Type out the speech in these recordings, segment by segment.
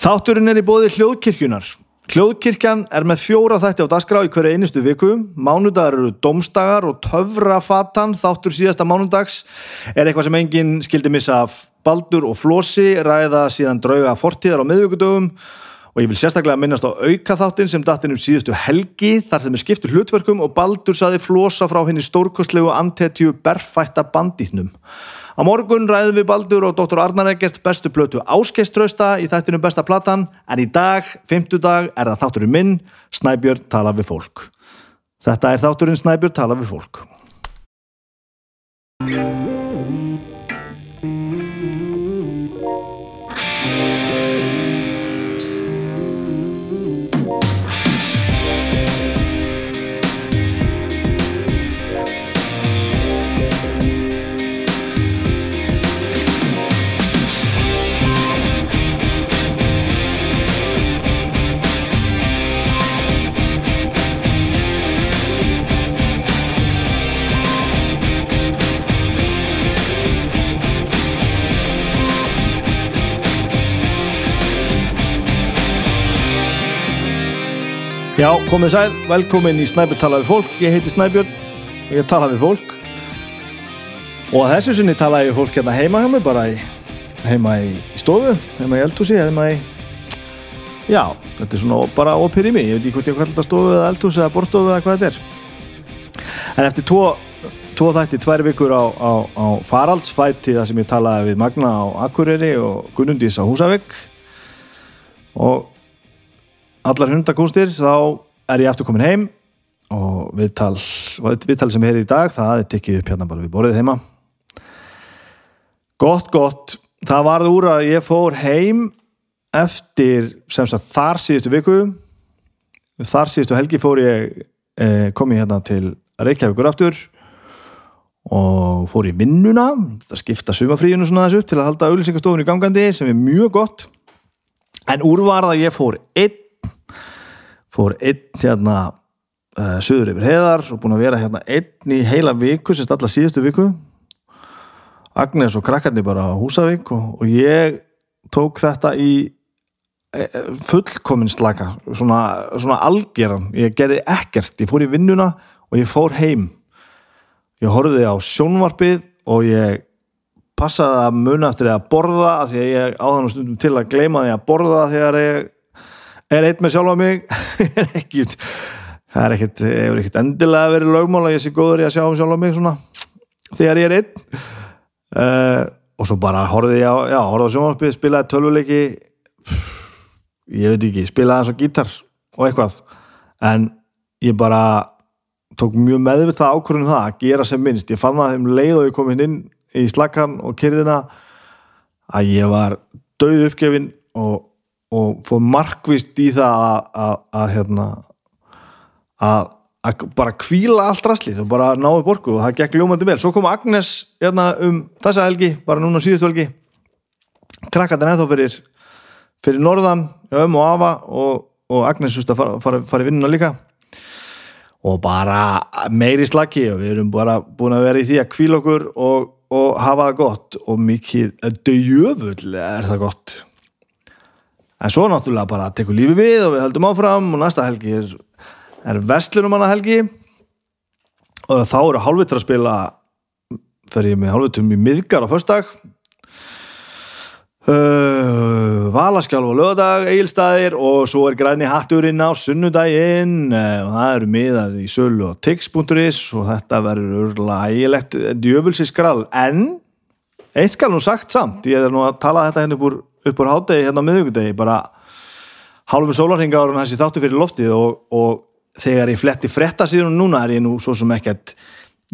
Þátturinn er í bóði hljóðkirkjunar. Hljóðkirkjan er með fjóra þætti á dagskrá í hverju einustu viku. Mánudagar eru domstagar og töfrafatan þáttur síðasta mánudags er eitthvað sem enginn skildi missa af baldur og flosi, ræða síðan drauga fortíðar á miðvíkudögum og ég vil sérstaklega minnast á auka þáttin sem datin um síðustu helgi þar sem er skiptu hlutverkum og baldur saði flosa frá henni stórkostlegu antetju berfætta bandítnum. Á morgun ræðum við Baldur og Dr. Arnar Egert bestu plötu áskeistrausta í þættinum besta platan en í dag, fymtudag, er það þátturinn minn Snæbjörn tala við fólk. Þetta er þátturinn Snæbjörn tala við fólk. Já, komið sæl, velkomin í Snæbjörn tala við fólk. Ég heiti Snæbjörn og ég tala við fólk. Og að þessu sinni tala ég fólk hérna heima hjá mig, bara í, heima í stofu, heima í eldhúsi, heima í... Já, þetta er svona bara opir í mig. Ég veit ekki hvort ég kallar þetta stofu eða eldhúsi eða borstofu eða hvað þetta er. En eftir tvo, tvo þætti, tvær vikur á, á, á faraldsfæti þar sem ég talaði við Magna á Akureyri og Gunnundís á Húsavík og allar hundakústir þá er ég aftur komin heim og viðtal, viðtal sem er í dag það er tikkið upp hérna bara við borðið heima. Gott gott. Það varð úr að ég fór heim eftir sem sagt þar síðustu viku. Þar síðustu helgi fór ég eh, kom ég hérna til Reykjavíkur aftur og fór í vinnuna það skipta sumafríinu svona þessu til að halda auðlýsingastofun í gangandi sem er mjög gott. En úr var það að ég fór einn fór einn hérna uh, söður yfir heðar og búin að vera hérna einn í heila viku, sérst alla síðustu viku. Agnes og krakkarnir bara á Húsavík og, og ég tók þetta í e, e, fullkominn slaka svona, svona algjöran, ég gerði ekkert ég fór í vinnuna og ég fór heim. Ég horfið á sjónvarpið og ég passaði að muna eftir að borða að því að ég áðan stundum til að gleyma því að borða þegar ég er eitt með sjálfa mig? Það er ekkert, ekkert endilega verið lögmál að ég sé góður í að sjá um sjálfa mig svona, þegar ég er einn. Uh, og svo bara horfið ég á, já, horfið á sjónvarpið spilaði tölvuleiki. Ég veit ekki, spilaði eins og gítar og eitthvað. En ég bara tók mjög meðvitt það ákvörðunum það að gera sem minnst, ég fann það þeim leið og ég kom inn í slakkan og kyrðina að ég var döð uppgefin og og fóð markvist í það að hérna að bara kvíla allt rastlið og bara náðu borgu og það gekk ljómandi vel. Svo kom Agnes hérna, um þessa helgi bara núna síðustu helgi. Krakkarnir ennþá fyrir fyrir norðan, um og afa og, og Agnes just að fara, fara, fara í vinnuna líka. Og bara meiri slaki og við erum bara búin að vera í því að kvíla okkur og, og hafa það gott. Og mikið döjöfull er það gott en svo náttúrulega bara tekur lífi við og við höldum áfram og næsta helgi er, er vestlunum hana helgi og þá eru hálfvittur að spila fer ég með hálfvittum í miðgar á förstak uh, Valaskjálf og lögadag eigilstaðir og svo er græni hatturinn á sunnudaginn. Uh, og það eru miðar í sölu og tix.is og þetta verður örgulega ægilegt djöfulsi skrall. En eitt skal nú sagt samt ég er nú að tala þetta henni hérna úr upp á hátegi hérna á miðugundegi bara hálfum sólarhinga ára þessi þáttu fyrir loftið og, og þegar ég fletti fretta síðan núna er ég nú svo sem ekkert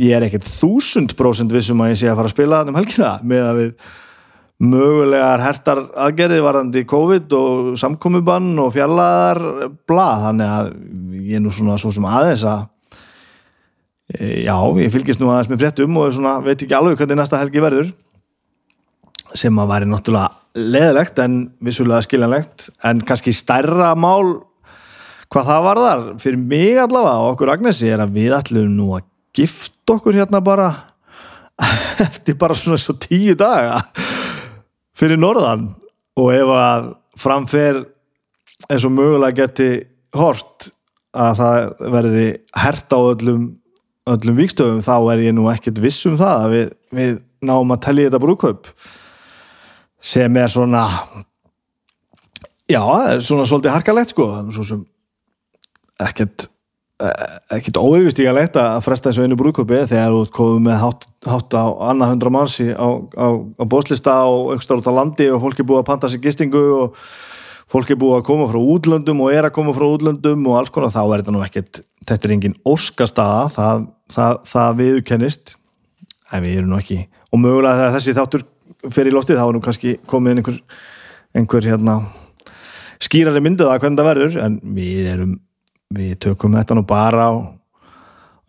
ég er ekkert þúsund prósent vissum að ég sé að fara að spila um helgina með að við mögulegar hertar aðgerði varandi COVID og samkomiðbann og fjallaðar blað, þannig að ég er nú svona svo sem aðeins að e, já, ég fylgist nú aðeins með frettum og svona, veit ekki alveg hvernig næsta helgi verður sem að væri náttúrulega leðilegt en vissulega skiljanlegt en kannski stærra mál hvað það var þar fyrir mig allavega og okkur Agnesi er að við ætlum nú að gifta okkur hérna bara eftir bara svona svo tíu daga fyrir norðan. Og ef að framfer eins og mögulega geti hort að það verði hert á öllum öllum vikstöfum þá er ég nú ekkert viss um það að við, við náum að tellja þetta brúkaup sem er svona já, svona svolítið harkalegt sko. Svo sem ekkert ekkert óeyfistígalegt að fresta þessu einu brúköpi þegar þú komið með hátt, hátt á annað hundra manns á, á, á bóslista og aukstar út á landi og fólk er búið að panta sér gistingu og fólk er búið að koma frá útlöndum og er að koma frá útlöndum og alls konar þá er þetta nú ekkert, þetta er engin óskastaða, það, það, það viðkennist en við erum nú ekki og mögulega þessi þáttur fyrir í loftið þá er nú kannski komið einhver, einhver hérna skýrari myndið að hvernig það verður en við erum við tökum þetta nú bara á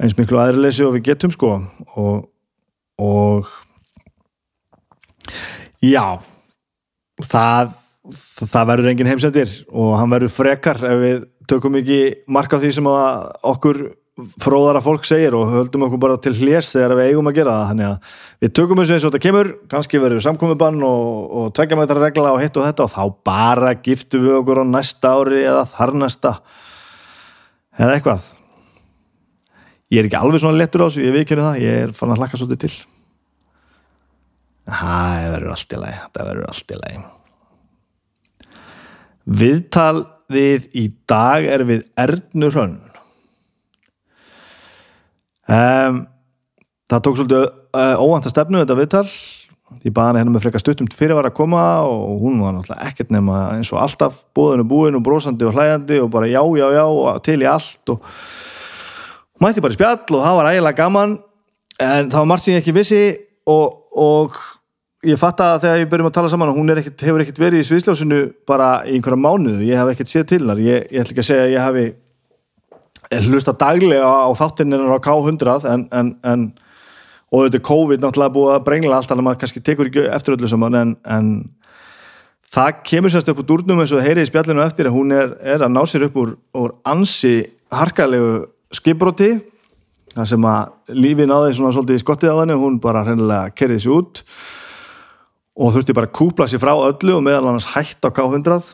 eins miklu aðrileysi og við getum sko og, og já það það verður engin heimsendir og hann verður frekar ef við tökum ekki marka því sem okkur fróðara fólk segir og höldum okkur bara til hljés þegar við eigum að gera það. Þannig að við tökum þessu eins og þetta kemur. Kannski verður samkomiðbann og, og tvekja með þetta regla og hitt og þetta og þá bara giftu við okkur á næsta ári eða þar næsta. Eða eitthvað. Ég er ekki alveg svona lettur á þessu, ég viðkynna það. Ég er fann að hlaka svolítið til. Það verður allt í lagi það verður allt í lagi. Viðtal við í dag er við Ernur Hönn um, það tók svolítið uh, óvanta stefnu þetta viðtal. Ég baði henni hérna með frekar stuttum fyrir var að koma og hún var náttúrulega ekkert nema eins og alltaf bóðinu búin og brósandi og hlægandi og bara já, já, já og til í allt og mætti bara í spjall og það var ægilega gaman. En það var margt sem ég ekki vissi og, og ég fatt að þegar ég byrjum að tala saman og hún ekkit, hefur ekkert verið í sviðsljósinu bara í einhverja mánuðu, ég hef ekkert séð til þar ég, ég ætla ekki að segja að ég hefi hlusta daglega á þáttinninar á K100 en, en, en og þetta er COVID náttúrulega búið að brengla allt þannig að maður kannski tekur ekki eftir öllu saman en, en það kemur sérst upp úr durnum eins og það heyri í spjallinu eftir að hún er, er að ná sér upp úr, úr ansi harkalegu skipbróti þar sem að lífi náði svona svolítið skottið á henni hún bara hreinlega kerði sér út og þurfti bara að kúpla sér frá öllu og meðal annars hætt á K100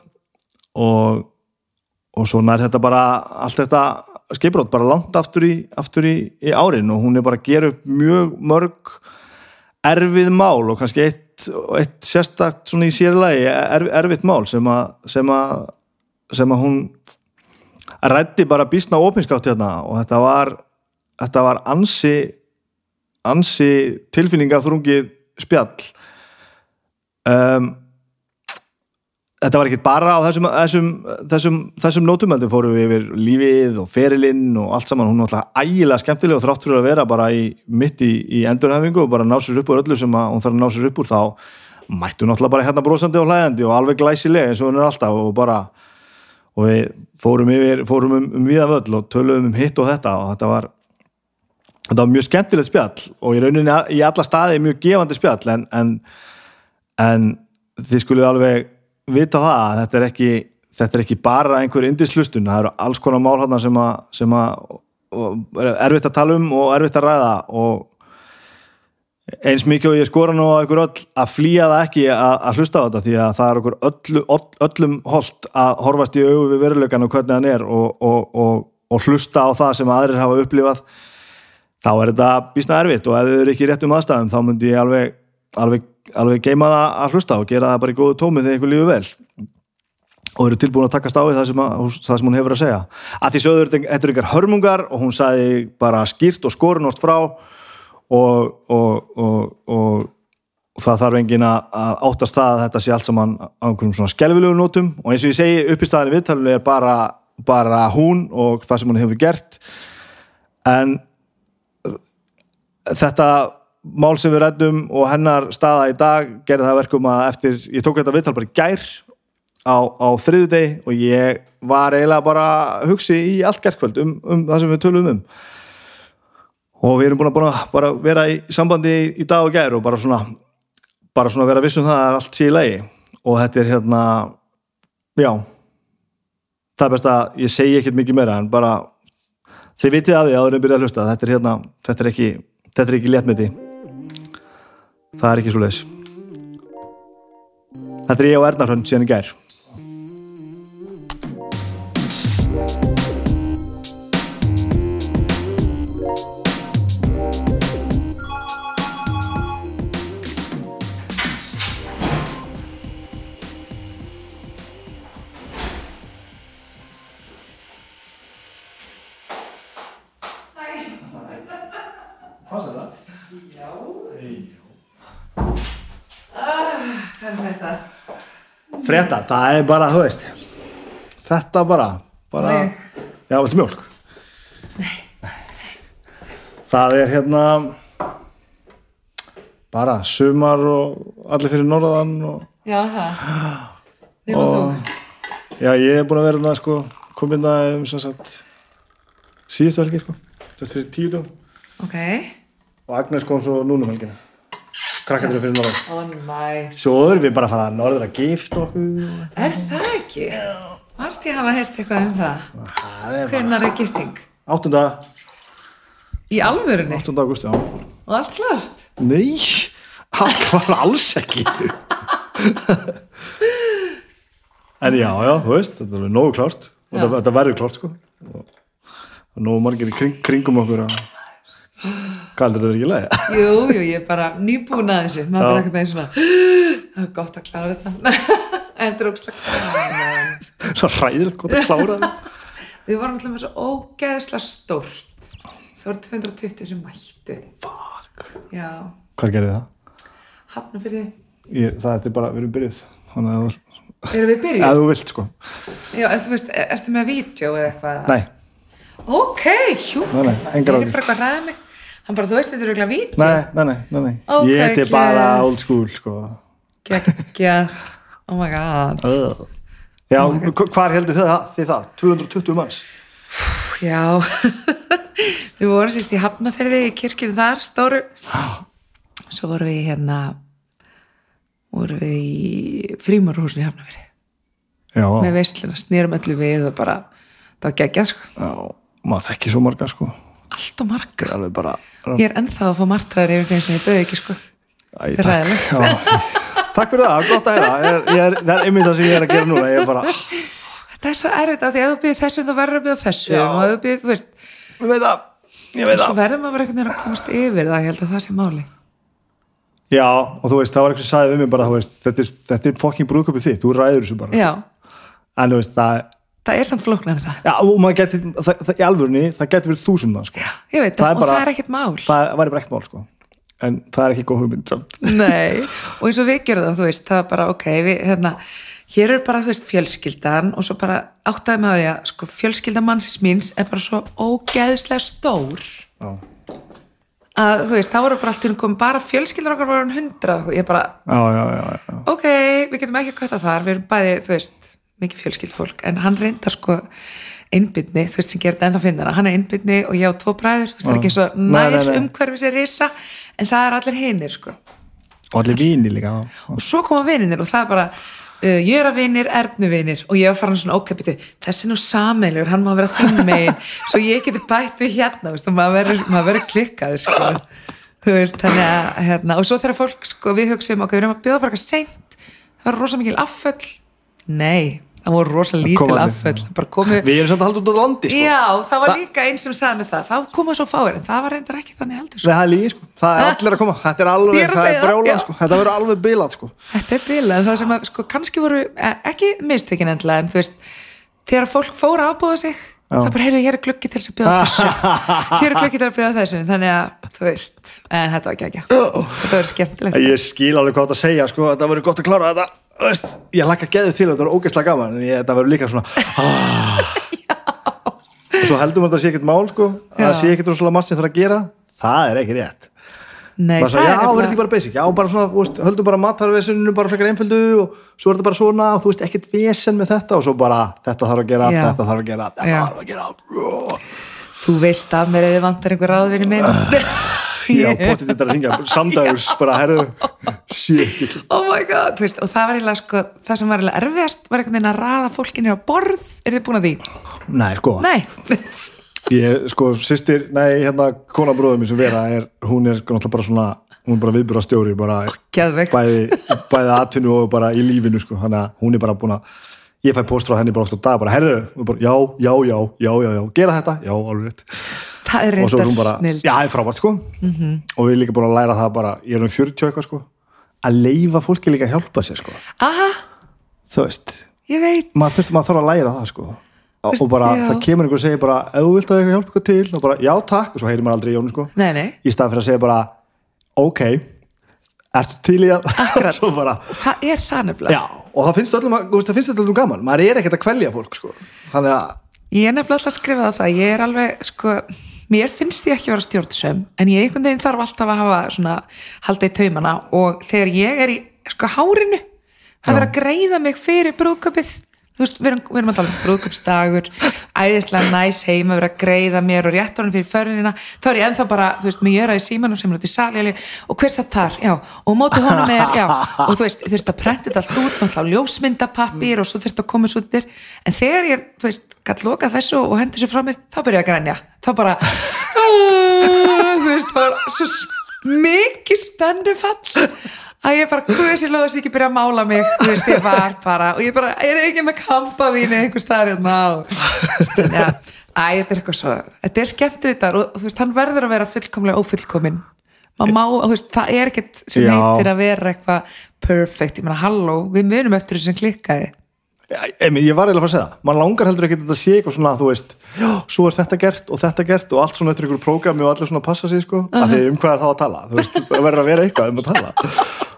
og, og svo nær þetta bara allt þetta skiprót bara langt aftur í, aftur í, í árin og hún er bara að gera upp mjög mörg erfið mál og kannski eitt, eitt sérstakt svona í sérlegi erf, erfitt mál sem að sem að, sem að hún rætti bara bísna opinskátt hérna og þetta var þetta var ansi ansi tilfinninga þrungið spjall. Um þetta var ekki bara á þessum, þessum, þessum, þessum nótumöldum fórum við yfir lífið og ferilinn og allt saman, hún er alltaf ægilega skemmtileg og þrátt fyrir að vera bara í, mitt í, í endurhefingu og bara ná sér upp úr öllu sem hún þarf að ná sér upp úr. Þá mættu náttúrulega bara hérna brosandi og hlægandi og alveg glæsileg eins og hún er alltaf og bara og við fórum yfir, fórum um, um viða völl og töluðum um hitt og þetta og þetta var þetta var mjög skemmtilegt spjall og í rauninni í alla staði mjög gefandi spjall en, en, en þið skulle alveg vita það að þetta er ekki, þetta er ekki bara einhver indislustun, það eru alls konar mál hérna sem að, sem að er erfitt að tala um og erfitt að ræða. Og eins mikið og ég skora nú á einhver öll að flýja það ekki að, að hlusta á þetta því að það er okkur öllu, öll, öllum holdt að horfast í auðu við veruleikan og hvernig hann er og, og, og, og hlusta á það sem aðrir hafa upplifað þá er þetta bísna erfitt. Og ef þau eru ekki rétt um aðstæðum þá myndi ég alveg, alveg alveg geima það að hlusta og gera það bara í góðu tómi þegar ykkur lífi vel. Og eru tilbúin að takast á því það sem, að, það sem hún hefur að segja. Að því sögður þetta er ykkar hörmungar og hún sagði bara skýrt og skorunort frá og, og, og, og það þarf engin að áttast það að þetta sé allt saman á einhverjum svona skelvilegu nótum. Og eins og ég segi upp í staðinni viðtalinu er bara, bara hún og það sem hún hefur gert. En þetta mál sem við rættum og hennar staða í dag gerði það verkum að eftir, ég tók þetta viðtal bara í gær á, á þriðu deg og ég var eiginlega bara að hugsi í allt gerðkvöld um, um það sem við tölum um. Og við erum búin að, að bara vera í sambandi í, dag og gær og bara svona bara svona vera vissum það að allt í lagi. Og þetta er hérna já það er best að ég segi ekkert mikið meira en bara þið vitið að því að það er byrjað að hlusta. Þetta er hérna, þetta er ekki þetta er ekki léttmyndi það er ekki svo leiðis Þetta er ég og Ernarhund síðan í gær Hvað sér það? Já. Hey þetta? Frétta, það er bara, þú veist Þetta bara, bara Nei. Já, viltu mjólk? Nei Það er hérna bara sumar og allir fyrir norðan og Já, það. Nefna Og- þú. já, ég er búin að vera hérna sko, komin það um sem sagt síðustu helgi sko, þess fyrir tíu dögum Ok. og Agnes kom svo núna um helgina krakkandur fyrir norðan oh, næs. svo erum við bara að fara að norður að gifta okkur Er það ekki? Varst ég hafa heyrt eitthvað um það? er bara Hvenær er gifting? 8. Í alvörunni? 8. augusti, já Og allt klart? Nei, það var alls ekki En já, já, þú veist þetta er nógu Já. þetta, verður klárt sko og nógu margir í kring, kringum okkur að hvað heldur þetta verið ekki leið? Jú, jú, ég er bara nýbúin að þessu. Maður er eitthvað neginn svona, það er gott að klára þetta. en þetta er ógslag. Svo hræðilegt gott að klára það Við vorum alltaf með svo ógeðslega stórt. Það voru 220 sem mættu. Fuck Já, Hvað gerði það? hafna fyrir. Ég, það er bara, við erum byrjuð Þannig að Erum við byrjuð? ef þú vilt sko Já, ertu, veist, er- ertu með vídeo eða eitthvað? Nei, Ok, hjú. Nei, nei, engar Ég er fyrir eitthvað að ræða mig. Hann bara, þú veist, þetta er eiginlega vídeo. nei, nei, nei, nei, nei. Ok, Ég er bara old school sko Gekkja. Oh my god. uh. Já, Oh my hva- hvar heldur þið það, þið það? 220 manns Já. við vorum sérst í Hafnafyrði í kirkjunum þar, stóru. Svo vorum við hérna, vorum við í frímarhúsinu í Hafnafyrði. Já, Með veisluna, snýrum öllu við og bara, það var geggjað sko. já, maður þekki svo marga sko Allt og margar. alveg bara Ég er ennþá að fá martraðir yfir þeim sem ég döði ekki sko. Æ, er hræðilegt. já. Takk fyrir það, gott að heyra er, er, Það er einmitt það sem ég er að gera núna Ég er bara, Þetta er svo erfitt af því að þú byrðir þessum þá verður að byrða þessum og þú byrðir, þú veist, ég veit það Ég veit svo það verður maður einhvern veginn að komast yfir það, ég held að það sé máli. Já, og þú veist, það var eitthvað sem sagði við mig bara veist, Þetta er, þetta er fokking brúðköpið þitt, þú ræður þessu bara Já, En þú veist, það það er samt flóknar það. Já, og maður geti, það, það, í alvörunni Það geti verið þúsund mann, sko Ég veit Það það, og bara- það er ekkert mál. Það væri bara ekkert mál, sko En það er ekki góð hugmynd samt. Nei, og eins og við gerum það, þú veist, það er bara, ok, við, hérna, hér er bara, þú veist, fjölskyldan og svo bara áttaði með því að, sko, fjölskyldan mannsins míns er bara svo ógeðslega stór Já, að, þú veist, það voru bara allt í einu komið bara fjölskyldan okkar voru hundra, ég bara, já, já, já, já. ok, við getum ekki að kvötta þar, við erum bæði, þú veist, mikið fjölskyld fólk, en hann reyndar sko einbytni, þú veist sem þetta ennþá finnara, hann er einbytni og ég á tvo bræður, það er ekki svo nær nei, nei. umhverfi sér risa, en það er allir hinir, sko. Og allir víni líka. Og svo koma vininir og það er bara, uh, ég er að vinir, ernu vinir og ég var farin svona ókæpitu, þessi nú sameilur, hann má vera þinn megin, svo ég geti bætt við hérna, veist, og maður verður, klikkaður, sko. Veist, að, hérna, og svo þegar fólk, sko, við hugsaum, ok, við erum að bjóða bara eitthvað seint, það var rosa mikil afföll, nei, það voru rosa lítil afföll, komið, Við erum samt að halda út á landi, sko. Já, það var Þa- líka einn sem sagði með það, þá koma svo fáir, en það var reyndar ekki þannig heldur, sko. Það er lígi, sko, það er allir að koma. Þetta er alveg, það er það, brjólað, já. sko. Þetta verður alveg bilað, sko. Þetta er bilað, það sem að sko kannski voru, eh, ekki mistökin endilega en þú veist, þegar fólk fór að ábúða sig, það bara, heyrðu, hér er gluggi til þess að bjóða þessu, hér er gluggi til að bjóða þessu. Þannig að, þú veist, en þetta var ekki ekki þetta verður skemmtilegt. Ég skil alveg hvað þetta að segja, sko. Þetta verður gott að klára þetta veist, Ég lakka geðið til, þetta verður ógeðslega gaman En ég, þetta verður líka svona ah. Og svo heldur maður að það sé ekkert mál, sko. Að Það sé ekkert rosalega margt sem það að gera. Það er ekki rétt. Nei, það sagði, er já, verður ekki bara basic. Já, bara svona, veist, höldum bara matarvesuninu bara frekar einföldu og svo er þetta bara svona og þú veist, ekkert vesen með þetta og svo bara þetta þarf að gera, Já. þetta þarf að gera þetta þarf að gera. Þú veist að mér eða vantar einhver ráðvinni minn já, potið þetta að ringja, samdægurs bara, herðu, shit Oh my god, þú veist, og það var eiginlega sko, það sem var eiginlega erfiðast var einhvern veginn að raða fólkinni á borð. Er þið búin að því? nei, sko, Nei, ég, sko, sýstir nei, hérna, kona bróðum mín sem vera er, hún er náttúrulega bara svona hún er bara viðbúra stjóri, bara geðveikt. bæði, bæði atvinnu og bara í lífinu, sko, hann að hún er bara búin að ég fæ póstur á henni bara oft á dag, bara, herðu, og bara, já, já, já, já, já, já, gera þetta, já, alveg Það er reyndar snill já, það er frábært sko. Og við erum líka búin að læra það bara ég er um 40 eitthvað sko að leifa fólki líka að hjálpa sér sko. Aha, þú veist, ég veit. maður, þurft, maður þarf að læra það sko. Og bara, já. það kemur einhver og segir bara ef þú vilt að eitthvað hjálpa ykkur til og bara, já takk og svo heyrir maður aldrei í jónu sko. Nei, nei, í stað fyrir að segja bara, ok ertu til í að? Bara, það er það nefnilega. Já, og það finnst öllum, öllum gaman. Maður er ekkert að kvelja fólk sko. Þannig að, Ég er nefnilega alltaf að skrifa það það, ég er alveg, sko, mér finnst ég ekki vera stjórnsöm, en ég einhvern veginn þarf alltaf að hafa svona haldið í taumana og þegar ég er í, sko, hárinu, það verður að greiða mig fyrir brúðköpið, þú veist, við erum, við erum að tala um brúðköpsdagur, æðislega næs heim að vera að greiða mér og rétt orðin fyrir förunina, þá er ég ennþá bara, þú veist, mér gera í símanum sem er út í saljáli og hver satt þar, já, og móti honum er, já, og þú veist, þurft að prenta þetta allt út, náttúrulega ljósmyndapappir og svo þurft að koma svo út en þegar ég, þú veist, gætt lokað þessu og hendur sér frá mér, þá byrja ég að grænja þá bara þú veist, mikið spennufall að ég bara, sér loða sér ekki byrja að mála mig, þú veist, ég var bara og ég bara, ég er ekki með kampavíni einhver staðar hérna og já, æ, þetta er eitthvað svo þetta er skemmtur þetta og þú veist, hann verður að vera fullkomlega ófullkomin maður má, þú veist, það er ekkert sem heitir að vera eitthvað perfect, ég meina, halló, við munum eftir þessu sem klikkaði. Ég var eiginlega að fara að segja það, mann langar heldur ekki að þetta sé eitthvað svona, þú veist, já, svo er þetta gert og þetta gert og allt svona eftir einhverju prógrami og allir svona að passa sig, sko, af því um hvað er þá að tala? Þú veist, það verður að vera eitthvað um að tala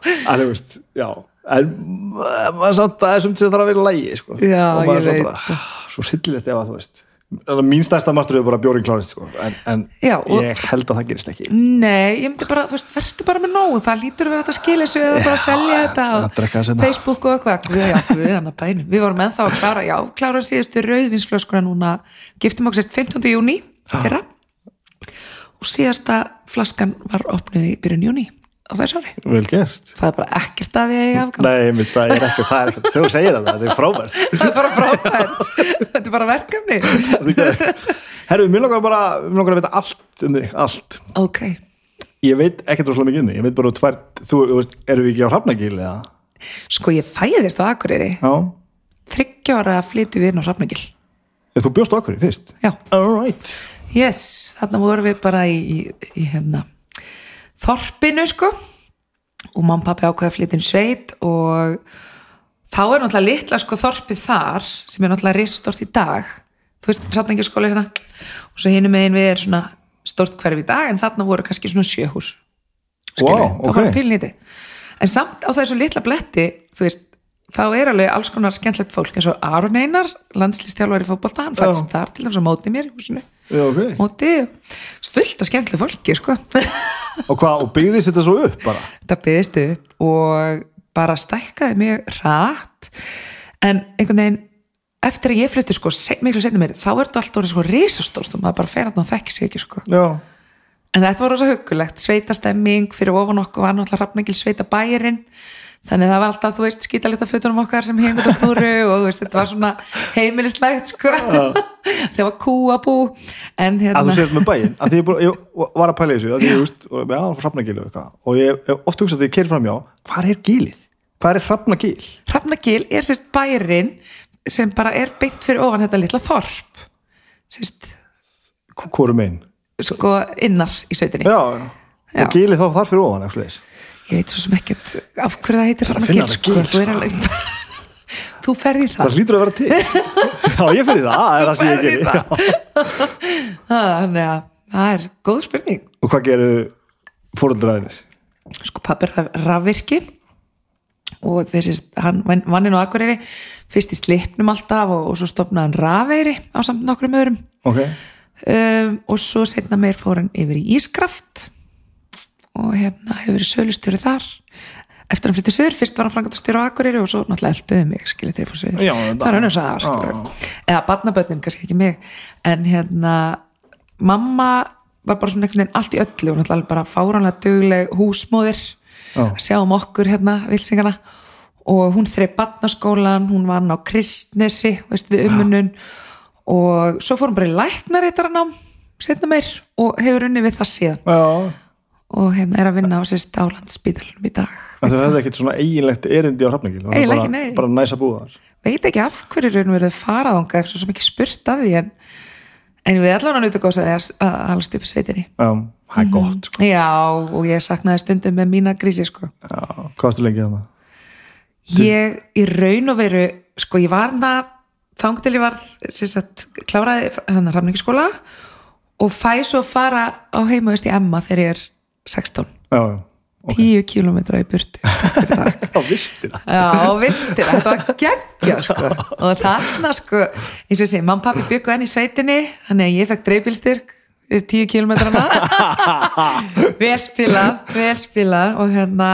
en þú veist, já. En maður samt, það er sem þetta þarf að vera lægi, sko, Já, og maður er bara, svo sillilegt ef að, þú veist. Að mín stærsta mastur er bara bjórin klárist, sko. En, en Já, ég held að það gerist ekki. Nei, ég myndi bara, þú veist, verður bara með nóg. Það lítur að vera að skilja sig eða bara að selja þetta á að seinna. Facebook og eitthvað. Já, við hann að bænum, við vorum ennþá að klára já, klára síðustu rauðvinsflöskuna núna. Giftum okkur sérst 15. júni fyrra. Og síðasta flaskan var opnuð í byrjun júni á þess ári, vel gert. Það er bara ekkert að því að ég afgang. Nei, það er ekki, það er þegar þú segir það, þetta er frábært. Það er bara frábært. Þetta er bara verkefni. Herru, mér langar bara, mér langar að vita allt um þig, allt. Ok, Ég veit ekkert rosalega mikið um þig, ég veit bara tvær, þú, þú veist, erum við ekki á Hrafnagil eða? sko ég fæðist á Akureyri. Já, þryggja ára að flytja við inn á Hrafnagil. Þú bjóst á Akureyri fyrst? já, All right. Yes, þarna vorum við bara í, í, í hérna þorpinu sko. Og mamma og pappi ákveða að flytja inn sveit og þá er náttúrulega litla sko þorpið þar sem er náttúrulega ristort í dag. Þú veist, hratningaskóla hérna. Og svo hinum megin við er svona stort hverf í dag en þarna voru kannski svona sjöhús skilur, Vá, það ok. var pílnýti en samt á þessu litla bletti þú veist, þá er alveg alls konar skemmtlegt fólk eins og Aron Einar landslistjálfari fótbolta, hann fættist þar til þess að móti mér í húsinu Já, ok móti fullt af skemmtileg fólki sko. Og hvað, og byggðist þetta svo upp bara? þetta byggðist upp og bara stækkaði mjög rætt en einhvern veginn eftir að ég flytti sko, miklu setna mér þá er þetta allt orðið sko risastórt og maður bara fer að þekki sig ekki sko. Já, en þetta var rosa huggulegt, sveitastemming fyrir ofan okkur var náttúrulega rafningil sveita bærin þannig það var alltaf, þú veist, skítalegt að fötunum okkar sem hengur á snúru og þú veist, þetta var svona heimilislegt sko. Það var kúabú en að þú hérna segir með bæinn að því ég, búin- ég var að pæla þessu að ég veist, og já, Hrafnagil og ég hef oft hugsað því ég keiri fram hjá hvað er gilið? Hvað er Hrafnagil? Hrafnagil er sérst bærin sem bara er beint fyrir ofan þetta litla þorp. Sérst, Hvorum einn? sko innar í sveitinni. Já, já, og gilið þá þar fyrir ofan ekki ég veit svo sem ekkert af hverju það heitir þetta sko, þú er alveg þú ferði Það. Það hlýtur að vera til? Já, ég fyrir það, það er það sem ég Ferð í geri. það. þannig að það er góð spurning. Og hvað gerir fóröldræðinir? sko pappi er rafvirki og þessi, hann vann inn á Akureyri fyrst í slipnum alltaf og, og svo stopnaði hann rafeyri á samt nokkrum öðrum. Ok, um, og svo setna meir fór hann yfir í Ískraft og hérna hefur verið sölustjóri þar. Eftir hann flyttu söður, fyrst var hann frangatastjóri á Akureyri og svo náttúrulega elduði mig, skilja þeir fór söður það er önnur saga, skilur eða barnabötnin, kannski ekki mig. En hérna mamma var bara svona einhvern veginn allt í öllu. Og náttúrulega bara fáránlega dugleg húsmóðir. Já. sjáum okkur hérna vilsingana og hún þreif barnaskólan hún var hann á kristnesi veist, við umunun og svo fór hún bara í læknaréttaranám setna meir og hefur unni við það síðan. Já og hérna er að vinna á sérst á landsbítalunum í dag þau hefði ekkert svona eiginlegt erindi á Það Eiginlega bara-. Bara næsa búðar veit ekki af hverju raun verið farað ánga eftir svo mikið spurt af því en, en við allan að nuta gósa að að halast upp í sveitinni Já, það er gott sko. já og ég saknaði stundum með mína grísi sko Já, hvað varstu lengi þannig? ég í raun og veru sko ég var það þang til ég var sem sagt, kláraði hann að rafningiskóla og fæ svo að fara á heimaðist í Emma þegar ég er 16 já, já, 10 kilometra í burtu. Takk fyrir takk já, vistina Já, vistir, þetta var geggja sko. og þarna sko eins og mamma og pappi byggu enn í sveitinni þannig að ég fekk dreifbílstyrk fyrir 10 kilometrana vel spilað, vel spilað. Og hérna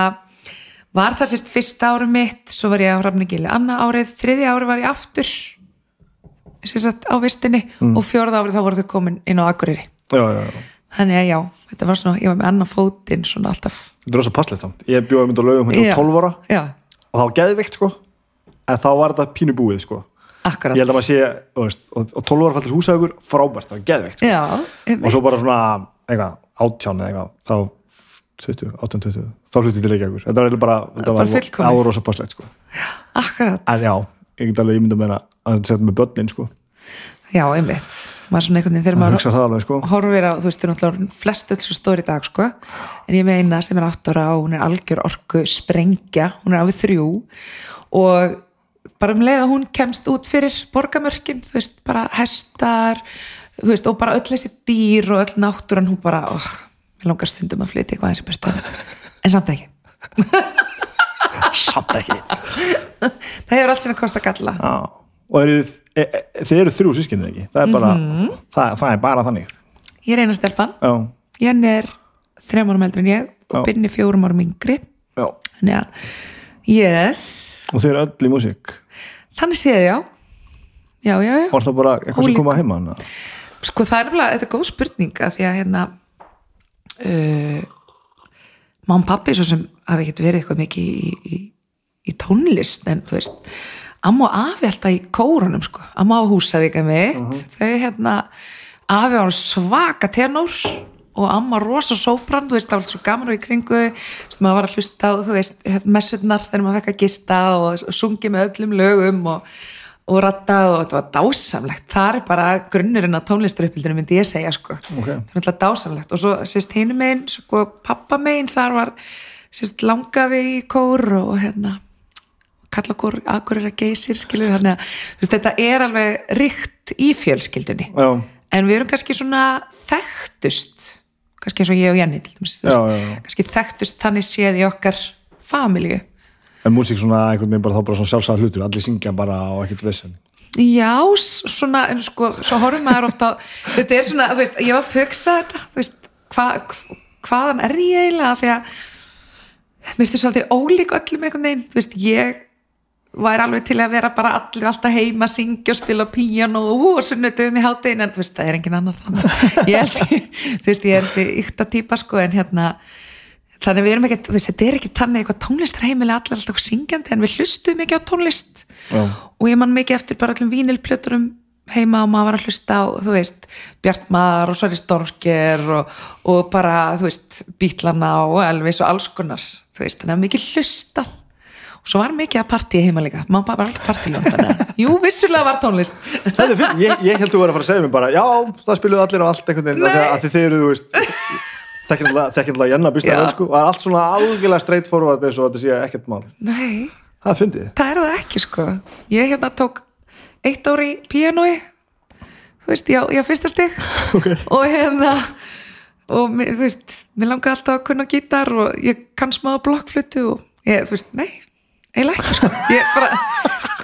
var það sérst fyrsta ári mitt svo var ég á Hrafningili, annað árið þriðja ári var ég aftur sérst á vistinni. Og fjórða árið þá voru þau komin inn á Akureyri. Já, já, já þannig að já, þetta var svona, ég var með annað fótinn svona alltaf. Þetta er rosa passlegt samt. Ég bjóði mynd á lögum hérna á 12 ára. Já, og það var geðvikt sko. En þá var þetta pínu búið sko. Akkurat. Ég held að maður sé, þú veist, og, og 12 ára fættir húsaugur frábært, það var geðvikt sko. já, og svo bara svona, eitthvað, átján eða eitthvað, þá 20, 18, 20 þá hlutið til Reykjavíkur, þetta var eiginlega bara þetta Bara var, fullkomið. það var rosa passlegt sko. Akkurat. En já, ég get alveg ímynda með að þetta setja með börnin sko, Já, einmitt, maður svona einhvern veginn þegar maður alveg sko horfir á, þú veist, þau eru náttúrulega flest öll svo stóri dag, sko, en ég með eina sem er átt ára og hún er algjör orku sprengja, hún er á við þrjú og bara um leið að hún kemst út fyrir borgamörkin, þú veist, bara hestar, þú veist, og bara öll þessi dýr og öll náttúran, hún bara, óh, mér langar stundum að flytja eitthvað eins í börstu, en samt ekki. samt ekki Það hefur allt sinna kosta galla. já. og eru, e, e, þið eru þrjú sískinni ekki það er bara, það, það er bara þannig Ég er eina stelpan, já, Jenny er þrejum árum eldri en ég og Já. Binni fjórum árum yngri, já þannig að, yes, og þið eru öll í músík Þannig séð, já. Já, já, já. var það bara eitthvað sem Ólík. koma heima hana? Sko það er nefnilega, þetta er góð spurning að því að hérna uh, Mám pappi svo sem hafi ekkert verið eitthvað mikið í, í, í tónlist en þú veist, amma og afi alltaf í kórunum sko, amma á húsavíka mitt þau hérna afi var svaka tenor og amma rosa sóbrann, þú veist, það var allt svo gaman og í kringu, þú veist, maður var að hlusta á, þú veist, messurnar þegar maður fekk að gista og sungi með öllum lögum og, og rattað og þetta var dásamlegt, það er bara grunnurinn á tónlistaruppildinu myndi ég segja, sko. Ok. það er alltaf dásamlegt. Og svo sérst hinu megin, sko, pappa megin þar var sérst langafi í kór og hérna kalla kór, akkur er að geysir skilur, þannig að veist, þetta er alveg ríkt í fjölskyldunni. Já, en við erum kannski svona þekktust kannski eins og ég og Jenny til dæmis, já, já, kannski þekktust þannig séð í okkar familju. En músík svona einhvern veginn bara þá bara svona sjálfsagt hlutur allir syngja bara og ekkert vissin Já, svona, en sko, svo horfum maður ofta á, þetta er svona, þú veist, ég var þetta, veist, hva, hva- hvaðan er ég eiginlega, því að, mér finnst þess svolítið ólík öllum einhvern veginn, þú veist, ég væri alveg til að vera bara allir alltaf heima að syngja og spila á píjano og, og sunnutum í háttegin, en þú veist, það er engin annar þannig, ég held, þú veist, ég er þessi ykta típa, sko, en hérna, þannig við erum ekkert, þú veist, þetta er ekki þannig eitthvað tónlistarheimili allir alltaf syngjandi en við hlustum ekki á tónlist. Já. og ég man mikið eftir bara öllum vínilplöturum heima og maður var að hlusta á, þú veist Bjartmar og Sværi Stormsker og, og bara, þú veist Bítlana og Elvis og alls konar þú veist, þannig að mikið hlustað og svo var mikið að partíi heima líka. Maður bara alltaf partíljón, jú, vissulega var tónlist. Ég, ég held þú verið að fara að segja mér bara já, það spiluðu allir á allt einhvern veginn. Af því að- af því þið eru, þú veist Já. að sko, og það er allt svona algjörlega straight forward eins og þetta sé ekkert mál. Nei, það það er það ekki sko. Ég hérna tók eitt ári í píanói. Þú veist, já, já fyrsta stig. Okay. og hérna og þú veist, mér langaði alltaf að kunna gítar og ég kann smá blokkflutu og ég, þú veist, nei eiginlega ekki sko, ég bara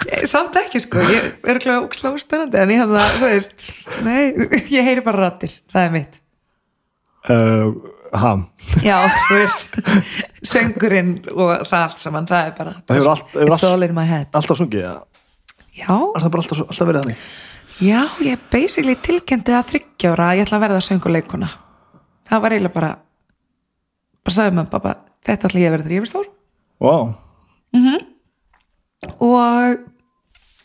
ég, samt ekki sko, ég er ekki óksláð spennandi en ég hefði það, þú veist nei, ég heyri bara rattir, það er mitt uh, ha, já, þú veist söngurinn og það allt saman það er bara, Það hefur allt- hefur allt- all in my head alltaf sungið ja. já, er það bara alltaf, alltaf verið þannig Já, ég basically tilkendi að þryggjára að ég ætla að verða sönguleikuna. Það var eiginlega bara, bara sagði með pappa, þetta ætla ég að verða þegar ég verð stór. wow. Og,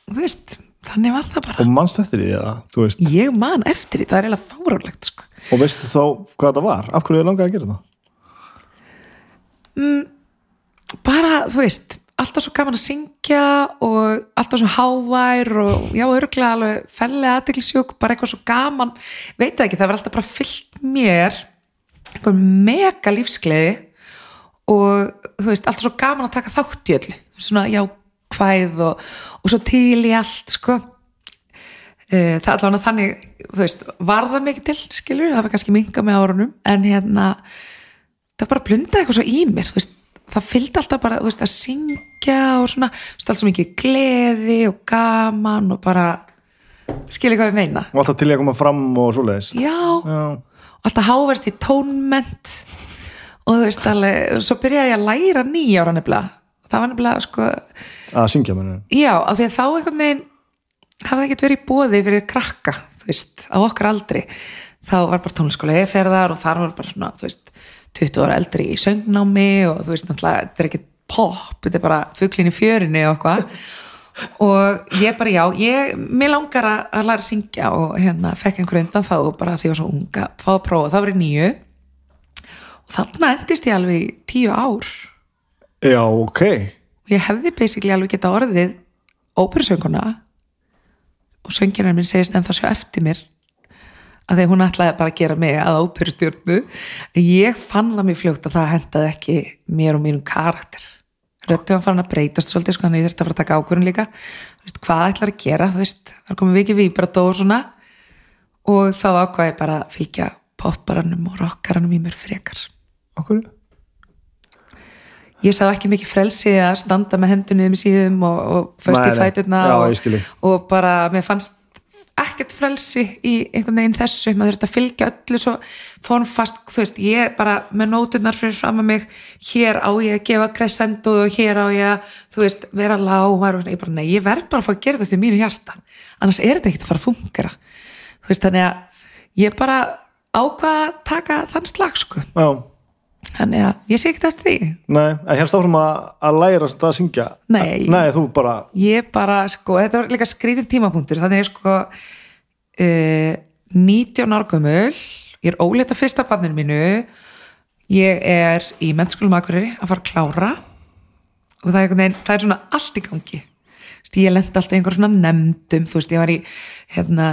þú veist, þannig var það bara. og mannst eftir því eða, þú veist? Ég man eftir því, það er eiginlega fárálegt, sko. og veistu þá hvað þetta var, af hverju ég langaði að gera það? Bara, þú veist, alltaf svo gaman að syngja og alltaf svo hávær og já, örglega alveg fellega aðteklisjók, bara eitthvað svo gaman, veit það ekki, það var alltaf bara fyllt mér einhver mega lífsgleði og þú veist, alltaf svo gaman að taka þátt í öllu. Svona já, hvæð og, og svo til í allt sko, uh, það allavega þannig þú veist, var það mikið til skilur, það var kannski minga með árunum en hérna það bara blundaði eitthvað svo í mér þú veist, það fylgdi alltaf bara þú veist, að syngja og svona þú veist, allt svo mikið gleði og gaman og bara skilja hvað ég meina? Og alltaf til ég að koma fram og svoleiðis. Já, já, alltaf háverst í tónment og þú veist alveg svo byrjaði ég að læra nýjára nefnilega. Það var nefnilega sko að syngja mér já, af því að þá einhvern veginn hafði ekkert verið í bóði fyrir krakka þú veist, á okkar aldri. Þá var bara tónliskóla eferðar og þar var bara svona, þú veist 20 ára eldri í söngnámi og þú veist, náttúrulega, þetta er ekkert pop, þetta er bara fugglin í fjörinni og eitthvað. Og ég bara, já, ég mér langar að, læra að syngja og hérna fekk einhver undan þá bara því að ég var svo unga fá að prófa, það var í nýju þarna endist ég alveg tíu ár. Já, ok. Ég hefði basically alveg geta orðið óperusönguna og söngjarnar minn segist en það sjá eftir mér að því hún ætlaði bara að gera mig að óperustjórnu. Ég fann það mér fljótt að það hendaði ekki mér og mínum karakter. Röttu var farin að breytast svolítið sko, þannig ég þurfti að fara að taka ákvörðun líka. Veist, hvað ætlar að gera, þú veist það komið vikið víbrató og svona. Og þá ákvaði ég bara að fylgja popparanum og rockaranum í mér frekar okkur ég sá ekki mikið frelsi að standa með hendunum í síðum og, og Nei, í Já, og, og bara mér fannst ekkert frelsi í einhvern veginn þessu. Maður þurft að fylgja öllu svo formfast, þú veist, ég bara með nóturnar fyrir fram að mig, hér á ég að gefa crescendo og hér á ég að þú veist, vera lágar og svona, ég bara nei, ég verð bara að fá að gera þetta í mínu hjarta. Annars er þetta ekkert að fara að fungera þú veist, þannig að ég bara ákvað að taka þann slag sko, já, þannig að ég sé ekkert eftir því. Nei, en hérst áfram að, að læra að syngja. Nei. nei, þú bara, ég bara, sko, þetta var líka skrítin tímapunktur. Þannig að ég sko uh, 19 ára gömul ég er óleita fyrsta banninu mínu ég er í mennskólum akkurir að fara að klára og það er, veginn, það er svona allt í gangi ég lendi alltaf einhver svona nefndum þú veist, ég var í hérna,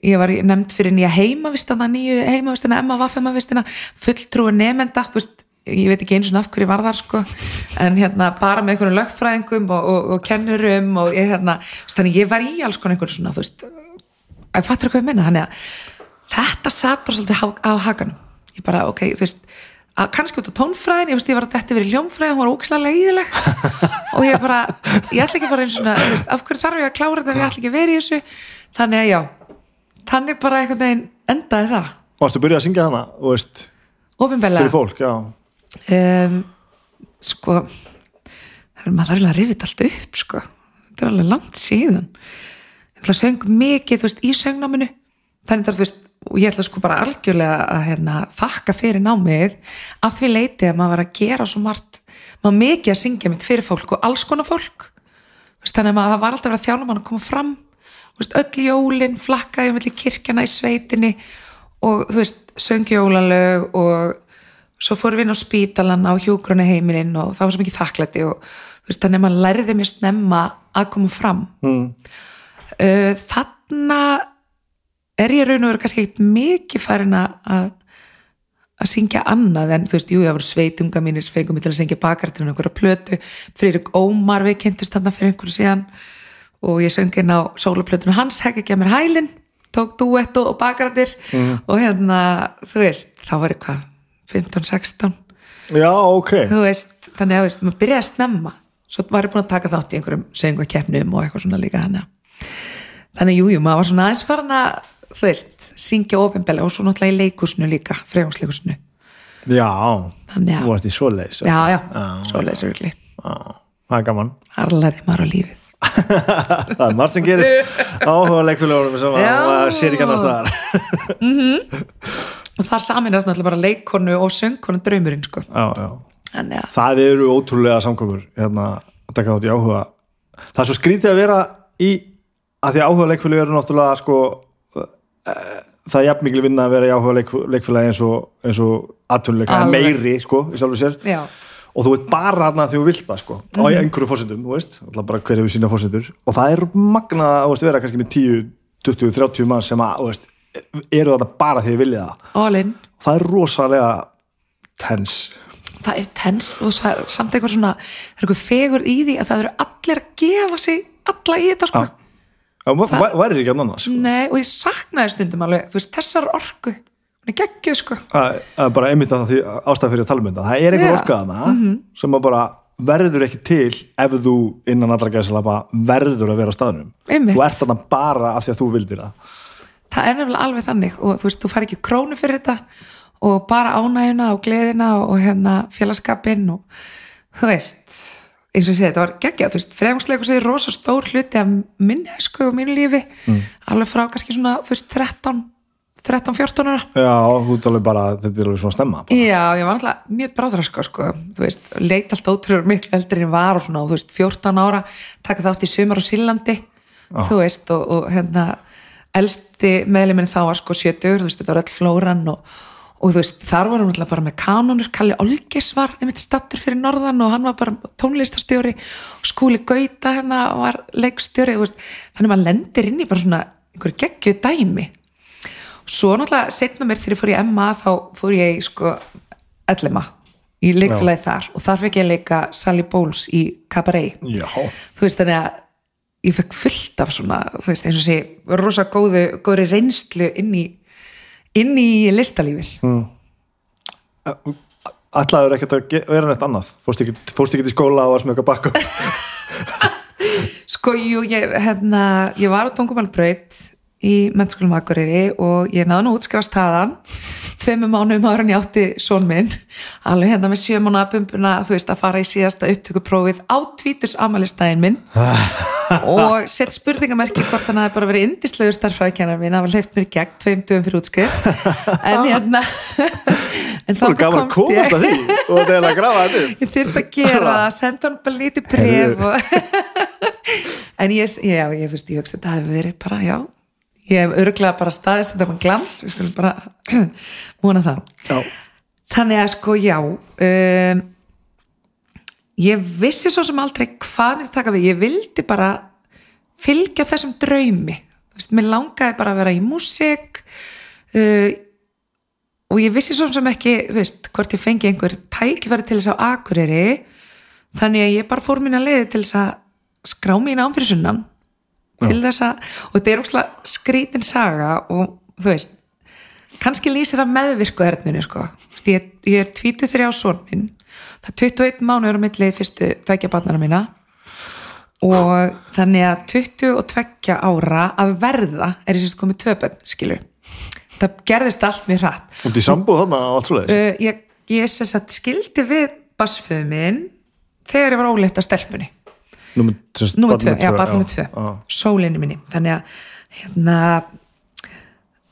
ég var í nefnd fyrir nýja heimavistana nýju heimavistina, Emma Vaffemavistina fulltrúi nefnda, þú veist ég veit ekki eins og af hverju var þar sko en hérna bara með einhverjum lögfræðingum og, og, og kennurum og ég hérna þannig ég var í alls konar einhverju svona þú veist, að fattur hvað ég menna þannig að þetta satt bara svolítið á, á hakanum. Ég bara, ok, þú veist að kannski út á tónfræðin, ég veist, ég var að detti verið hljómfræðin, hún var ókslega leiðileg. Og ég bara, ég ætla ekki að fara eins þú veist, af hverju þarf ég að klára þetta ef ég ætla ekki að vera í þessu? Þannig að já, þannig bara einhvern veginn endaði það. Varstu að byrja að syngja hana og veist, ofinbella fyrir fólk, já. Um, sko það er maður þarf að rifið allt upp sko, þetta er alveg langt síðan. Ég ætla að söng mikið þú veist, í söngnáminu þannig að þú veist, og ég ætla sko bara algjörlega að hérna, þakka fyrir námið. Að því leiti að maður var að gera svo margt, maður mikið að syngja mitt fyrir fólk og alls konar fólk. Veist, þannig að maður það var alltaf að vera þjálfum að koma fram. Veist, öll jólin flakkaði mellir kirkjana í sveitinni og þú veist, söngjólalög og svo fórum við inn á spítalan á hjúgrunni heimilinn og það var svo mikið þakklæti og veist, þannig að maður lærði mér snemma að koma fram. Mm. uh, þarna er ég raun og veru kannski ekkert mikið farin að að- að syngja annað en þú veist, jú, það voru sveitunga mínir fengum mig til að syngja bakartinn og einhverja plötu. Friðrik Ómar við kynntust þarna fyrir einhverju síðan og ég söng inn á sólaplötunu hans, hekka ekki að mér hælinn tók duett og, og bakarættir og hérna, þú veist, þá var eitthvað 15-16 já, ok, þú veist, þannig að þú veist, maður byrjaði að snemma. Svo var ég búin að taka þátt í einhverjum söngukeppnum og eitthvað svona líka hann þannig, jú, jú, maður var svona aðeins farin að þú veist, syngja ofinbeli og svo náttúrulega í leikusinu líka, fregjónsleikusinu já þú varst í svoleiðis já, já, Já, svo leysir virkli já, það er gaman. Harlaði maður á lífið. Það er margt sem gerist. Áhuga leikfélagunum sem að Já. maður sér ekki annar staðar. Og þar saminast náttúrulega bara leikonu og söngkonu draumurinn, sko. Já, já. Þannig að, það eru ótrúlega samkokur hérna, að taka þátt í áhuga. Það er svo skrítið að vera í að því að áhuga leikfélagi eru náttúrulega sko, það er jafn mikil vinna að vera í áhuga leik, leikfélagi eins og, og Alveg. meiri sko, í sjálfu sér. Já, og þú veit bara þarna þegar þú vilt það sko, á einhverju fórsendum, þú veist. Alltaf bara hver hefur sína fórsendur og það er magna að vera kannski með 10, 20, 30 mann sem að, þú veist, eru þarna bara því þið viljið það. Og það er rosalega tens það er tens og samt eitthvað svona það er eitthvað fegur í því að það eru allir að gefa sig alla í þetta sko. Já. Það væri ekki annars sko. nei, og ég saknaði stundum alveg þú veist, þessar orku. Hún er geggjuð sko. Er bara einmitt að því ástæð fyrir að tala um þetta. Það er einhver Já. orka þarna sem að bara verður ekki til ef þú innan allra gæðsalapa verður að vera á staðnum. Einmitt. þú ert þarna bara af því að þú vildir það. Það er nefnilega alveg þannig og þú veist, þú fær ekki krónu fyrir þetta og bara ánæguna og gleðina og hérna félagskapinn og þú veist, eins og ég segi, þetta var geggjað, þú veist, fremsleikur segir rosa stór hluti af minni sko og mínu lífi alveg frá kannski svona, þú veist, 13 13-14 ára já, þú alveg bara, þetta er alveg svona snemma bara. Já, ég var alltaf mjög bráðraska sko, þú veist, leit alltaf ótrúður miklu eldri en var og svona, og þú veist, 14 ára taka þátt í sumar á Sílandi þú veist, og, og hérna elsti meðluminn þá var sko 70, þú veist, þetta var öll flóran og, og þú veist, þar var hann alltaf bara með kanonur, Kalli Olges var einmitt stattur fyrir norðan og hann var bara tónlistastjóri og skúli Gauta hérna var leikstjóri, veist, þannig að maður lendir inn í bara svona einhverju geggju dæmi. Svo náttúrulega setna mér þegar ég fór í Emma þá fór ég sko ellima í leikfélagi þar. Og þar fekk ég leika Sally Bowles í Cabaret. Já, þú veist þannig að ég fekk fullt af svona þú veist eins og sé rosa góðu, góðri reynslu inn í inn í listalífið. Ætlaður ekkert að vera neitt annað? Fórst ekki, fórst ekki til skóla og var smöka bakka? Sko jú, ég, hérna, ég var á Tungumálbraut í mennskólum Akureyri og ég náði nú útskjáðast þaðan tveimur mánuðum ára en ég átti són minn. Alveg hérna með sjömána bumbuna þú veist að fara í síðasta upptökuprófið á tvíturs amalistæðin minn. Og sett spurningamerki hvort hann hafi bara verið indislegur starffræðkennar minn, það var hleyft mér í gegn tveim dögum fyrir útskrift. En hérna en að komast að því og það er að grafa þetta ég þyrft að gera senda hann bara lítið bref og... en ég, já, ég, fyrst, ég hugsa þetta hefur verið bara, já ég hef örgulega bara staðist þetta með glans við skulum bara múna það. Já, þannig að sko, já um, ég vissi svo sem aldrei hvað mér taka við, ég vildi bara fylgja þessum draumi. Þú veist, mér langaði bara að vera í músík uh, og ég vissi svo sem ekki þú veist, hvort ég fengi einhver tækifæri til þess á Akureyri. Þannig að ég bara fór mína leiði til þess að skrá mín án fyrir sunnan til þess að, og þetta er óslega skrítin saga og þú veist kannski lýsir að meðvirku herninu sko, ég, ég er 23 á son minn, það er 21 mánuður á milli fyrstu tveikja barnana mína og þannig að 22 ára að verða er ég sérst komið tvö bönn, skilur. Það gerðist allt mjög hratt. Út í sambúð þarna og allt svo leiðis uh, ég, ég sérst skildi við basföðu minn þegar ég var óleitt að stelpunni Barn tvö, já, tvö, barn númer tvö. já. sólinni minni, þannig að hérna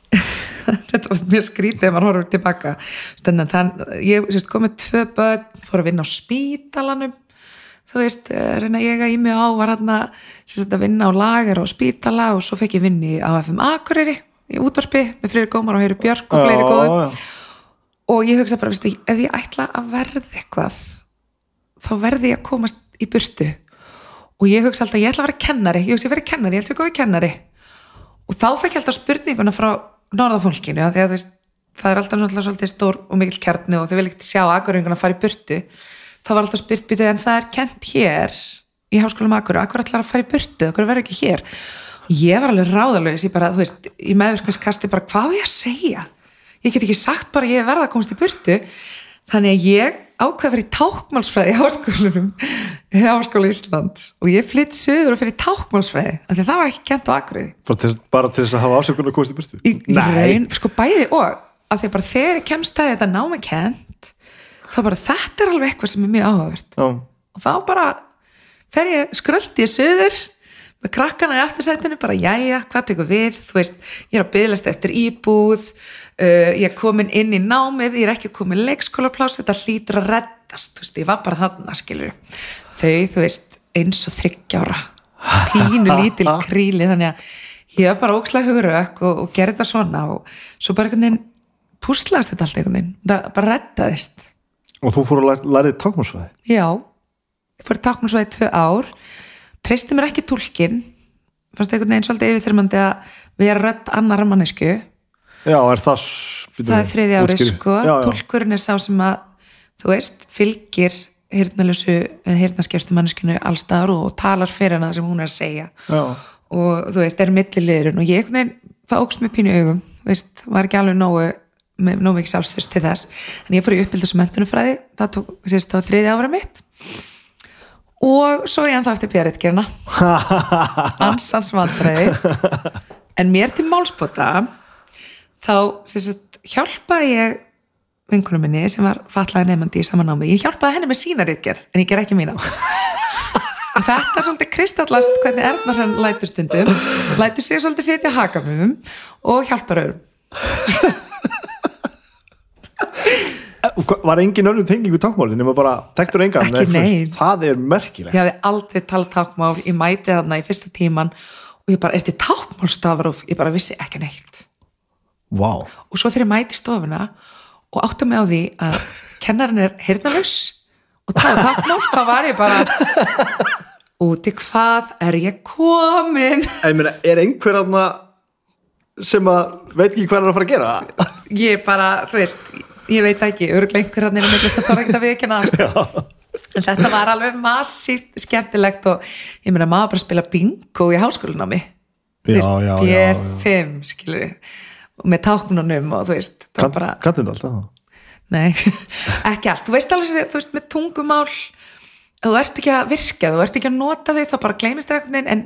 þetta var mjög skrítið ef maður horfður tilbaka. Þannig að þann, ég sérst, komið tvö börn fór að vinna á spítalanum. Þú veist, reyna ég að í mig á var hann að vinna á lager og spítala og svo fekk ég vinni á FM Akureyri í útvarpi með Freyri Gómar og Heyri Björk og fleiri Já, góðum. já. og ég hugsa bara, veistu, ef ég ætla að verða eitthvað þá verði ég að komast í burtu og ég hugsa alltaf, ég ætla að vera kennari. Ég hugsa ég verið kennari, ég ætla að góði kennari. Og þá fekk ég alltaf spurninguna frá norðafólkinu, að þú veist það er alltaf náttúrulega svolítið stór og mikil kjarni og þau vil ekkert sjá akureyringuna fara í burtu. Þá var alltaf spurt býtu en það er kent hér í háskólum akur, akkur ætlar að fara í burtu akkur verður ekki hér. Ég var alveg ráðalögis, ég bara, þú veist í meðvirkningskasti bara, hvað á ég að segja? Ég get ekki sagt bara ég verða að komast í burtu. Þannig að ég ákveð að í tákmálsfræði í háskólanum í háskóla Íslands. Og ég flytt söður og fyrir tákmálsfræði af því að það var ekki kent á Akureyri. Bara til, bara til þess að hafa ásökun og komast í burtu? Í, í raun, sko bæði og. Af því að bara þegar ég kemst að þetta námi kent þá bara þetta er alveg eitthvað sem er mjög áhugavert. Og þá bara fer ég skröldi ég söður með krakkana í aftursætinu bara jæja, hvað tekur við? Þú veist, ég er að byggðast eftir íbúð uh, ég er komin inn í námið ég er ekki komin leikskólapláss þetta hlýtur að reddast, veist, ég var bara þarna skilur þau, þú veist eins og þryggjára pínu lítil kríli, þannig að ég var bara ókslega hugurök og, og gerði þetta svona og svo bara einhvern veginn púslaðist þetta allt einhvern veginn, það bara reddaðist. Og þú fór að læra, lærið tákmálsfræði Já, ég fór í táknarsvæði tvö ár. Treysti mér ekki túlkin fannst einhvern veginn svolítið yfirþyrmandi að vera rödd annar mannesku já, er það það er þriði ári útskýrðu. sko. Túlkurinn er sá sem að þú veist, fylgir hirtnalösu, hirtnaskjörstu manneskinu allstaðar og talar fyrir hana það sem hún er að segja. Já. og þú veist, er milliliðurinn. Og ég veginn, það óks mér pínu augum veist, var ekki alveg nógu með nógu mikið sjálfstyrst til þess. En ég fór í uppbyldus og mentunumfræði það tók, sérst, það var þriði ára mitt. Og svo ég ennþá eftir björritgerina ansans vandræði. En mér til málspota þá sérst, hjálpaði ég vinkunum minni sem var fatlaði nefandi í saman námi, ég hjálpaði henni með sína ritgerð en ég ger ekki mína. Og þetta er svolítið kristallast hvernig Erna hann lætur stundum. Lætur sig svolítið setja hakamum og hjálpar öðrum. Var engin önnum tengingu tákmáli nema bara tektur engan. Það er merkilegt. Ég hafði aldrei talað tákmál ég mæti þarna í fyrsta tíman og ég bara, er þetta tákmálstafar og ég bara vissi ekki neitt Vá, og svo þegar ég mæti stofuna og átta mig á því að kennarinn er heyrnalaus og það er tákmál þá var ég bara út í hvað er ég komin? En meina, er einhver aðna sem að veit ekki hvað er að fara að gera? Ég bara, þú veist ég veit ekki, örgulega einhver hann er að það er ekkert að það sko. en þetta var alveg massíft skemmtilegt og ég meina maður bara spila bingo í háskólanámi Já, já, já, já. P5 skilur og með táknunum og þú veist var bara, Kanntu alltaf nei, ekki allt. Þú veist alveg, þú veist, með tungumál þú ert ekki að virka, þú ert ekki að nota þau, þá bara gleymist það veginn en,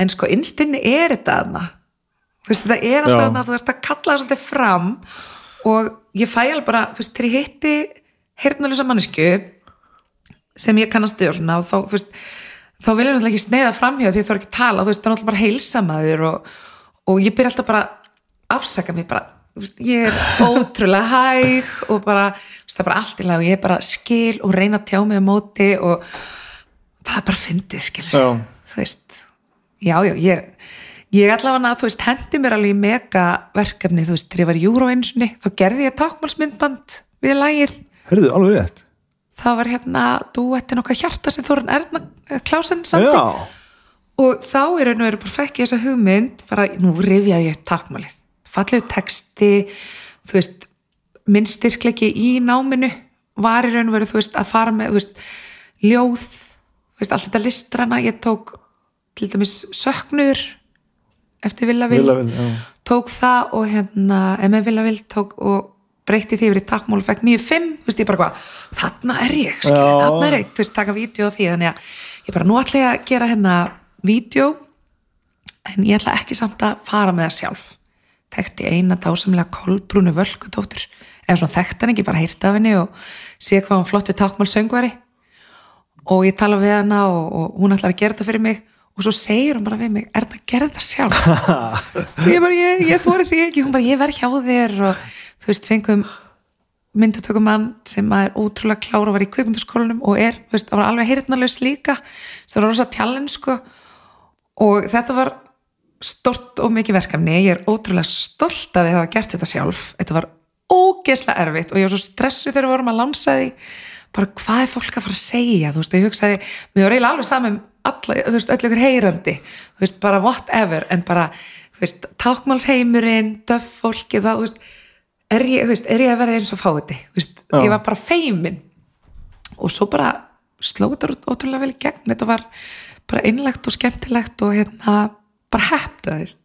en sko innstinni er þetta þarna. Þú veist, þetta er alltaf þarna þú ert að kalla það svolítið fram og ég fæ alveg bara, þú veist, þegar ég hitti heyrnalusa mannesku sem ég kannast við og svona og þá, þú veist, þá vil ég náttúrulega ekki sneiða framhjá því að það er ekki að tala, þú veist, það er náttúrulega bara heilsa maður og, og ég byrja alltaf bara afsaka mig bara, þú ég er ótrúlega hæg og bara, þú það er bara allt í lag og ég er bara skil og reyna að tjá mig á móti og það er bara fyndið, skilur Já, þú veist, já, já, ég ég allavega, þú veist, hendi mér alveg í mega verkefni, þú veist, þegar ég var í Euro einsunni, þá gerði ég tákmálsmyndband við lagið, heyrðu, alveg rétt. Það var hérna duettin okkar hjarta sem Þórun Erna eh, Klásen samti Já, og þá er og veru bara fekk ég þessa hugmynd bara, nú rifjaði ég upp tákmálið fallegu texti þú veist, minn styrklegi í náminu var í raun og veru þú veist, að fara með, þú veist, ljóð þú veist, allt þetta listrana ég tók til dæmis söknur eftir Villa Vil vilja vel, já tók það og hérna M.E. Villa Vil tók og breytti því yfir í takkmál og fekk 9-5, þú veist, ég bara hvað þarna er ég, skilur, Já. þarna er ég þú veist, taka vídeo á því, þannig að ég bara nú ætla ég að gera hérna vídeo en ég ætla ekki samt að fara með það sjálf þekkti eina dásamlega kolbrúnu völkudóttur. Eða svona þekkt hann ekki, bara heyrt af henni og sé hvað hann flottu takkmál söngvari og ég tala við hana og, og hún ætlar að gera þetta fyrir mig. Og svo segir hún bara við mig, er þetta að gera þetta sjálf? Og ég bara, ég, ég þóri því ekki. Hún bara, ég verð hjá þér. Og þú veist, fengum myndatökumann sem er ótrúlega klára og var í kvikmyndaskólanum og er, þú veist, það var alveg heyrnalaus líka. Það var rosa challenge sko. Og þetta var stort og mikið verkefni, ég er ótrúlega stolt að við hafa gert þetta sjálf. Þetta var ógeðslega erfitt og ég var svo stressuð þegar við vorum að lánsa því. Bara hvað er fólk að fara að segja? Þú veist, ég hugsaði, mér var eiginlega alveg saman alla, þú veist, öll ykkur heyrandi. Þú veist, bara whatever, en bara þú veist, tákmálsheimurinn, döff fólki það, þú veist, er ég, þú veist, er ég að verða eins og fáti, þú veist, Já. ég var bara feimin og svo bara slóð þetta ótrúlega vel í gegn. Þetta var bara innlegt og skemmtilegt og hérna bara veist.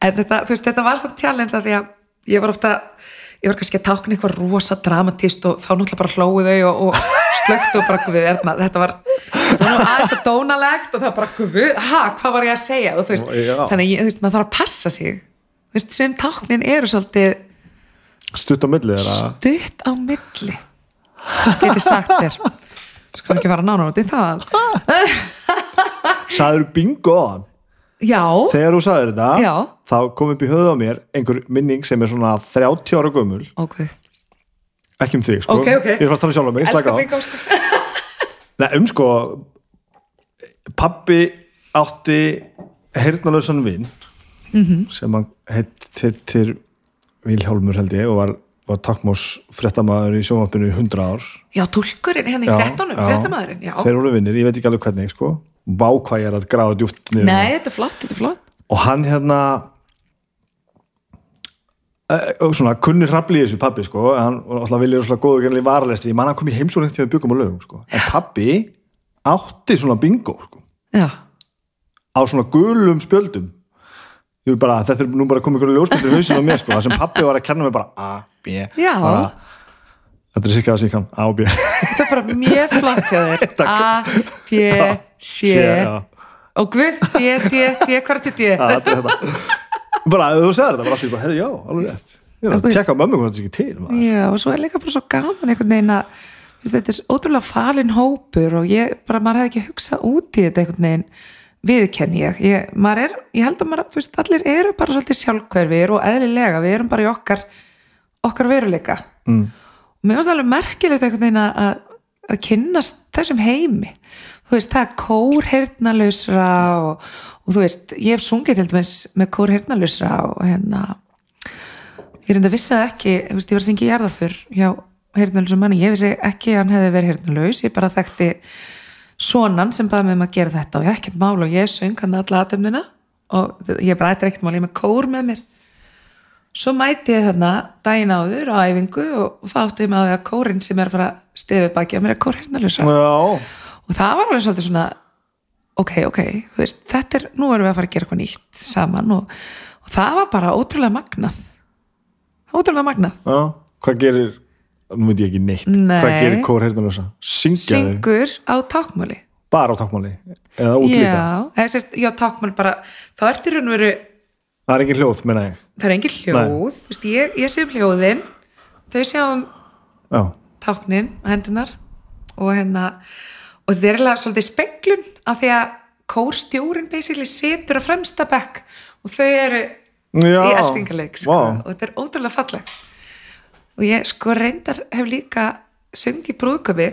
en þetta, veist, þetta var samt challenge að því að ég var ofta ég var kannski að tákna eitthvað rosa dramatist og þá náttúrulega bara hlóðu þau og, og slögt og bara guð, erna, þetta var aðeins svo dónalegt og það bara guð, ha, hvað var ég að segja? Og veist, þannig að maður þarf að passa sig. Veist, sem táknin eru svolítið Stutt á milli stutt á milli geti sagt þér. Skal ekki fara nánar út í það. Sæður bingo á hann já, Þegar þú sagðir þetta Já. þá kom upp í höfðu á mér einhver minning sem er svona 30 ára gömul ok ekki um þig sko Ok, ok. Ég er fast að tala sjálf um mig, slaka elskar á bingo sko. Nei, um sko pappi átti heyrnalösan vin Mhm. -hmm. sem hann heitir Vilhjálmur held ég og var, var takkmós fréttamaður í sjónvarpinu í 100 ár já, tulkurinn hérna í fréttamaðurinn, já þeir voru vinnir, ég veit ekki alveg hvernig sko vá hvað ég er að grafa djúpt niður nei, þetta er flott, þetta er flott. Og hann hérna eh, og svona kunni hrafli í þessu pappi sko, hann alltaf viljið svona góður gennilega varalestri, ég man hann kom í heimsókn þegar við byggum á lögum sko, en pappi átti svona bingo sko, já, á svona gulum spjöldum. Bara, þetta er nú bara komið ykkur ljósmyndir í hausinu á mér sko, það sem pappi var að kenna mig bara A, B, Já. Þetta er sikka að og B. Þetta er bara mjög flott hjá þér. A, B, C og Guð, D, D, D, hvað er þetta D? Þetta er þetta bara, þú segir þetta, bara allir bara, herri, já, alveg rétt. Ég er að tjekka mömmu hvað þetta er ekki til. Já, og svo er líka bara svo gaman einhvern veginn að þetta er ótrúlega falin hópur og ég, bara maður hefði ekki hugsað út í þetta einhvern veginn viðkenni ég, ég, maður er, ég held að maður, veist, allir eru bara svolítið sjálfhverfir og eðlilega, við erum bara í okkar okkar veruleika. Mm. Mér finnst alveg merkilegt einhvern veginn að, að, kynnast þessum heimi. Þú veist, það er kór heyrnalausra og, og þú veist, ég hef sungið til dæmis með kór heyrnalausra og hérna ég reynda vissi það ekki, þú veist, ég var að syngja í jarðarfur hjá heyrnalausum manni, ég vissi ekki að hann hefði verið heyrnalaus, ég bara þekkti sonan sem baði mig um að gera þetta og ég ekkert mál og ég söng hann alla aðtöfnina og ég bara ættir ekkert mál, ég með kór með mér svo mæti ég þarna daginn áður á æfingu og, og það átti ég með á því að kórin sem er að fara stefið baki að mér er kór heyrnalösa já, og það var alveg svolítið svona ok, ok, veist, þetta er nú erum við að fara að gera eitthvað nýtt saman og, og það var bara ótrúlega magnað. Það ótrúlega magnað. Já, hvað gerir nú veit ég ekki neitt, Nei. hvað gerir kór heyrnarlösa syngja þau, syngur á tákmáli bara á tákmáli eða út líka, já, eða sérst, já, tákmáli bara þá raun og veru, það er engin hljóð, meina ég. Það er engin hljóð. Þú veist, ég, ég sé um hljóðin. Þau sjá um já, táknin hendunar og hérna og þetta er eiginlega svolítið speklun af því að kórstjórin basically situr á fremsta bekk og þau eru já. í eltingaleik sko, vá. og þetta er ótrúlega falleg og ég sko reyndar hef líka sungið brúðköpi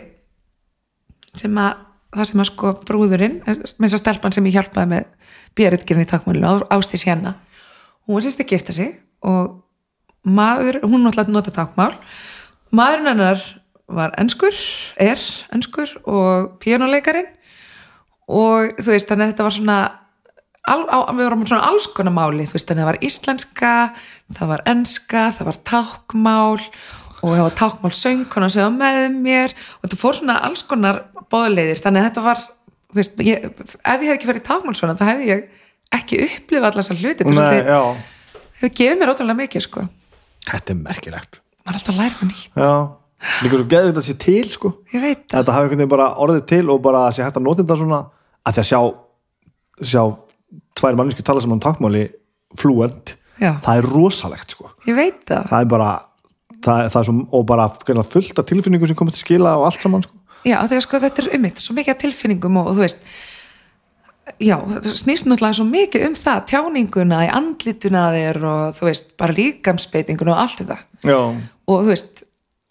sem að það sem að sko brúðurinn þess að stelpan sem ég hjálpaði með björitgirinn í takmálinu, Ástís hérna hún sérst að gifta sig og maður, hún náttúrulega nota takmál maðurinn hennar var enskur, er enskur og píjónuleikarin og þú veist þannig að þetta var svona al, á, við vorum svona alls konar máli þú veist þannig að það var íslenska það var enska, það var tákmál og það var tákmál söngkona sem var með mér og þetta fór svona alls konar bóðleiðir þannig að þetta var veist, ég, ef ég hef ekki verið tákmál svona þá hefði ég ekki upplifað allar þessar hluti er hefur gefið mér ótrúlega mikið sko. Þetta er merkilegt. Maður er alltaf að læra eitthvað nýtt. Já, líka svo geður þetta sé til sko. Ég veit það, þetta hafi einhvern veginn bara orðið til og bara sé hægt að nota þetta svona að því að sjá sjá tvær mannsku tala saman tákmáli fluent, já, það er rosalegt sko. Ég veit það. Það er bara það, það er svo, og bara fullt af tilfinningum sem komast til skila og allt saman sko. Já, þegar sko þetta er ummitt, svo mikið af tilfinningum og, og þú veist já, þetta snýst náttúrulega svo mikið um það tjáninguna í andlituna þér og þú veist, bara líkamsbeitinguna og allt þetta já, og þú veist,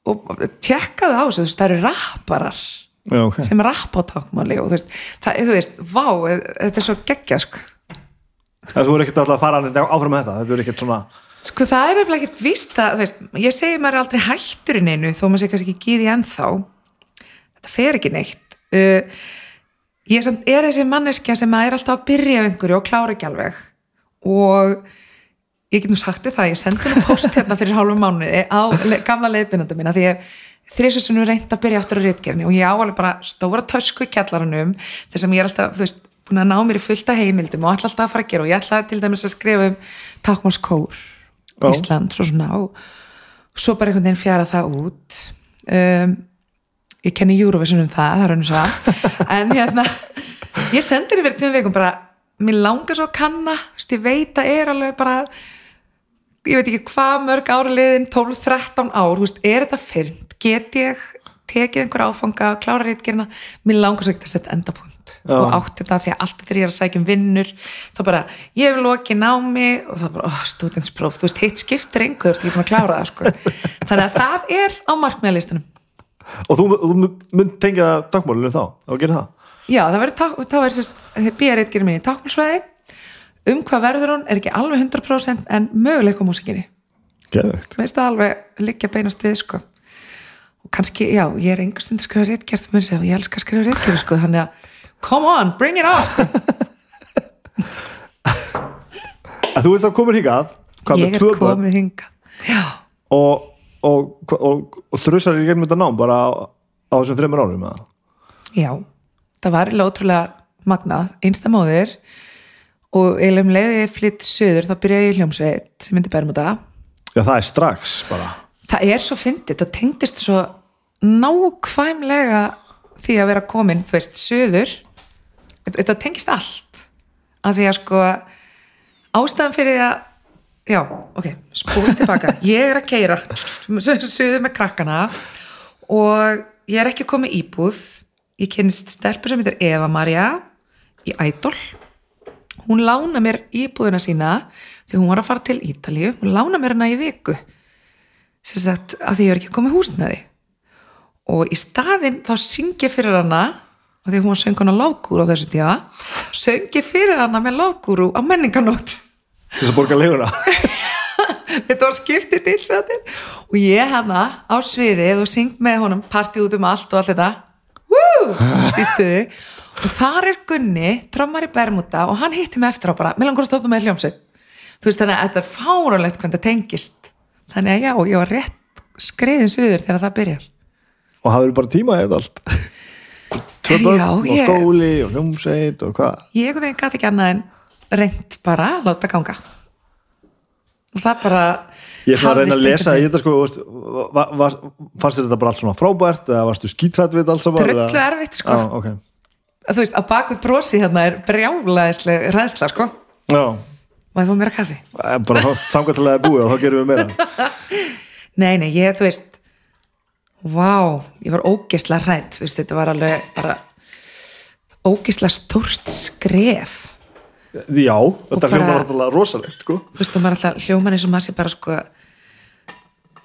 og tjekkaðu á þessu, þú veist, það eru rapparar já, ok sem rappa á tákmáli og þú veist, það, þú veist, vá þetta er svo geggja, sko en þú er ekkert alltaf að fara áfram með þetta þetta er ekkert svona Sko það er eftir ekkert víst að, þú veist, ég segi maður aldrei hættur í neinu þó maður sé kannski ekki gíði ennþá. Þetta fer ekki neitt. Uh, ég samt, er þessi manneskja sem er alltaf að byrja einhverju og klára ekki alveg og ég get nú sagt það, ég sendi nú post hérna fyrir hálfum mánuði á gamla leiðbynanda mína því að þrísusunum reynd að byrja aftur á réttgerni og ég á alveg bara stóra tösku í kjallaranum þess að ég er alltaf, þú veist, búin að ná mér í fullta heimildum og alltaf að fara að gera og ég ætla til dæmis að skrifa um tákmálskór Já. Ísland, svo svona og svo bara einhvern veginn fjara það út um, ég kenni Eurovision um það, það er og svo en hérna ég sendir yfir tveim vikum bara mér langar svo að kanna, veist, ég veit að er alveg bara ég veit ekki hvað mörg ára liðin 12-13 ár, veist, er þetta fyrnt? Get ég tekið einhver áfanga klára reitgerina, mér langar svo ekki að setja endapunkt. Já. og átt þetta því að alltaf þegar ég er að sækja um vinnur þá bara, ég hef lokið námi og það bara, oh, stúdenspróf, þú veist, heitt skiptir einhver, þú ert ekki búin að klára það sko. þannig að það er á markmiðalistunum og þú, þú mynd tengja tákmálinu þá, þá gerir það? Já, það verður, þá er sérst, býjar reitgerið minni í tákmálsvæði um hvað verður hún er ekki alveg 100% en möguleik á músikinni geðvegt mér finnst það alveg liggja beinast við sko. og kannski, já, ég er engur stund að skrifa réttgerð, mér segja, ég elska að skrifa réttgerð sko, þannig að, come on, bring it on! En þú ert þá komin hingað ég er tvö börn? komið hinga já, og, og, og, og, þrjusar í gegnum þetta nám bara á, á þessum þreymur árum eða? já það var ótrúlega magnað, einsta móðir og eiginlega um leiði flytt söður þá byrjaði ég hljómsveit sem myndi Bermuda. Já, það er strax bara. Það er svo fyndið, það tengdist svo nákvæmlega því að vera komin, þú veist, söður þetta tengist allt. Að því að sko ástæðan fyrir að já, ok, spólum tilbaka. Ég er að keira söður með krakkana og ég er ekki komið íbúð. Ég kynst stelpur sem heitir Eva Maria í Ædol hún lána mér íbúðina sína því hún var að fara til Ítalíu. Hún lána mér hana í viku. Sagt að því ég er ekki komið húsnaði og í staðinn þá syngi fyrir hana og því hún var sönguna lágúru á þessu tíma söngi fyrir hana með lágúru á menninganót til þess að borga leguna þetta var skiptið dilsættir og ég hana á sviðið og syng með honum partí út um allt og allt þetta. Woo! og þar er Gunni, trommar í Bermuda og hann hitti mig eftir á bara, með langur að stofna með hljómsveit. Þú veist þannig að þetta er fáránlegt hvernig það tengist. Þannig að já, ég var rétt skriðin suður þegar það byrjar. Og hafður bara tíma eða allt? Tvö börn og skóli og hljómsveit og hvað? Ég gæti ekki annað en reynt bara að láta ganga. Og það bara ég svona að reyna að lesa þetta sko fannst þetta bara allt svona frábært eða varstu skítrætt við allt saman Drullu erfitt, sko. Já, ok. þú veist, á bakvið brosi hérna er brjálaðisleg ræðsla sko. Já, og ég fá mér að kaffi? Bara þangar til að það er búið og þá gerum við meira. Nei, nei, ég, þú veist vá, ég var ógeðslega veist, þetta var alveg bara ógeðslega stórt skref Já, þetta hljómar náttúrulega rosalegt sko. þú veist, það maður alltaf hljóman eins og maður sé bara sko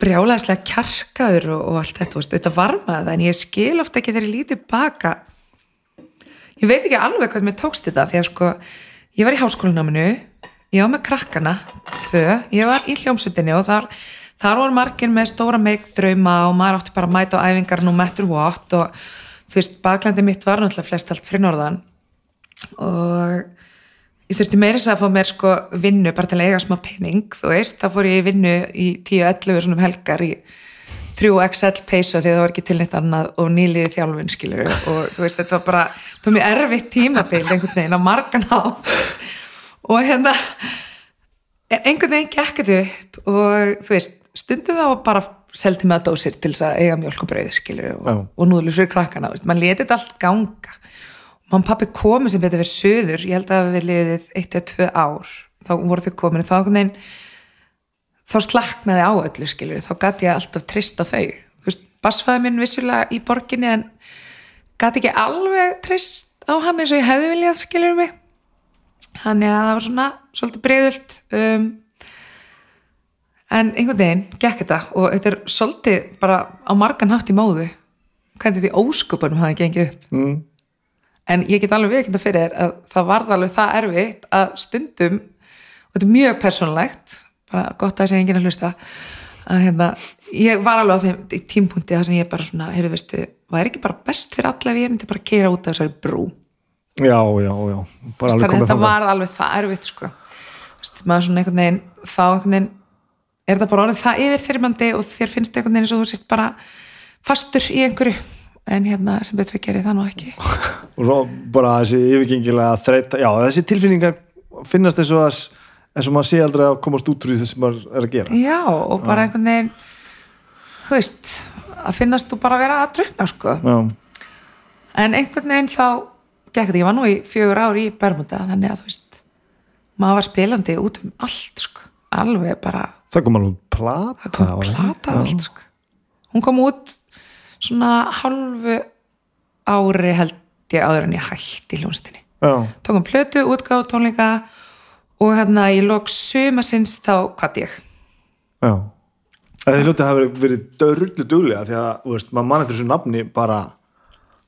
brjálaðislega kjarkaður og, og allt þetta, veist, þetta varmaði það en ég skil ofta ekki þegar ég lítið baka ég veit ekki alveg hvað mér tókst þetta því að sko ég var í háskólanáminu, ég var með krakkana tvö, ég var í hljómsutinni og þar, þar voru margir með stóra meikdrauma og maður átti bara að mæta á æfingar nú matter what og þú veist, baklandi mitt var náttúrulega flest allt fyrir norðan og ég þurfti meira þess að fá mér sko vinnu bara til að eiga smá pening, þú veist. Þá fór ég í vinnu í 10-11 svona um helgar í 3XL peysu því það var ekki til neitt annað og nýliði þjálfun skilur og þú veist þetta var bara það var mjög erfitt tímabil einhvern veginn á margan átt og hérna einhvern veginn gekk þetta upp og þú veist stundum þá bara seldi með dósir til þess að eiga mjölk og brauð skilur og, og núðlur fyrir krakkana, veist, mann leti þetta allt ganga mann pappi komið sem betur verið söður, ég held að við liðið eitt eða tvö ár, þá voru þau komin þá veginn þá slaknaði á öllu skilur þá gæti ég alltaf trist á þau. Þú veist, basfæði minn vissulega í borginni en gæti ekki alveg trist á hann eins og ég hefði viljað skilur mig. Þannig að það var svona svolítið breyðult um, en einhvern veginn gekk þetta og þetta er svolítið bara á margan hátt í móðu. Hvernig því óskupunum hafi gengið upp. Mm. En ég get alveg viðkynna fyrir þér að það varð alveg það erfitt að stundum og þetta er mjög persónulegt bara gott að segja enginn að hlusta að hérna, ég var alveg á þeim tímpunkti þar sem ég bara svona, heyrðu veistu væri ekki bara best fyrir alla ef ég myndi bara keira út af þessari brú? Já, já, já. Þetta var alveg það erfitt sko. Vist, maður svona einhvern veginn þá einhvern veginn er það bara orðið það yfirþyrmandi og þér finnst einhvern veginn eins og þú sért bara fastur í einhverju en hérna sem betur við gerði það nú ekki. Og svo bara þessi yfirgengilega þreita, já þessi tilfinningar finnast eins og, að, eins og maður sé aldrei að komast út úr því þess sem maður er að gera. Já og bara einhvern veginn þú veist að finnast þú bara vera að drukna sko. Já, en einhvern veginn þá gekk þetta, ég var nú í fjögur ár í Bermuda þannig að þú veist maður var spilandi út um allt sko. Alveg bara, það kom alveg plata það kom plata allt sko. Hún kom út svona halvu ári held ég áður en ég hætti í hljónstinni tókum plötu, útgáð, tónleika og hérna í lok sumasins þá hvað ég. Já. Það þið hljótið hafa verið dörrullu duglega því að, þú veist, maður mann eftir þessu nafni bara,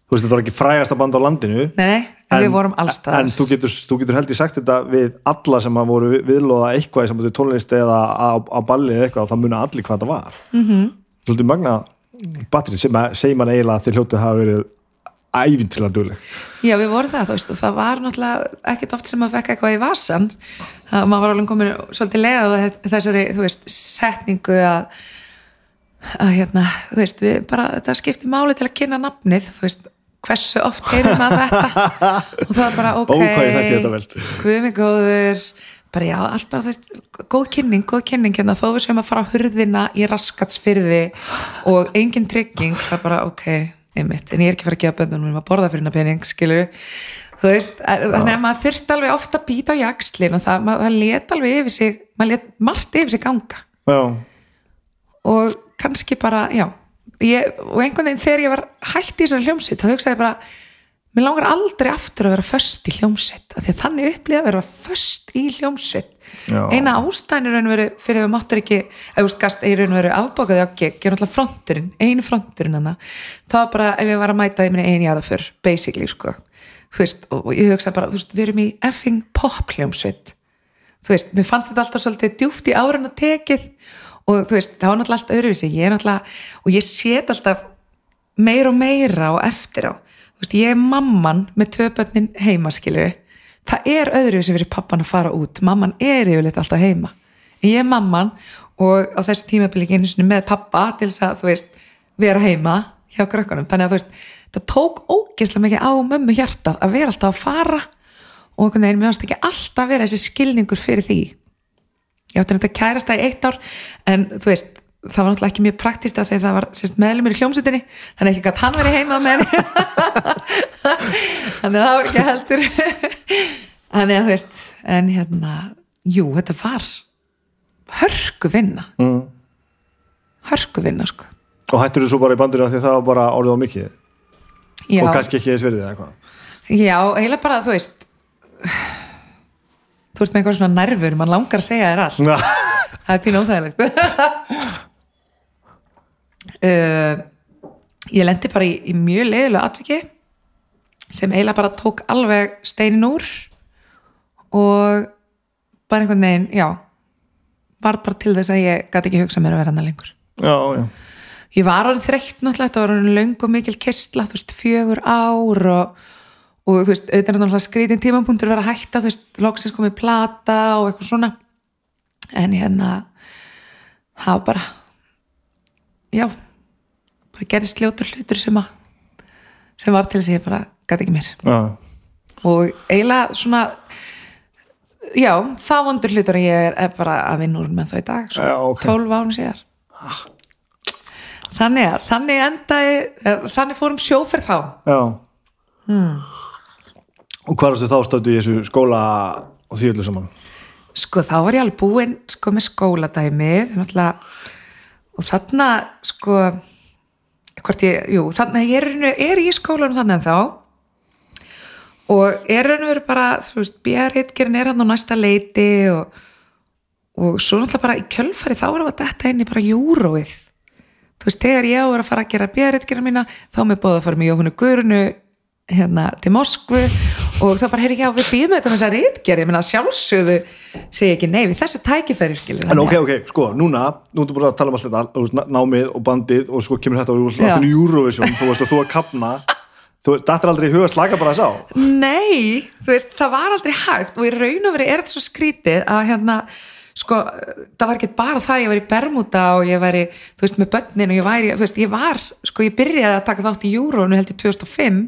þú veist, þetta var ekki frægasta band á landinu. Nei, nei, en, við vorum allstað en þú getur, þú getur held ég sagt þetta við alla sem að voru við- viðlóða eitthvað sem þú tónlist eða á, á balli eða eitthvað og það muna allir hvað þetta var. Mm. -hmm. Svolítið magna batteri sem að segir mann eiginlega að þið hljótið hafa verið ævintilega dugleg. Já, við vorum það, þú veist, og það var náttúrulega ekkert oft sem að fekk eitthvað í vasan það maður var alveg komin svolítið leið á þessari, þú veist, setningu að að hérna, þú veist, við bara þetta skipti máli til að kynna nafnið, þú veist hversu oft heyrði maður þetta? Og það var bara ok hvað þekki þetta vel. guð mig góður bara já, allt bara þú veist góð kynning, góð kynning hérna þó við sem að fara á hurðina í raskatsfyrði og engin trygging það er bara ok, einmitt en ég er ekki fara að gefa böndunum að borða fyrir hérna pening skilur þú veist, þannig að maður þurfti alveg ofta að býta á jakslin og það, maður, það let alveg yfir sig maður let margt yfir sig ganga. Já, og kannski bara, já ég, og einhvern veginn þegar ég var hætt í þessari hljómsveit þá hugsaði bara mér langar aldrei aftur að vera föst í hljómsveit af því að þannig upplýða að vera föst í hljómsveit. Já. eina ástæðin er raun og veru fyrir að við máttur ekki ef þú veist gast er raun og veru afbókaði á gig er náttúrulega fronturinn, einu fronturinn hana. það var bara ef ég var að mæta í minni einu jáða fyrr, basically sko. Veist, og ég hugsaði bara, veist, við erum í effing pop hljómsveit. Þú veist, mér fannst þetta alltaf svolítið djúft í árun að tekið og þú veist, það var náttúrulega allt öðruvísi. Ég er náttúrulega, og ég set alltaf meira og meira og eftir á veist, ég er mamman með tvö börnin heima skilur það er öðruvísi fyrir pappan að fara út. Mamman er yfirleitt alltaf heima. Ég er mamman og á þessu tímabili einu sinni með pappa til þess að þú veist, vera heima hjá krökkunum, þannig að þú veist það tók ógeðslega mikið á mömmu hjartað að vera alltaf að fara og einhvern veginn fannst ekki alltaf vera þessi skilningur fyrir því. Ég átti þetta kærast það í eitt ár en þú veist, það var náttúrulega ekki mjög praktist af því að það var meðlumir í hljómsutinni þannig ekki að hann veri heima með henni þannig að það var ekki heldur. Þannig að þú veist en hérna, jú, þetta var hörku vinna. Mm. hörku vinna sko. Og hættur þú svo bara í bandinu af því það var bara orðið á mikið? Já, og kannski ekki þess verið eða eitthvað? Já eiginlega bara þú veist þú veist með eitthvað svona nervur mann langar að segja þér allt. Það er pínu óþægilegt uh, ég lendi bara í, í mjög leiðilega atviki sem eiginlega bara tók alveg steinin úr og bara einhvern veginn, já var bara til þess að ég gæti ekki hugsa mér að vera hana lengur. Já, já, ég var orðin þreytt náttúrulega, þetta var orðin löng og mikil kistla, þú veist, fjögur ár og, og þú veist, auðvitað náttúrulega skrítin tímapunktur vera að hætta, þú veist, loksins komið plata og eitthvað svona. En hérna það var bara já bara gerðist ljótur hlutur sem að sem var til þess að ég bara gæti ekki mér. Já. og eiginlega svona já, það vondur hlutur að ég er, bara að vinna úr með það í dag sko, Já, ok. 12 árum síðar. Þannig að þannig endaði eh, þannig fórum sjóferð þá. Já. og hvað varstu þá stöðu í þessu skóla og því öllu saman? Sko þá var ég alveg búin sko með skóladæmi náttúrulega og þarna sko hvort ég, jú, þarna ég er, er í skólanum þannig en þá og er raun og veru bara þú veist, björritgerinn er hann á næsta leiti og, og svo náttúrulega bara í kjölfari þá að detta inn í bara júróið. Þú veist, þegar ég á að að fara að gera björritgerinn mína þá með bóða að fara með Jóhannu Guðrunu hérna til Moskvu og það bara heyri ekki á við býðum þetta með þess að rítgerð ég meina sjálfsögðu segi ekki nei við þessu tækifæri skilur en ok, ok, sko, núna nú ertu bara að tala um allt þetta, námið og bandið og sko kemur þetta veist, Eurovision þú veist, og þú að kapna þú veist, þetta er aldrei í huga að slaka bara þess á? Nei, þú veist, það var aldrei hægt og í raun og veri er þetta svo skrítið að hérna, sko, það var ekki bara það ég var í Bermuda og ég væri þú veist, með börnin og ég væri, þú veist, ég var sko, ég byrjaði að taka þátt í Júrónu held í 2005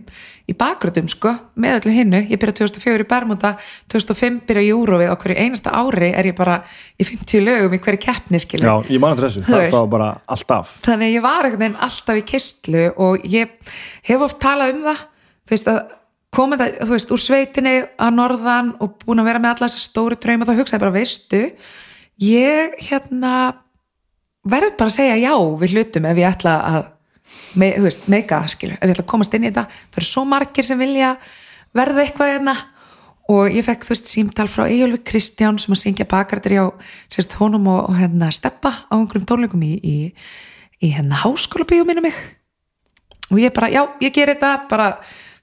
í bakgröðum, sko með öllu hinnu, ég byrjaði 2004 í Bermuda 2005 byrjaði Júróið á hverju einasta ári er ég bara í 50 lögum í hverju keppni, skilur já, ég man eftir þessu, það, var bara alltaf. Þannig ég var alltaf í kistlu og ég hef oft talað um það þú veist að koma það, þú veist, úr sveitinni að norðan og búin að vera með alla þessa stóru drauma þá hugsaði bara, veistu ég hérna verð bara að segja já við hlutum ef ég ætla að me, þú veist, meika, skilur, ef ég ætla að komast inn í þetta. Það eru svo margir sem vilja verða eitthvað hérna. Og ég fekk, þú veist, símtal frá Eyjólfi Kristján sem að syngja bakrættir hjá sérst honum og, og hérna steppa á einhverjum tónleikum í, í, í hérna háskóla bíu minna mig. Og ég bara, já, ég ger þetta bara,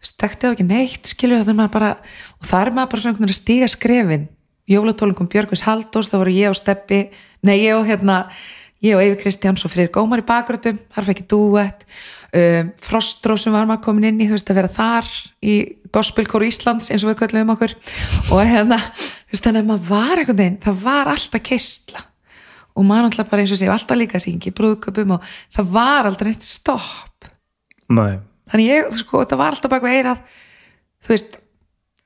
þekkti það ekki neitt skilur það bara, og það er maður bara svona að stíga skrefin. Jólatólingum Björgvins Haldós, það voru ég og Steppi nei, ég og hérna ég og Eyvi Kristjáns og Freyr Gómar í bakgrötum þar fekk ég dúett. Um, Frostrósum var maður komin inn í, þú veist, að vera þar í gospelkóru Íslands eins og við köllum okkur. Og hérna, þú veist, þannig að maður var einhvern veginn, það var alltaf keistla og maður alltaf bara eins og sé alltaf líka í brúðköpum og það var aldrei neitt stopp. Nei. Þannig ég, sko, þetta var alltaf bak við eirað þú veist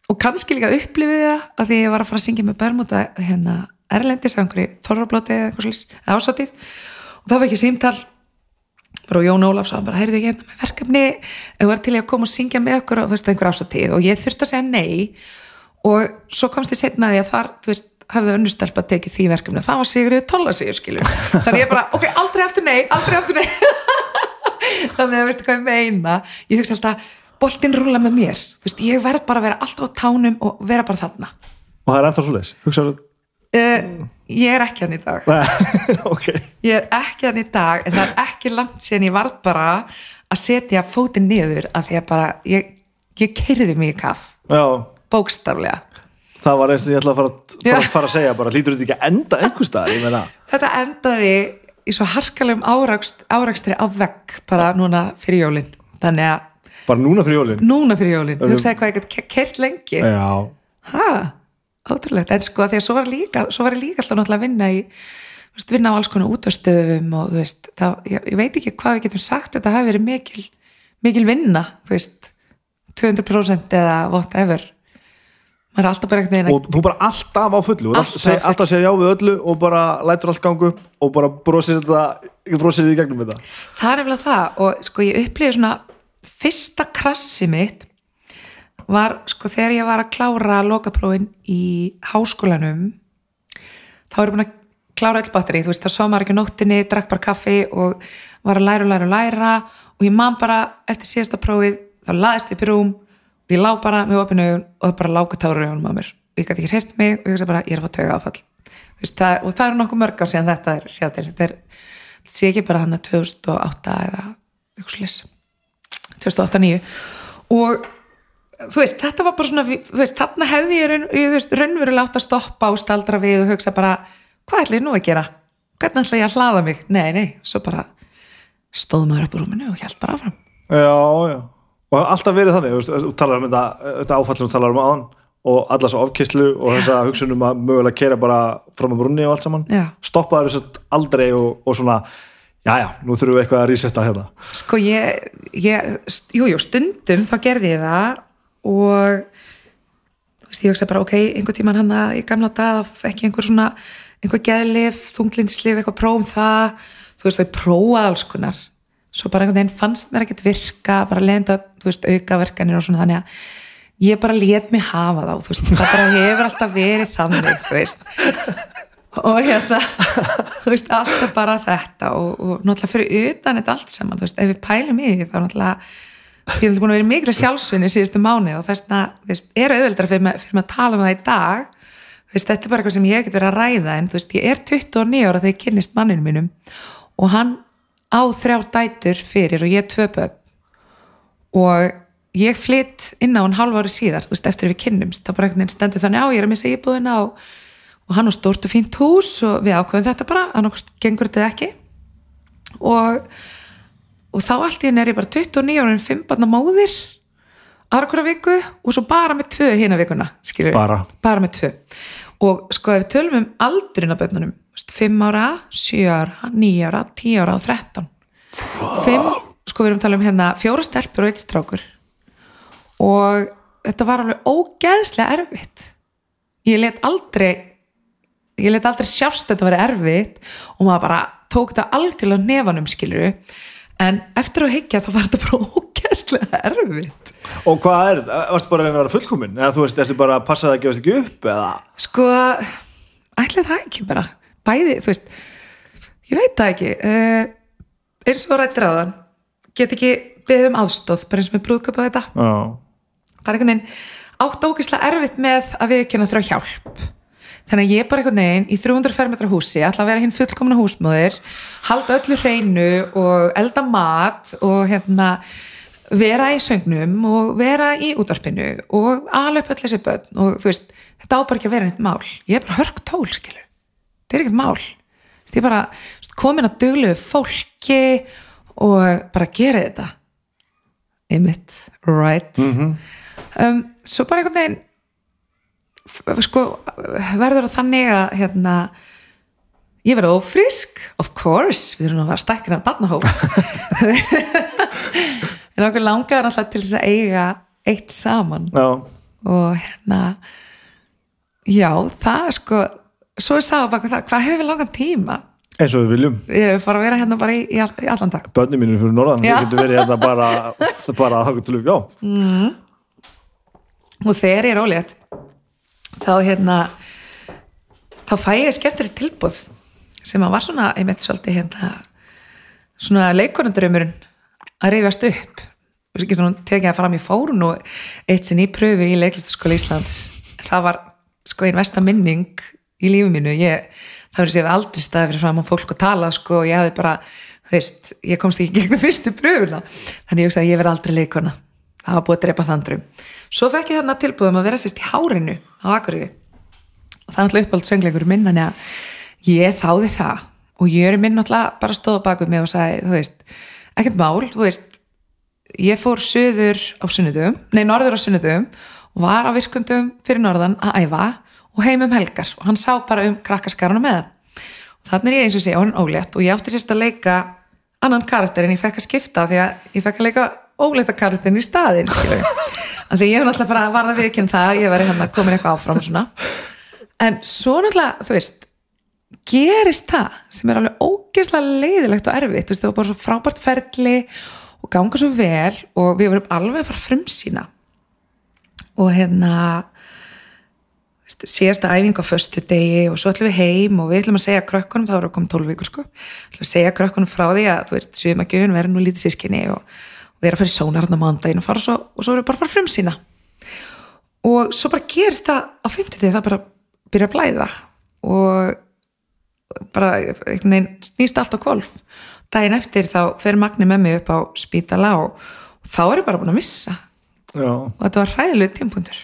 og kannski líka upplifið það að því ég var að fara að syngja með Bermuda hérna Erlendis, einhverju þorrablóti eða eitthvað svolítið ásatið. Og það var ekki símtal. Og Jón Ólafs að bara heyrði ég hérna með verkefni. Eða var til ég að koma og syngja með okkur og þú veist einhver ásatið. Og ég þurfti að segja nei. Og svo komst ég setna að þar, þú veist, hafði önnustelpa tekið því verkefni, það var Sigurður Tólasíu skilu, þannig ég bara, ok, aldrei aftur nei aldrei aftur nei þannig að veistu hvað ég meina? Ég hugsa alltaf, boltinn rúla með mér. Þú veist, ég verð bara að vera alltaf á tánum og vera bara þarna. Og það er ennþá svo leis hugsaðu uh, ég er ekki hann í dag. Ok, ég er ekki hann í dag en það er ekki langt síðan ég varð bara að setja fótinn niður að því að bara ég, ég kerði mig í kaff bókstaflega. Það var eins og ég ætla að fara, fara, fara að segja bara hlýtur þetta ekki að enda einhvers staðar? Ég meina, þetta endaði í svo harkalegum árakst, árakstri á vegg bara núna fyrir jólin. Þannig að bara núna fyrir jólin? Núna fyrir jólin, Það er- hugsaði hvað ég gæti kert lengi. Já, ha, ótrúlegt. En sko því að svo var, líka, svo var ég líka alltaf náttúrulega að vinna í veist, vinna á alls konar útastöðum og þú veist, það, ég, ég veit ekki hvað við getum sagt þetta hafi verið mikil mikil vinna, þú veist 200% eða whatever maður er alltaf bara einhvern veginn að og þú bara alltaf á fullu alltaf, Alltaf seg, alltaf segja já við öllu og bara lætur allt gangu upp og bara brosir því í gegnum þetta. Það er nefnilega það og sko ég upplýði svona fyrsta krassi mitt var sko þegar ég var að klára lokaprófin í háskólanum þá er ég búin að klára öll batteri, þú veist það svo maður ekki nóttinni, drakk bara kaffi og var að læra og læra og læra og ég man bara eftir síðasta prófið þá laðist ég upp í rúm ég lá bara með opinu augun og það bara láka tára augunum á mér. Ég gæti ekki hreift mig og ég hugsa bara ég er að fá tauga áfall veist, það, og það eru nokkuð mörg ár síðan þetta er sjá til, þetta er sé ekki bara hann að 2008 eða eitthvað slis 2008-2009 og þú veist, þetta var bara svona veist, þarna hefði ég, raun, ég raunverulega átt að stoppa og staldra við og hugsa bara hvað ætla ég nú að gera? Hvernig ætla ég að hlaða mig? Nei, nei, svo bara stóð maður upp úr rúminu og hjælt bara áfram. Já, já og alltaf verið þannig, þú talar um þetta, þetta áfall sem þú talar um aðan og alla svo ofkyslu og þessa hugsunum að mögulega kera bara fram á brunni og allt saman. Já. stoppaður þess að aldrei og, og svona já já, nú þurfum við eitthvað að resetta hérna. Sko ég, ég jú, jú, stundum þá gerði ég það og þú veist, ég hugsa bara, ok, einhver tíman hann að í gamla dag ég einhver svona einhver geðlif, þunglindslif, eitthvað prófum það, þú veist, þau prófað alls konar, svo bara einhvern veginn fannst mér ekkert virka, bara leðenda þú veist, aukaverkanir og svona þannig að ég bara let mig hafa þá, þú veist það bara hefur alltaf verið þannig þú veist. Og hérna þú veist, alltaf bara þetta og, og náttúrulega fyrir utan þetta allt saman þú veist, ef við pælum í því þá náttúrulega því er búin að vera mikla sjálfsvinni síðustu mánu og þess að, þú veist, er auðveldra fyrir maður að tala um það í dag. Þú veist, þetta er bara eitthvað sem ég ekkert verið að ræða en þú veist, ég er 29 ára þegar ég kynnist manninu mínum og hann á þrjár dætur fyrir og ég er tvö börn. Og ég flytt inn á hann hálfa ári síðar, þú veist, eftir við kynnumst. Þá bara einhvern veginn stendur þannig á, ég er að missa íbúðina og, og hann á stórt og fínt hús og við ákveðum þetta bara, annarkvæmst gengur þetta ekki. Og og þá allt í henni er ég bara 29 ára en 5 barna móðir aðra hverja viku og svo bara með tvö hina vikuna, við, Bara? bara með tvö og sko ef við tölum um aldurinn á börnunum, 5 ára 7 ára, 9 ára, 10 ára og 13 5, sko við erum að tala um hérna fjóra stelpur og eitt strákur. Og þetta var alveg ógeðslega erfitt. Ég let aldrei ég let aldrei sjást þetta vera erfitt og maður bara tók þetta algjörlega nefanum skiluru en eftir að higgja þá var þetta bara ógeðslega erfitt. Og hvað er, varstu bara að reyna að vera fullkomin eða þú veist, ertu bara að passa það að gefast ekki upp eða, sko, ætlaði það ekki bara. Bæði, þú veist ég veit það ekki. Uh, eins og rættir á þann get ekki beðið um aðstóð, bara eins og með brúðköp og þetta. Já, bara einhvern veginn átt ógeðslega erfitt með að við kynna þrjá hjálp. Þannig að ég bara einhvern veginn í 300 fermetra húsi ætla að vera hinn fullkomna húsmóðir halda öllu hreinu og elda mat og hérna vera í söngnum og vera í útvarpinu og upp öll þessi börn og þú veist, þetta á bara ekki að vera eitt mál. Ég er bara hörk tól, skilur. Þetta er ekkert mál. Ég er bara komin að duglegu fólki og bara gera þetta. Einmitt, right. Um, svo bara einhvern veginn sko verður það þannig að hérna ég verður ófrísk, of course við erum að vera stækkina barnahóp en okkur langaði alltaf til þess að eiga eitt saman. Já, og hérna já, það sko svo er sagði baka það, hvað hefur við langan tíma? Eins og við viljum. Við erum fara að vera hérna bara í, í, í allan dag. Börnum mínum fyrir norðan, við getum verið hérna bara bara að hafa til já, og þegar ég er ólétt þá hérna þá fæ ég skemmtileg tilbúð sem að var svona, ég mitt svolítið hérna svona leikonundurumurinn að rifjast upp. Og svo getur hún tekið það fram í fórun og eitt sinn í pröfu í leiklistaskóla Íslands. Það var sko einn versta minning í lífi mínu. Ég, það verður sér aldrei staði fyrir fram á fólk og tala sko og ég hafði bara þú veist, ég komst ekki gegnum fyrstu pröfuna. Þannig ég hugsaði að ég verði aldrei leikona það var búið að drepa þandrum svo fekk ég þarna tilbúðum að vera sérst í hárinu á Akureyri. Og það er náttúrulega uppáld söngleikur minn þannig að ég þáði það. Og ég er minn náttúrulega bara stóð á baku mig og sagði, þú veist, ekkert mál þú veist, ég fór söður á sunnudum, nei norður á sunnudum og var á virkundum fyrir norðan að æfa og heim um helgar og hann sá bara um krakkaskaruna með hann. Og þannig er ég eins og sé, hann ólétt og ég átti sérst að leika annan karakter en ég fekk að skipta því að ég fekk að leika ólétta karakterin í staðin af því ég hef náttúrulega bara varða viðkynna það að ég veri hann að komin eitthvað áfram svona. En svo náttúrulega, þú veist gerist það sem er alveg ógeðslega leiðilegt og erfitt, veist, það var bara svo frábært ferli og ganga svo vel og við vorum alveg að fara frumsýna. Og hérna síðasta æfing á föstu degi og svo ætlum við heim og við ætlum að segja krökkunum, það voru að koma 12 vikur sko. Ætlum að segja krökkunum frá því að þú veist, sumagjöfun verður nú lítið sískinni og, og við erum að fara í sónarna mándaginn og fara svo, og svo erum við bara að fara frumsýna. Og svo bara gerist það á 50 það bara byrja að blæða. Og bara einhvern veginn snýst allt á kolf daginn eftir þá fer Magni með mig upp á spítala og, og þá er ég bara búin að missa. Já, og þetta var hræðilegu tímpuntur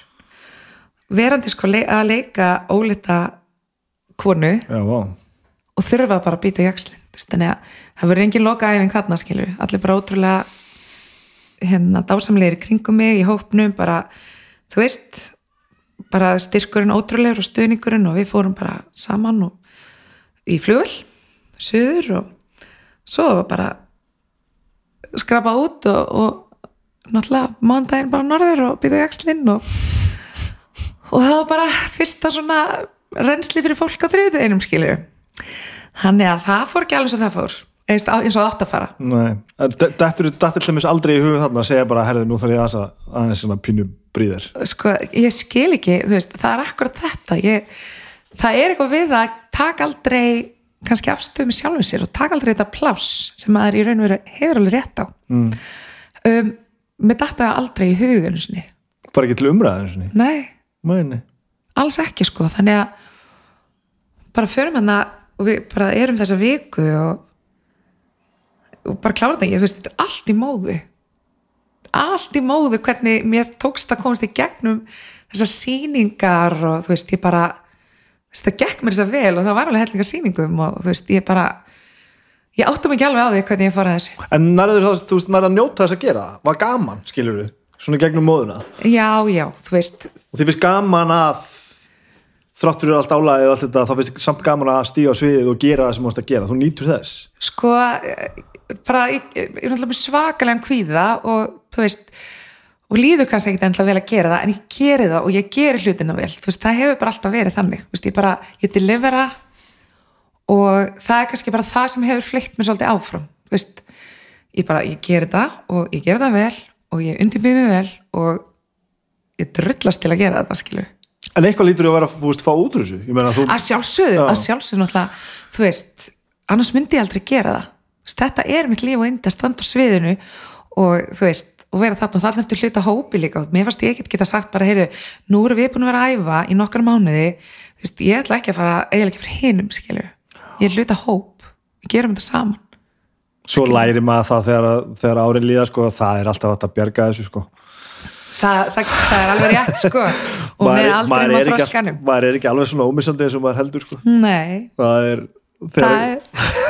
verandi sko le að leika ólita konu já, og þurfa bara að býta í jakslinn þannig að það verður engin loka æfing þarna skilur allir bara ótrúlega hérna dásamlegir í kringum mig í hópnum bara, þú veist bara styrkurinn ótrúlegur og stuðningurinn og við fórum bara saman og í flugvel söður og svo var bara skrapa út og, og náttúrulega mándaginn bara norður og býta í jakslinn og, og það var bara fyrsta svona reynsli fyrir fólk á þriðudeginum skilur þannig að það fór ekki alveg svo það fór. Eins og átt að fara. Er þetta til aldrei í huga þarna að segja bara, herði, nú þarf ég aðeins að pínu bríðir sko, ég skil ekki, veist, það er akkurat þetta. Ég, það er eitthvað við að taka aldrei kannski afstöðu með sjálfum sér og taka aldrei þetta pláss sem maður í raun og veru hefur alveg rétt á. Mm. um, með þetta aldrei í sinni. Bara ekki til umræðin nei, Mæni. alls ekki sko. Þannig að bara förum hann og við bara erum þessa viku og, og bara klára þetta, ég þú veist, þetta er allt í móðu. Allt í móðu hvernig mér tókst að komast í gegnum þessar sýningar og þú veist, ég bara veist, það gekk mér þess að vel og það var alveg hellingar sýningum og þú veist, ég bara ég áttum ekki alveg á því hvernig ég fór að þessu. En nærður þá, þú veist, maður að njóta þess að gera. Var gaman, skilur við, svona gegnum móðuna? Já, já, þú veist. Og þið finnst gaman að þráttur eru allt álæðið og allt þetta, þá finnst þið samt gaman að stíga á sviðið og gera það sem þú mást að gera, þú nýtur þess. Sko eh, bara, ég, ég er náttúrulega svakalega kvíða og þú veist og líður kannski ekkit endla vel að gera það en ég geri það og ég geri hlutina vel. Veist, það hefur bara alltaf verið þannig. Veist, ég bara, ég delivera og það er kannski bara það sem hefur fleitt mér svolítið áfram. Veist, ég bara, ég geri það og ég geri það vel og ég undirbyrði mig vel og ég drullast til að gera þetta skilur en eitthvað lítur þú að vera að veist, fá út úr þessu? Ég meina, þú, að sjálfsögðu, Já. að sjálfsögðu náttúrulega, þú veist, annars myndi ég aldrei gera það. Þetta er mitt líf og indi að standa á sviðinu og þú veist, og vera þarna. Og þarna ertu hluta hópi líka. Og mér fannst ég ekkert geta sagt bara, heyrðu, nú erum við búin að vera að æfa í nokkar mánuði, veist, ég ætla ekki að fara eiginlega ekki fyrir hinum, skilur ég er hluta hóp, við gerum þetta saman. Svo læri maður það þegar, þegar árin líða sko, það er alltaf að bjarga þessu sko. það, það, það er alveg rétt, sko. Og Maður með aldrei maður þroskanum. all- maður er ekki alveg svona ómissandi eins og maður heldur sko. nei, það er það er,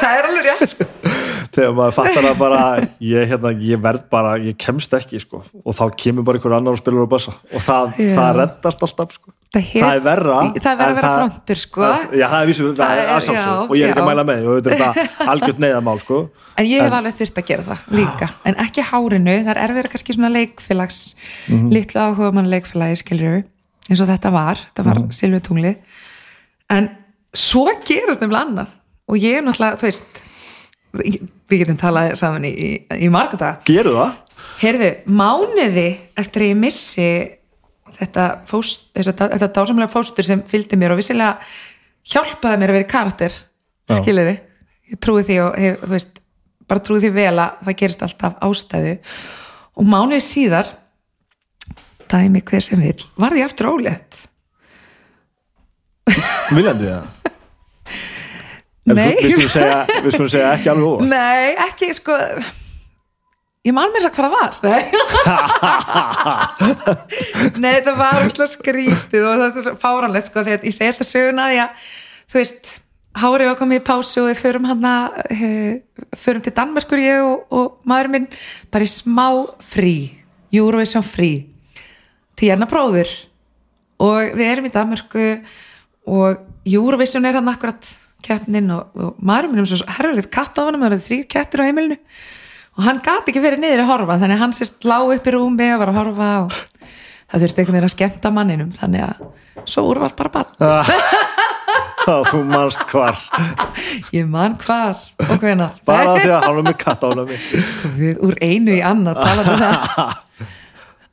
það er alveg rétt sko. þegar maður fattar að bara ég, hérna, ég verð bara, ég kemst ekki sko. og þá kemur bara einhver annar og spilur á bassa og það, það reddast alltaf sko. það, hef, það er verra það er verra en að vera frontur sko já, það er vísu, það er aðsálsög já, og ég er ekki að mæla með og þetta er þetta algjört neyðamál sko en ég hef alveg þurft að gera það líka en ekki hárinu, það er erfið kannski svona leikfélags Mhm. litlu áhuga mann leikfélagi skilur eins og þetta var, þetta var mm Mhm. en svo gerast nefnilega annað og ég er náttúrulega, þú veist við getum talað saman í, í, í marga daga. Geru það? Heyrðu, mánuði eftir að ég missi þetta, fóst, þetta, þetta dásamlega fóstur sem fylgdi mér og vissilega hjálpaði mér að vera karakter skilur ég trúi því og hef, þú veist, bara trúi því vel að það gerist alltaf ástæðu. Og mánuði síðar dæmi hver sem vil var því aftur ólétt. Viljandi það? En Nei. Við skulum segja, við skulum segja ekki alveg óvart. Nei, ekki sko ég man mér að hvað það var. Nei, þetta var umslega skrítið og þetta er svo fáranlegt sko þegar ég segi alltaf söguna að þú veist, Hári var komið í pásu og við förum hann að förum til Danmerkur ég og, og maður minn bara í smá frí Eurovision frí. Til hérna bróður og við erum í Danmörku og Eurovision er hann akkurat keppnin og, og maður minn um svo herfilegt katt á hann, maður er þrýr kettur á heimilinu. Og hann gati ekki verið niður að horfa þannig að hann sérst lá upp í rúmi og var að horfa og það þurfti einhvern veginn að skemmta manninum þannig að svo úrvald bara bann Það þú manst hvar. Ég man hvar. Og hvenar bara því að hann er með katt ánum við úr einu í annað talaðu það.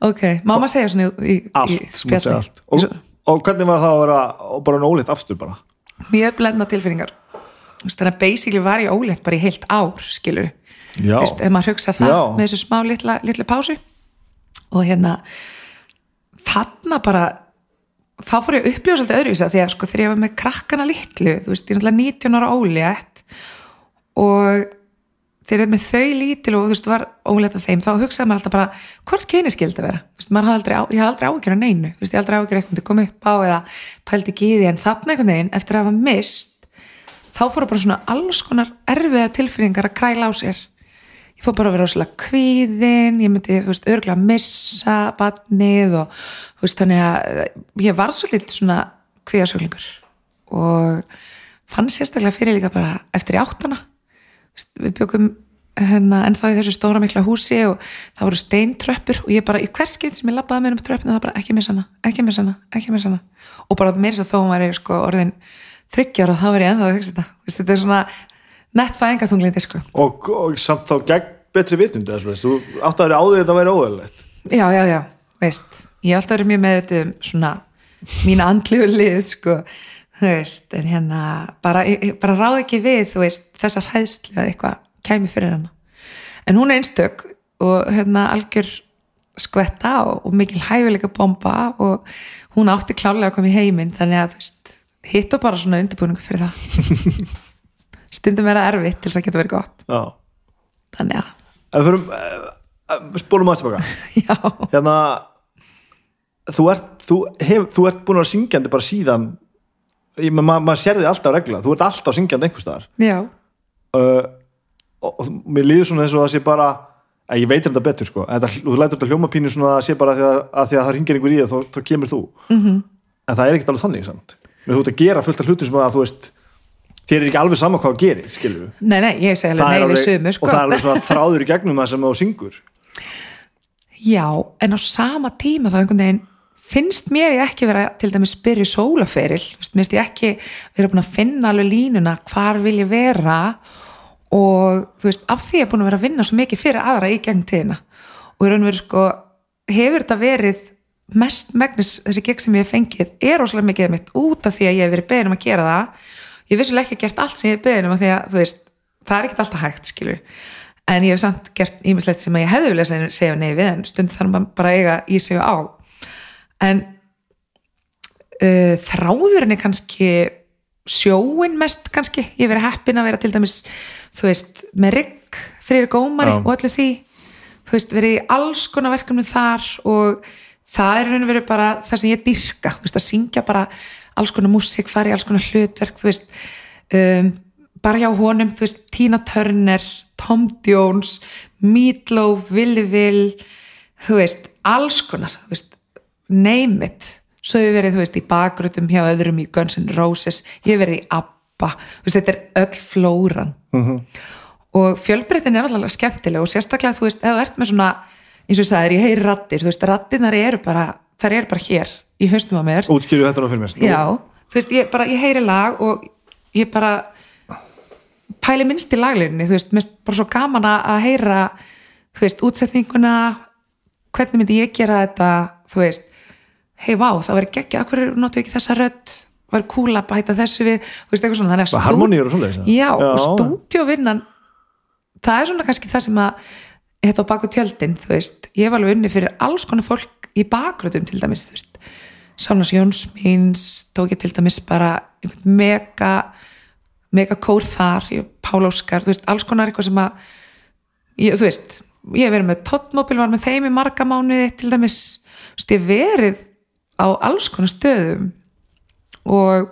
Ok, má maður segja svona í, í, í allt, sem maður segja spjalli? allt. Og, og hvernig var það að vera bara nólíkt aftur bara mjög blendna tilfinningar. Þannig að basically var ég ólétt bara í heilt ár skilur, Veist, ef maður hugsa það Já. með þessu smá litla, litla pásu. Og hérna þarna bara þá fór ég að upplifa svolítið öðruvísa því að sko þegar ég var með krakkana litlu þú veist, ég er náttúrulega 19 ára ólétt og þegar með þau lítil og þú veist, var af þeim þá hugsaði maður alltaf bara, hvort kyni skildi að vera? Þú veist, maður hafði aldrei, ég hafði aldrei áhyggjur af neinu. Þú veist, ég hafði aldrei áhyggjur eitthvað koma upp á eða pældi ekki í því en þarna einhvern veginn eftir að hafa mist þá fóru bara svona alls konar erfiða tilfinningar að kræla á sér. Ég fór bara að vera rosalega kvíðin ég myndi, þú veist, örgulega að missa batnið og þú veist, þannig að eh, ég var svolítið svona kvíðasöglingur og fann sérstaklega fyrir líka bara eftir í áttana við byggum hérna, ennþá í þessu stóra mikla húsi og það voru steintröppur og ég bara í hvers skipt sem ég labbaði með um tröppina það bara ekki missa hana, ekki missa hana, ekki missa hana. Og bara meira þess að þó hún væri sko orðin þryggjar og þá var ég ennþá að hugsa þetta. Þú veist, þetta er svona nett fæðingaþunglindi sko. Og, og samt þá gegn betri vitund þú átt að vera áður þetta að vera óðurlegt já, já, já, veist. Ég hef alltaf verið mjög með þetta um svona mína andlegu lið sko þú veist, en hérna bara, bara ráð ekki við, þú veist þessar hæðslu að eitthvað kæmi fyrir hana. En hún er einstök og hérna algjör skvetta og, og mikil hæfileika bomba og hún átti klárlega að koma í heiminn þannig að þú veist, hitt og bara svona undirbúningu fyrir það. Stundum vera erfitt til þess að geta verið gott. Já, þannig að, en fyrir uh, spólum aðeins tilbaka. Já, hérna þú ert, þú, hef, þú ert búin að vera syngjandi bara síðan ég, ma, maður sér þig alltaf regla, þú ert alltaf syngjandi einhvers staðar. Uh, og, og mér líður svona eins og það sé bara að ég veit þetta betur sko. Þetta, þú lætur þetta hljóma pínu svona að sé bara að því að, að, því að það ringir einhver í það, þá, þá kemur þú. Mhm. -hmm. en það er ekkert alveg þannig samt. Þú ert að gera fullt af hlutum sem að þú veist þér er ekki alveg sama hvað gerir, skilur við Nei, nei, ég segi alveg nei við sumu sko. og það er alveg svona þráður í gegnum það sem þú syngur. Já, en á sama tíma þá einhvern veginn finnst mér ég ekki vera til dæmis spyrja sólaferil, finnst ég ekki vera búin að finna alveg línuna hvar vil ég vera og þú veist, af því ég er búin að vera að vinna svo mikið fyrir aðra í gegn tíðina. Og í raun og veru sko hefur þetta verið mest megnis þessi gegn sem ég hef fengið er óslega mikið mitt út af því að ég hef verið beðin um að gera það. Ég vissulega ekki gert allt sem ég hef beðin um að því að veist, það er ekkert alltaf hægt skilur en ég hef samt gert ímislegt sem að ég hefði vilja segja, við en stund þarf maður bara að eiga í sig á en uh, þráðurinn er kannski sjóin mest kannski? Ég hef verið heppin að vera til dæmis þú veist, með rigg fyrir gómari Já. og öllu því. Þú veist, verið í alls konar verkefnum þar og það er verið bara það sem ég dyrka, þú veist, að syngja bara alls konar músík, fara í alls konar hlutverk þú veist um, bara hjá honum, þú veist, Tina Turner Tom Jones Meatloaf, Willi Will þú veist, alls konar þú veist, name it. Svo hef ég verið, þú veist, í bakgrötum hjá öðrum í Guns N' Roses, ég hef verið í ABBA, veist, þetta er öll flóran. Mhm. og fjölbreytin er alltaf skemmtileg og sérstaklega, þú veist, ef þú ert með svona eins og ég sagði, ég heyri rattir, þú veist, rattirnar eru bara, þær eru bara hér í haustum á mér. Útskýru þetta nú fyrir mér. Já, þú veist, ég bara, ég heyri lag og ég bara pæli minnst í laglinni, þú veist, minnst bara svo gaman að heyra, þú veist, útsetninguna, hvernig myndi ég gera þetta, þú veist, hei vá, það verður geggja, akkur notu ekki þessa rödd, var cool að bæta þessu við, þú veist, eitthvað svona, þannig að Bara harmoníur og svoleiðis, eða? Já, og Já. stúdíóvinnan, það er svona kannski það sem að, þetta á baku tjöldin, þú veist, ég hef alveg unni fyrir alls konar fólk í bakröðum til dæmis, þú veist, Sánas Jóns míns, tók ég til dæmis bara mega mega kór þar, Pál Óskar þú veist, alls konar eitthvað sem að ég, þú veist, ég verið með Tottmobil var með þeim í marga mánuði til dæmis, þú veist, ég verið á alls konar stöðum. Og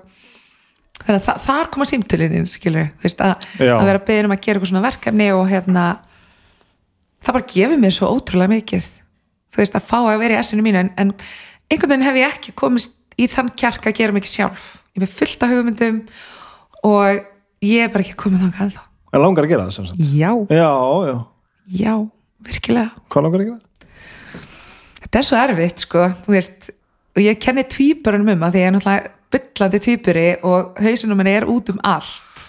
þannig að þa þar koma símtölininn skilur, þú veist, að, að vera beðin um að gera eitthvað svona verkefni og hérna það bara gefur mér svo ótrúlega mikið. Þú veist, að fá að vera í essinu mínu en, en einhvern veginn hef ég ekki komist í þann kjark að gera mikið sjálf. Ég er með fullt af hugmyndum og ég er bara ekki komið þangað ennþá. En langar að gera það sem sagt? Já, já, já, já, virkilega. Hvað langar að gera? þetta er svo erfitt sko. Þú veist, og ég kenni tvíburunum um að því ég er náttúrulega byllandi tvíburi og hausinum henni er út um allt.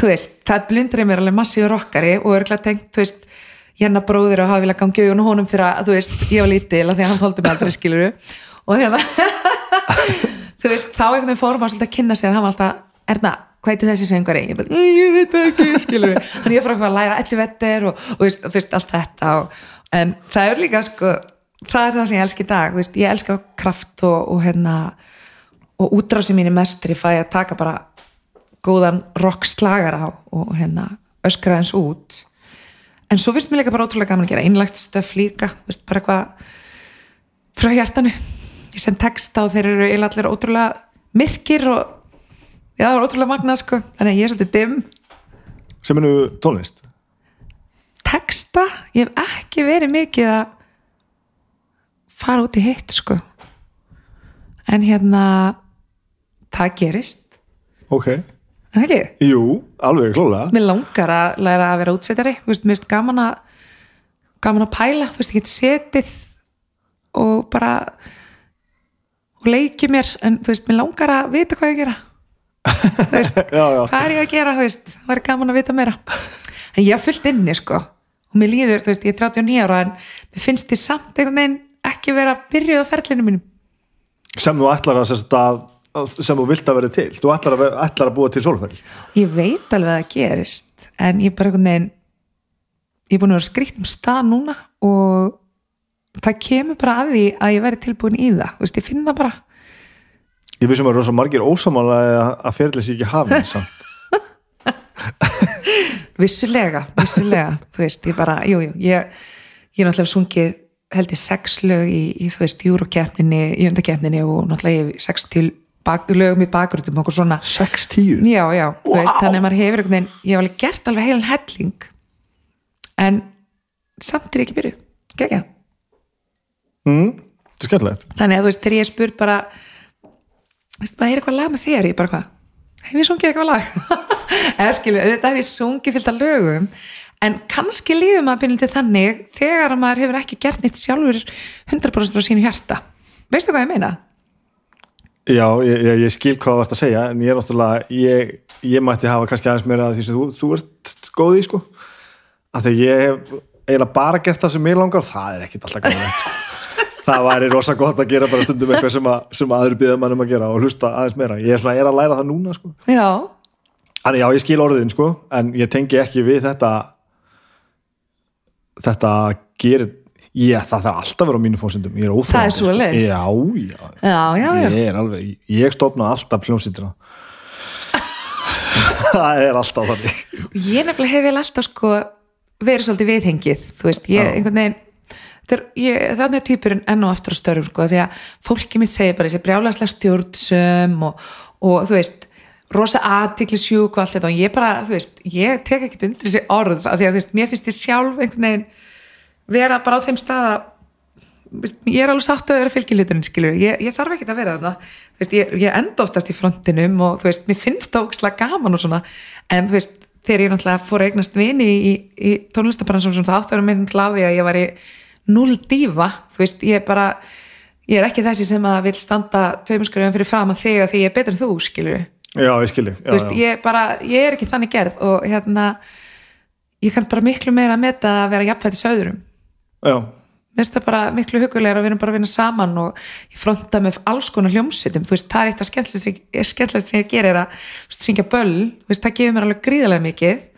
Þú veist, það blindri mér alveg massíu rockari og örgulega tengt, þú veist hérna bróðir og hafa vilja gangi augun og honum fyrir að, þú veist, ég var lítil af því að hann þóldi mig aldrei skiluru og hérna þú veist, þá einhvern veginn fórum að svolítið að kynna sér hann var alltaf, Erna, hvað heitir þessi söngari? Ég bara, "Æ, ég veit ekki, skilur þannig ég fór að læra ettu vettir og, og, og þú veist, allt þetta og, en það er líka, sko það er það sem ég elski í dag, veist, ég elska kraft og, og hérna og útrási mín er mestri fæ að taka bara góðan rock slagara og hérna öskra eins út. En svo finnst mér líka bara ótrúlega gaman að gera einlægt stöf líka, veist, bara eitthvað frá hjartanu. Ég sem texta og þeir eru eiginlega allir ótrúlega myrkir og já, það er ótrúlega magnað sko, þannig að ég er svolítið dimm. Sem enu tónlist? Texta, ég hef ekki verið mikið að fara út í hitt sko. En hérna það gerist, ok, er það ekki? jú, alveg klálega Mér langar að læra að vera útsettari mér finnst gaman að gaman að pæla, þú veist, ég get setið og bara og leiki mér, en þú veist, mér langar að vita hvað ég gera. Þú veist, já, já, hvað er ég að gera, þú veist? Það er gaman að vita meira. En ég haf fullt inni, sko. Og mér líður, þú veist, ég er 39 ára en mér finnst þið samt einhvern veginn ekki vera byrja á ferlinu mínum. Sem þú ætlar að, að að- sem þú vilt að vera til. Þú ætlar að, vera, ætlar að búa til sólferð ég veit alveg að það gerist en ég er bara einhvern veginn ég er búin að vera skrýtt um stað núna og það kemur bara að því að ég veri tilbúin í það. Þú veist, ég finn það bara. Ég vissum að rosa margir ósamála að, sé ekki samt. Vissulega, vissulega. Þú veist, ég bara, jú, jú ég, ég er náttúrulega sungið held ég sex lög í, í þú veist, júrokeppninni í undakeppninni og náttúrulega ég sex til bak, lögum í bakgrútum okkur svona 6-10 já, já, þú veist, þannig að maður hefur einhvern veginn, ég hef alveg gert alveg heilan helling en samt er ég ekki byrju, gegja mm, þetta er skemmtilegt. Þannig að þú veist, þegar ég spur bara veist, hvað er eitthvað lag með þér ég bara hvað, hef ég sungið eitthvað lag? Eða skilu, auðvitað hef ég sungið fyllt af lögum en kannski líður maður byrjum til þannig þegar að maður hefur ekki gert nýtt sjálfur 100% á sínu hjarta. Veistu hvað ég meina? já, ég, ég, ég skil hvað þú varst að segja en ég er náttúrulega ég, ég mætti hafa kannski aðeins meira því sem þú, þú ert góð í sko. Af því ég hef eiginlega bara gert það sem mér langar það er ekkit alltaf gæðið sko. það væri rosa gott að gera bara stundum eitthvað sem, að, sem aður býða mann um að gera og hlusta aðeins meira. Ég er svona er að læra það núna sko. Já, Þannig já, ég skil orðin sko, en ég tengi ekki við þetta þetta gerir ég, það þarf alltaf að vera á mínu fórsendum ég er óþrjóðandi Það er svoleiðis. Já, já, já, já, já. ég er alveg ég stofna alltaf hljómsýttina það er alltaf þannig ég nefnilega hef vel alltaf sko verið svolítið viðhengið þú veist, ég Já. einhvern veginn þannig er týpurinn enn og aftur á störfum sko, því að fólki mitt segir bara þessi brjálæslega stjórnsum og, og þú veist, rosa aðtikli sjúk og allt þetta. Og ég bara, þú veist, ég tek ekkert undir þessi orð, af því að þú veist, mér finnst ég sjálf einhvern veginn vera bara á þeim stað að ég er alveg sátt að vera fylgjiluturinn skilur, ég, ég þarf ekki að vera þarna. Þú veist, ég, ég enda oftast í frontinum og þú veist, mér finnst það ógislega gaman og svona, en þú veist, þegar ég náttúrulega fór að eignast vini í, í, í tónlistabrannsum sem það átt að vera á því að ég var í null dífa, þú veist, ég er bara ég er ekki þessi sem að vil standa tveimuskurðum fyrir fram að þig að því ég er betur en þú skilur, já, ég skilji. Þú veist, ég bara ég er ekki þannig gerð og hérna ég kann bara miklu meira að meta að vera jafnfættis öðrum. Já, mér finnst það bara miklu hugulegur að við erum bara að vinna saman og ég fronta með alls konar hljómsveitum, þú veist, það er eitt af skemmtilegst sem ég gerir er að veist, syngja böll, veist, það gefur mér alveg gríðarlega mikið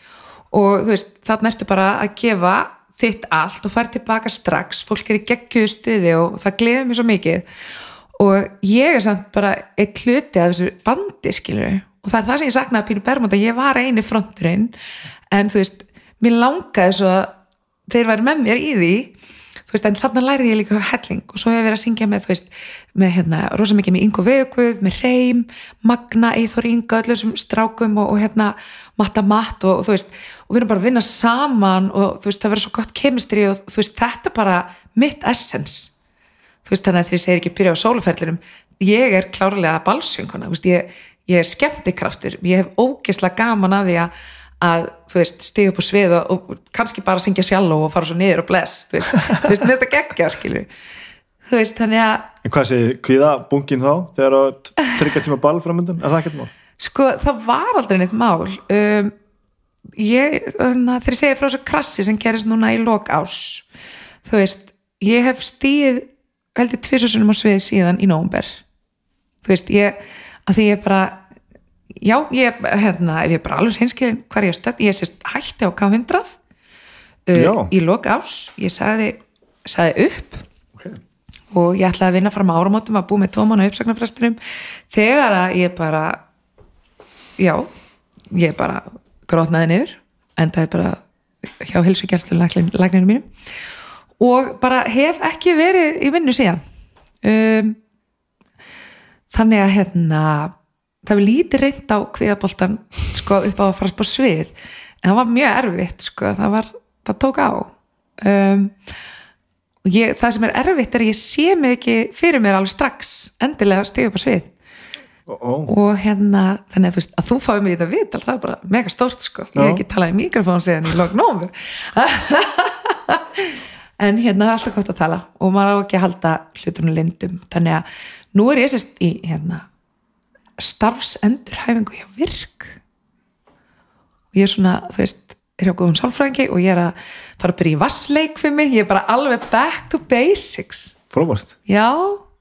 og þú veist, þarna ertu bara að gefa þitt allt og fara tilbaka strax. Fólk er í geggjöðu stuði og það gleður mér svo mikið og ég er samt bara eitt hluti af þessu bandi skilur og það er það sem ég saknaði að Pínu Bermund að ég var eini fronturinn. En þú veist, mér langaði svo að þeir væri með mér í því. Þú veist, en þarna lærði ég líka helling. Og svo hef ég verið að syngja með, þú veist með hérna, rosa mikið með Ingo Veguð með Reym, Magna, Eithor Inga öllum sem strákum og, og hérna Matta Matt og, og þú veist og við erum bara að vinna saman og þú veist, það verður svo gott kemistri og þú veist, þetta er bara mitt essence þú veist, þannig að ég segir ekki byrja á sóluferðlinum ég er klárlega veist, ég, ég er skemmtikraftur, ég hef ógeðslega gaman af því að að, þú veist, stiga upp á svið og, og kannski bara syngja sjálf og fara svo niður og bless, þú veist, með þetta geggja skilur, þú veist, þannig að en hvað segir, kvíða bunkin þá þegar að tryggja tíma ball framöndan er það ekkert mál? sko, það var aldrei neitt mál. Um, ég, þannig að þegar ég segi frá þessu krassi sem gerist núna í lok ás þú veist, ég hef stíð heldur tvisasunum á svið síðan í nómber þú veist, ég að því ég bara já, ég, hérna, ef ég bara alveg hinskilin hver ég stödd, ég sést hætti á K100 Já. uh, í lok ás ég sagði, sagði upp Okay. og ég ætlaði að vinna fram á áramótum að búa með tóman og uppsagnarfrestunum þegar að ég bara já, ég bara grótnaði niður endaði bara hjá hilsugjærslu lækninu mínum og bara hef ekki verið í vinnu síðan. Um, þannig að hérna það var lítið reynd á kviðaboltan sko upp á að fara på svið. En það var mjög erfitt sko það var, það tók á. Um, og ég, það sem er erfitt er að ég sé mig ekki fyrir mér alveg strax endilega að stiga upp á svið. Ó, ó. og hérna, þannig að þú veist að þú fáið mig í þetta viðtal, það er bara mega stórt sko, ég hef ekki talað í mikrofón síðan í lók nómur en hérna það er alltaf gott að tala. Og maður á ekki að halda hlutunum lindum, þannig að nú er ég sérst í hérna starfsendurhæfingu hjá virk. Og ég er svona, þú veist er hjá góðum sálfræðingi og ég er að fara að byrja í vassleik fyrir mig, ég er bara alveg back to basics. Frábært. Já,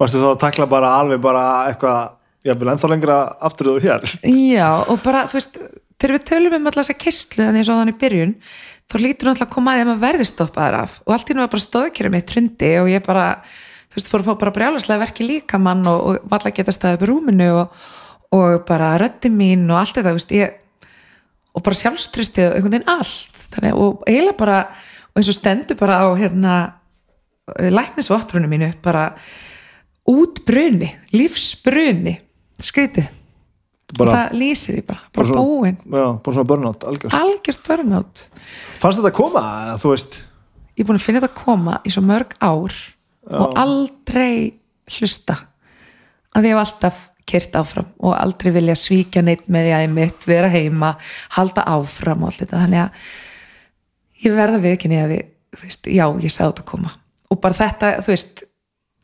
varstu þá að takla bara alveg bara eitthvað ég vil ennþá lengra aftur þú hér? Já, og bara, þú veist, þegar við tölum um alltaf þessa kistlu þannig eins og þannig í byrjun þá lítur náttúrulega að koma að því að maður verði stoppaðar af. Og allt í nú var bara stóðkjörum mitt hrundi og ég bara, þú veist, fór að fá bara brjálaslega verki líka mann og, og valla geta staðið upp í rúminu og, og bara röddi mín og allt þetta, þú veist, ég og bara sjálfstrustið og einhvern veginn allt. Þannig, og eiginlega bara, og eins og stendur bara á, hérna læknisvottrunum mínu, bara útbruni, lífsbruni skrítið bara, það lýsir því bara, bara svona- búin já, bara svona burnout algjörst algjört burnout. Fannst þetta koma, þú veist? Ég er búin að finna þetta að koma í svo mörg ár og aldrei hlusta. Að ég hef alltaf kyrt áfram og aldrei vilja svíkja neitt með því að ég mitt vera heima, halda áfram og allt þetta, þannig að ég verða ekki niður við, veist, já, ég sá þetta koma. Og bara þetta, þú veist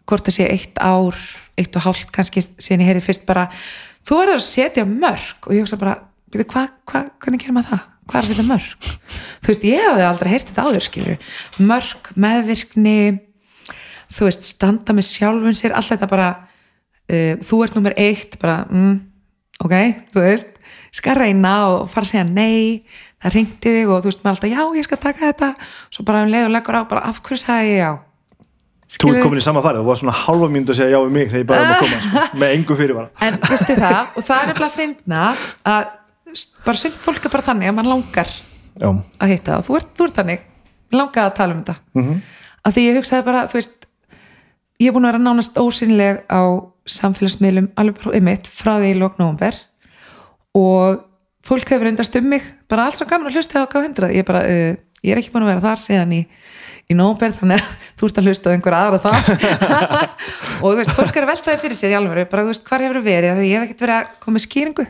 hvort það sé eitt ár, eitt og hálft kannski síðan ég heyri fyrst bara þú verður að setja mörg og ég hugsa bara, byrju, hva, hva, hvernig gerir maður það? Hvað er að setja mörg? Þú veist, ég hafði aldrei heyrt þetta áður, skilur mörg, meðvirkni þú veist, standa með sjálfun sér allt þetta bara uh, þú ert nummer eitt, bara mm, ok, þú veist, skal reyna og fara að segja nei það ringti þig og þú veist, maður alltaf, já, ég skal taka þetta svo bara um leið og leggur á, bara af hverju sagði ég já þú ert komin í sama farið, þú var svona halva mínútu að segja já við mig þegar ég bara um að koma sko, með engu fyrir bara en veistu það, og það er nefnilega að finna að bara sumt fólk er bara þannig að mann langar já, að hitta það og þú ert, þú ert þannig langar að tala um þetta. -hmm. af því ég hugsaði bara, þú veist ég er búin að vera nánast ósynleg á samfélagsmiðlum alveg bara einmitt frá því í lók nómber og fólk hefur undast um mig bara allt svo gaman að hlusta á K100 ég bara, uh, ég er ekki búin að vera þar síðan í, í nóber þannig að þú ert að hlusta á einhver aðra það og þú veist, fólk er að veltaði fyrir sér í alveg, bara þú veist, hvar hefur verið? Því ég hef ekkert verið að koma skýringu.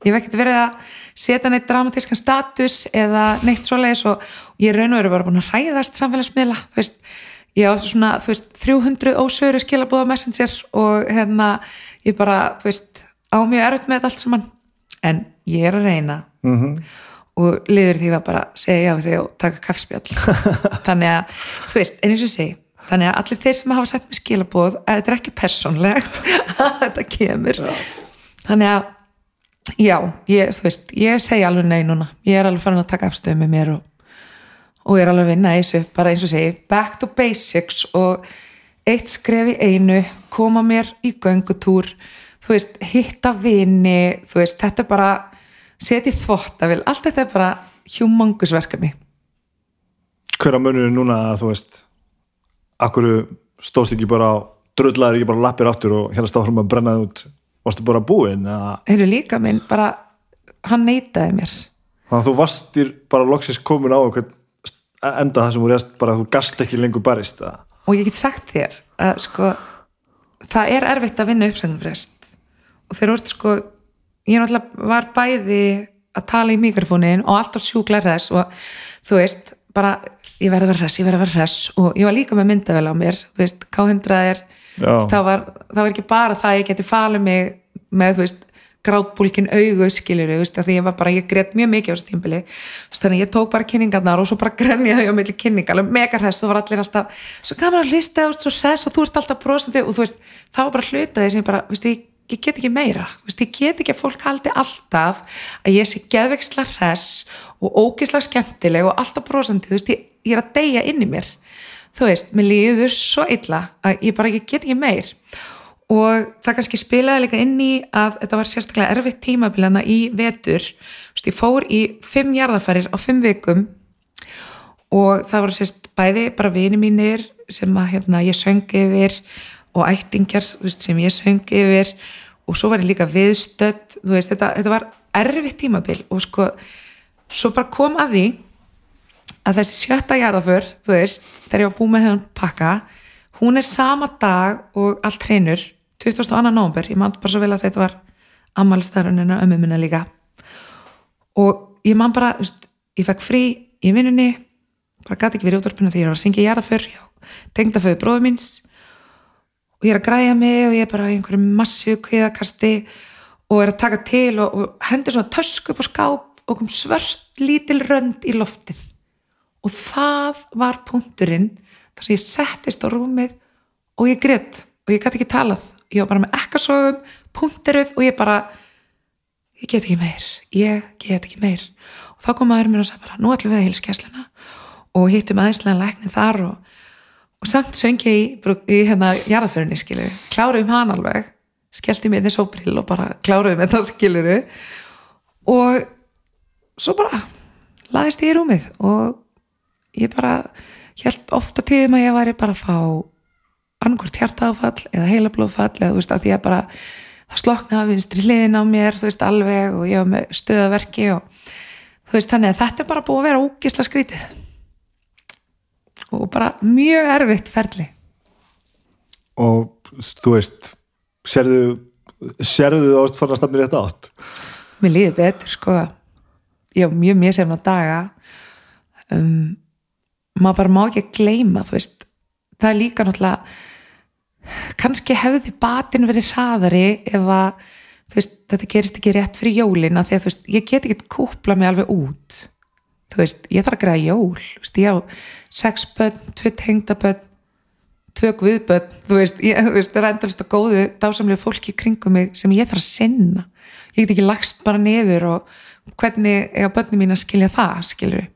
Ég hef ekkert verið að setja neitt dramatískan status eða neitt svoleiðis og ég raun og veru bara búin að hræðast samfélagsmiðla, þú veist. Ég á svona, þú veist, 300 ósöru skilabóða messenger og hérna ég bara, þú veist, á mjög erfitt með þetta allt saman, en ég er að reyna. Mm og liður því var bara að segja já við þig og taka kaffspjall. Þannig að, þú veist, en eins og ég segi þannig að allir þeir sem hafa sett mér skilabóð að þetta er ekki persónlegt að þetta kemur. Þannig að, já, ég, þú veist ég segi alveg nei núna, ég er alveg farin að taka afstöðu með mér og, og ég er alveg að vinna í þessu, bara eins og segi back to basics og eitt skref í einu, koma mér í göngutúr, þú veist hitta vini, þú veist, þetta er bara setja í þvottavél allt þetta er bara humongous verkefni. Hver að munur núna að þú veist akkur stóðst ekki bara dröðlaður ekki bara lappir áttur og hérna stáðum að brenna það út? Varstu bara búinn heyrðu líka minn, bara hann neitaði mér. Þannig að þú varstir bara loksins komin á einhvern enda það sem voru erst bara að þú gast ekki lengur barist eða? Og ég get sagt þér að sko það er erfitt að vinna uppsæðumfrest og þeir eru sko ég náttúrulega var bæði að tala í mikrofónin og alltaf sjúkla hress og þú veist, bara ég verði að vera hress, ég verði að vera hress og ég var líka með myndavel á mér, þú veist, K100 er það var, það var ekki bara það að ég geti falið mig með, þú veist grátbúlkin augu skilir því ég var bara, ég greitt mjög mikið á þessu tímbili þannig að ég tók bara kynningarnar og svo bara grenjaði á milli kynningar, alveg mega hress og var allir alltaf, svo gaman að hlista og svo hress og þú ert alltaf brosandi. Og þú veist þá bara hlutaði sem bara, veist, ég ég get ekki meira, veist, ég get ekki að fólk haldi alltaf að ég sé geðveksla hress og ógisla skemmtileg og alltaf brosandi, veist, ég, ég er að deyja inn í mér, þú veist, mér líður svo illa að ég bara ég get ekki meir. Og það kannski spilaði líka inn í að þetta var sérstaklega erfitt tímabilana í vetur, veist, ég fór í fimm jarðafarir á fimm vikum og það voru sérst bæði bara vini mínir sem að hérna, ég söngi yfir og ættingjar veist, sem ég söng yfir og svo var ég líka viðstödd veist, þetta, þetta var erfitt tímabil og sko, svo bara kom að því að þessi sjötta jarðaför þú veist, þegar ég var búið með hennan pakka hún er sama dag og allt hreinur, 22. november ég man bara svo vel að þetta var ammálstæðarunina ömmu minna líka og ég man bara veist, ég fekk frí í vinnunni bara gæti ekki verið útvarpina þegar ég var að syngja jarðaför tengda föðu bróðu míns og ég er að græja mig og ég er bara í einhverju massu kviðakasti og er að taka til og, og hendur svona tösku upp á skáp og kom svört lítil rönd í loftið. Og það var punkturinn þar sem ég settist á rúmið og ég greitt og ég gæti ekki talað. Ég var bara með ekkasogum, punktiruð og ég bara ég get ekki meir, ég get ekki meir. Og þá kom maður mér og sagði bara nú ætlum við að hilskjæsluna og hittum aðeinslega lækni þar og og samt söngi í, í hérna jarðaförunni skilur, kláruðum hann alveg skellti mér þess óbrill og bara kláruðum þetta skilur og svo bara laðist ég í rúmið og ég bara held ofta tíðum að ég væri bara að fá annarkort hjartáfall eða heilablóðfall eða þú veist að að bara það sloknaði að vinstri hliðin á mér þú veist alveg og ég var með stöðaverki og þú veist þannig að þetta er bara búið að vera ógisla skrítið og bara mjög erfitt ferli. Og þú veist serðu þú ást fann að stafna rétt átt? Mér líði betur sko. Ég hef mjög mjög semna daga. Um, maður bara má ekki að gleyma þú veist. Það er líka náttúrulega kannski hefði batin verið hraðari ef að veist, þetta gerist ekki rétt fyrir jólina því að veist, ég get ekki kúpla mig alveg út þú veist, ég þarf að græða jól veist, ég á sex börn, tvö tengdabörn tvö guðbörn þú veist, ég, þú veist, það er endalist að góðu dásamlega fólki kringum mig sem ég þarf að sinna. Ég get ekki lagst bara niður og hvernig er börnum mín að skilja það, skilur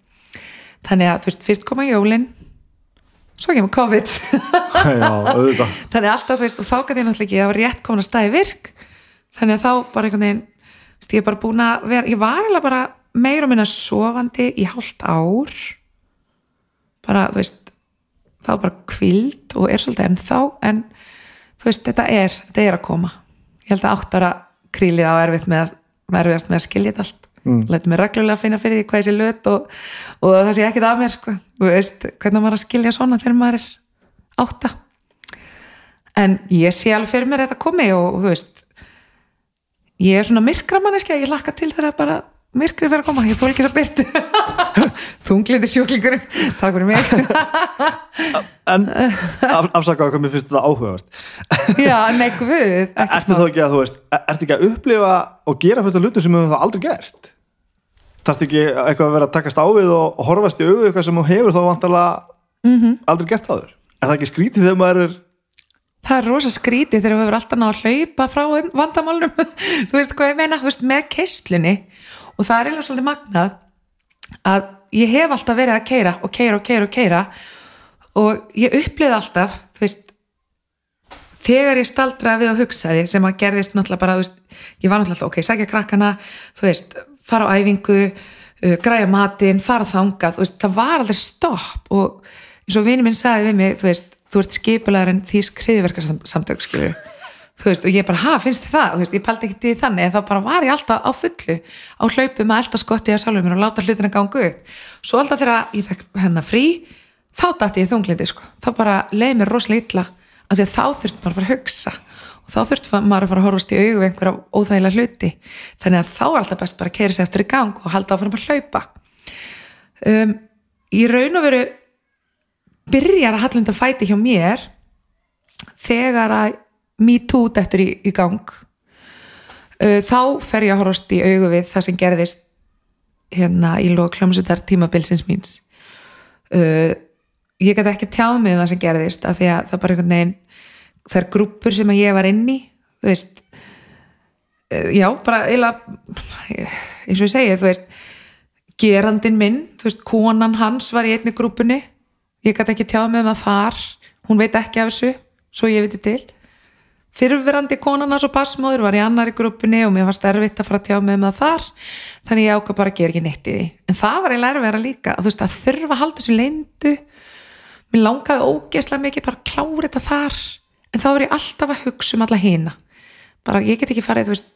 þannig að, þú veist, fyrst koma jólin svo kemur COVID. Já, þannig að alltaf, þú veist, og þá gæti ég náttúrulega ekki að það var rétt komin að staði virk. Þannig að þá bara einhvern veginn, ég er bara búin að vera, ég var eða bara meira og minna sofandi í hálft ár bara, þú veist þá bara kvild og er svolítið en þá, en þú veist, þetta er, þetta er að koma ég held að áttara krílið á erfitt með, erfiðast með að skilja þetta allt mm. lætur mig reglulega að finna fyrir því hvað ég sé löt og, og það sé ekkit af mér sko. þú veist, hvernig maður að skilja svona þegar maður er átta en ég sé alveg fyrir mér þetta komi og, og þú veist ég er svona myrkra manneskja ég hlakka til þegar bara myrkrið fyrir að koma, ég þól ekki að byrtu þunglindi sjúklingurinn takk fyrir mig. En af, afsakaðu hvað mér finnst þetta áhugavert. Já, nei, guð Ertu þá ekki að þú veist Ertu ekki að upplifa og gera fullt af hlutum sem við það aldrei gert? Þarftu ekki eitthvað að vera að takast á við og, og horfast í auðu eitthvað sem þú hefur þá vantarlega mm -hmm. aldrei gert áður? Er það ekki skrítið þegar maður er Það er rosa skrítið þegar við verðum alltaf náða að hlaupa frá vandamálunum þú veist hvað ég meina, þú veist, með keistlunni og það er eiginlega svolítið magnað að ég hef alltaf verið að keira og keira og keira og keira og ég upplýði alltaf veist, þegar ég staldraði við að hugsaði sem að gerðist náttúrulega bara veist, ég var náttúrulega ok, sækja krakkana þú veist, fara á æfingu uh, græja matinn, fara þangað veist, það var aldrei stopp. Og eins og vinið minn sagði við mig þú þú ert skipulegar en því þú veist, og ég bara, ha, finnst þið það? Veist, ég paldi ekki til þannig, en þá bara var ég alltaf á fullu á hlaupum að elda skotti á sjálfum mér og láta hlutina gangu upp. Svo alltaf þegar ég fekk hennar frí, þá dætti ég þunglindi, sko. Þá bara leiði mér rosalega illa, af því að þá þurft maður að fara að hugsa og þá þurft maður að fara að horfast í augu einhverja óþægilega hluti. Þannig að þá er alltaf best bara að keira sér eftir í gang og halda áfram að hlaupa. Um, í raun og veru byrjar að hallunda fæti hjá mér þegar að me too þetta í, í gang. Þá fer ég að horfast í augu við það sem gerðist hérna í lók hljómsveitar tímabilsins míns. Ég gæti ekki tjáð mig um það sem gerðist af því að það bara einhvern veginn er grúpur sem ég var inn í þú veist já, bara eiginlega eins og ég segi, þú veist gerandin minn, þú veist, konan hans var í einni grúpunni. Ég gæti ekki tjáð mig um það þar. Hún veit ekki af þessu, svo ég veit til fyrirverandi konarnas og passmóður var í annari grúpunni og mér fannst erfitt að fara að tjá með með þar. Þannig ég ákvað bara að gera ekki neitt í því. En það var eiginlega erfið að líka. Að þú veist að þurfa að halda þessu leindu mér langaði ógeðslega mikið bara að klára þetta þar. En þá er ég alltaf að hugsa um alla hýna bara ég get ekki farið þú veist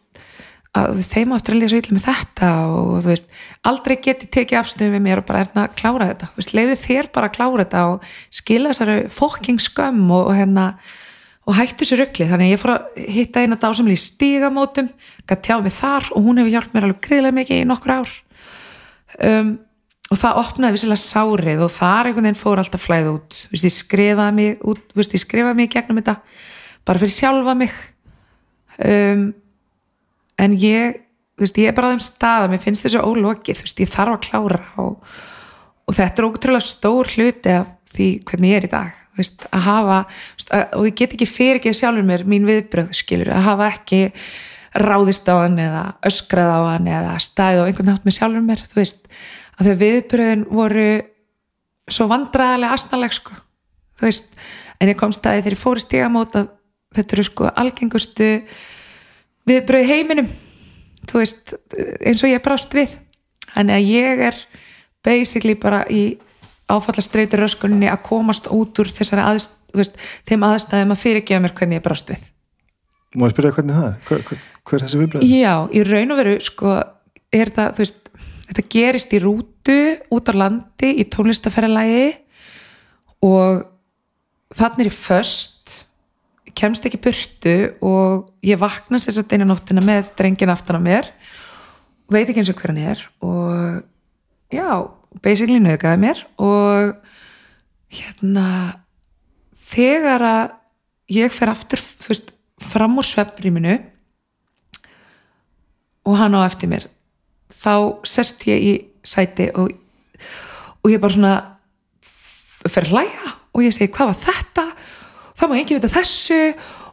að þeim áttur að lesa illa með þetta og þú veist, aldrei geti tekið afstöðum við mér og bara erna að klára þetta. Leiði þér bara að klára þetta og skila þessari fokking skömm og, og hérna og hættu sér ökli þannig að ég fór að hitta eina dásamli í stígamótum gæti tjáð mig þar og hún hefur hjálpt mér alveg greiðlega mikið í nokkur ár. Um, og það opnaði vissilega sárið og þar einhvern veginn fór alltaf flæð út. Vist, ég skrifaði mig út, Vist, ég skrifaði mig gegnum þetta bara fyrir sjálfa mig. Um, en ég Veist, ég er bara á þeim stað að mér finnst þessu ólokið, ég þarf að klára og, og þetta er ótrúlega stór hluti af því hvernig ég er í dag veist, að hafa og ég get ekki fyrir ekki sjálfur mér mín viðbröð skilur, að hafa ekki ráðist á hann eða öskrað á hann eða stæð og einhvern nátt með sjálfur mér þú veist, að þau viðbröðin voru svo vandræðilega asnaleg sko, þú veist. En ég kom stæði þegar ég fór í stígamót að þetta eru sko algengustu viðbröði heiminum þú veist, eins og ég brást við. Þannig að ég er basically bara í áfallastreitur röskunni að komast út úr þessari aðst, veist, þeim aðstæðum að fyrirgefa mér hvernig ég brást við Má ég spyrja hvernig það er? Hver, hver, hver er þessi viðbröð? Já, í raun og veru sko, er það, þú veist þetta gerist í rútu út á landi í tónlistaferðalagi og þannig er ég först kemst ekki burtu og ég vakna sér satt einu nóttina með drengin aftan á mér veit ekki eins og hver hann er og já basically nöðgæði mér og hérna þegar að ég fer aftur veist, fram úr svefnrýminu og hann á eftir mér þá sest ég í sæti og, og ég bara svona fer hlæja og ég segi hvað var þetta? Þá má ekki vita þessu.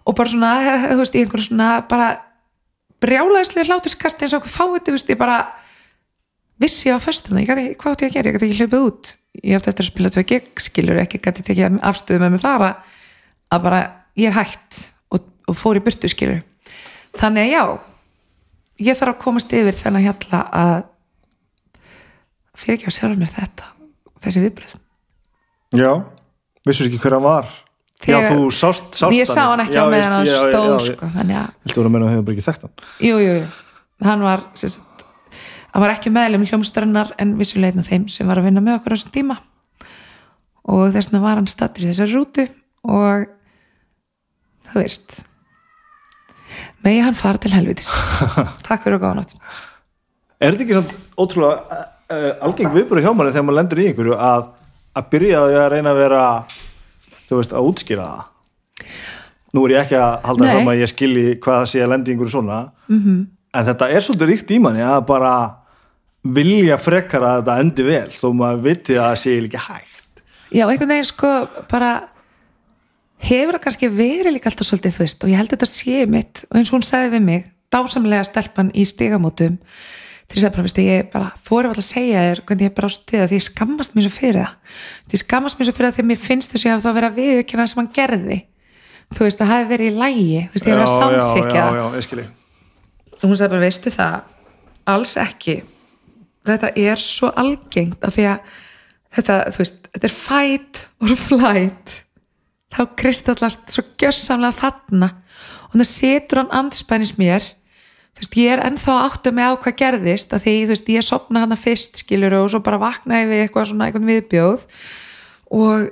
Og bara svona, þú veist, í einhverjum svona bara brjálæðislega hláturskast eins og okkur fáið, þú veist, ég bara vissi ég á föstum það, hvað átti ég að gera, ég gæti ekki hljöpið út. Ég átti eftir að spila tvei gegn, skilur ekki gæti tekið afstöðu með mig þar að bara ég er hægt og, og fór í burtu, skilur þannig að já ég þarf að komast yfir þennan hjalla að fyrir ekki að sjálf mér þetta þessi viðbröð Já, vissur ekki hver að var. Þegar, Já, þú sást, sást Ég sá hann. ekki já, á meðan hann stóð sko, Þú voru að menna að hefur bara ekki þekkt hann? Jú, jú, jú, hann var sagt, hann var ekki meðlum hljómsdarinnar en vissulegna þeim sem var að vinna með okkur á þessum tíma. Og þess vegna var hann stattur í þessari rútu og þú veist megi hann fara til helvitis. Takk fyrir og góða nátt Er þetta ekki samt ótrúlega uh, algeng viðbúru hjá manni þegar maður lendur í einhverju að, að byrja að, að reyna að vera þú veist, að útskýra það? Nú er ég ekki að halda fram að ég skilji hvað það sé að lendi í einhverju svona -hmm. en þetta er svolítið ríkt í manni að bara vilja frekar að þetta endi vel þó maður viti að það sé ekki hægt. Já, einhvern veginn sko bara hefur það kannski verið líka alltaf svolítið þú veist og ég held að þetta sé mitt og eins og hún sagði við mig, dásamlega stelpan í stigamótum til þess að bara, veistu, ég bara þóri alltaf að segja þér hvernig ég brást við það því ég skammast mér svo fyrir það. Ég skammast mér svo fyrir það því mér finnst þess að ég hafa þá verið að viðurkenna sem hann gerði. Þú veist, það hafi verið í lægi þú veist, ég hef verið að samþykja og hún sagði bara, veistu það alls ekki þetta er svo algengt af því að þetta, veist, þetta er fight or flight. Þá kristallast svo gjörsamlega þarna. Og það setur hann andspænis mér. Veist, ég er ennþá áttu með á hvað gerðist af því, veist, ég sopna hana fyrst skilur og svo bara vaknaði við eitthvað svona eitthvað viðbjóð. Og,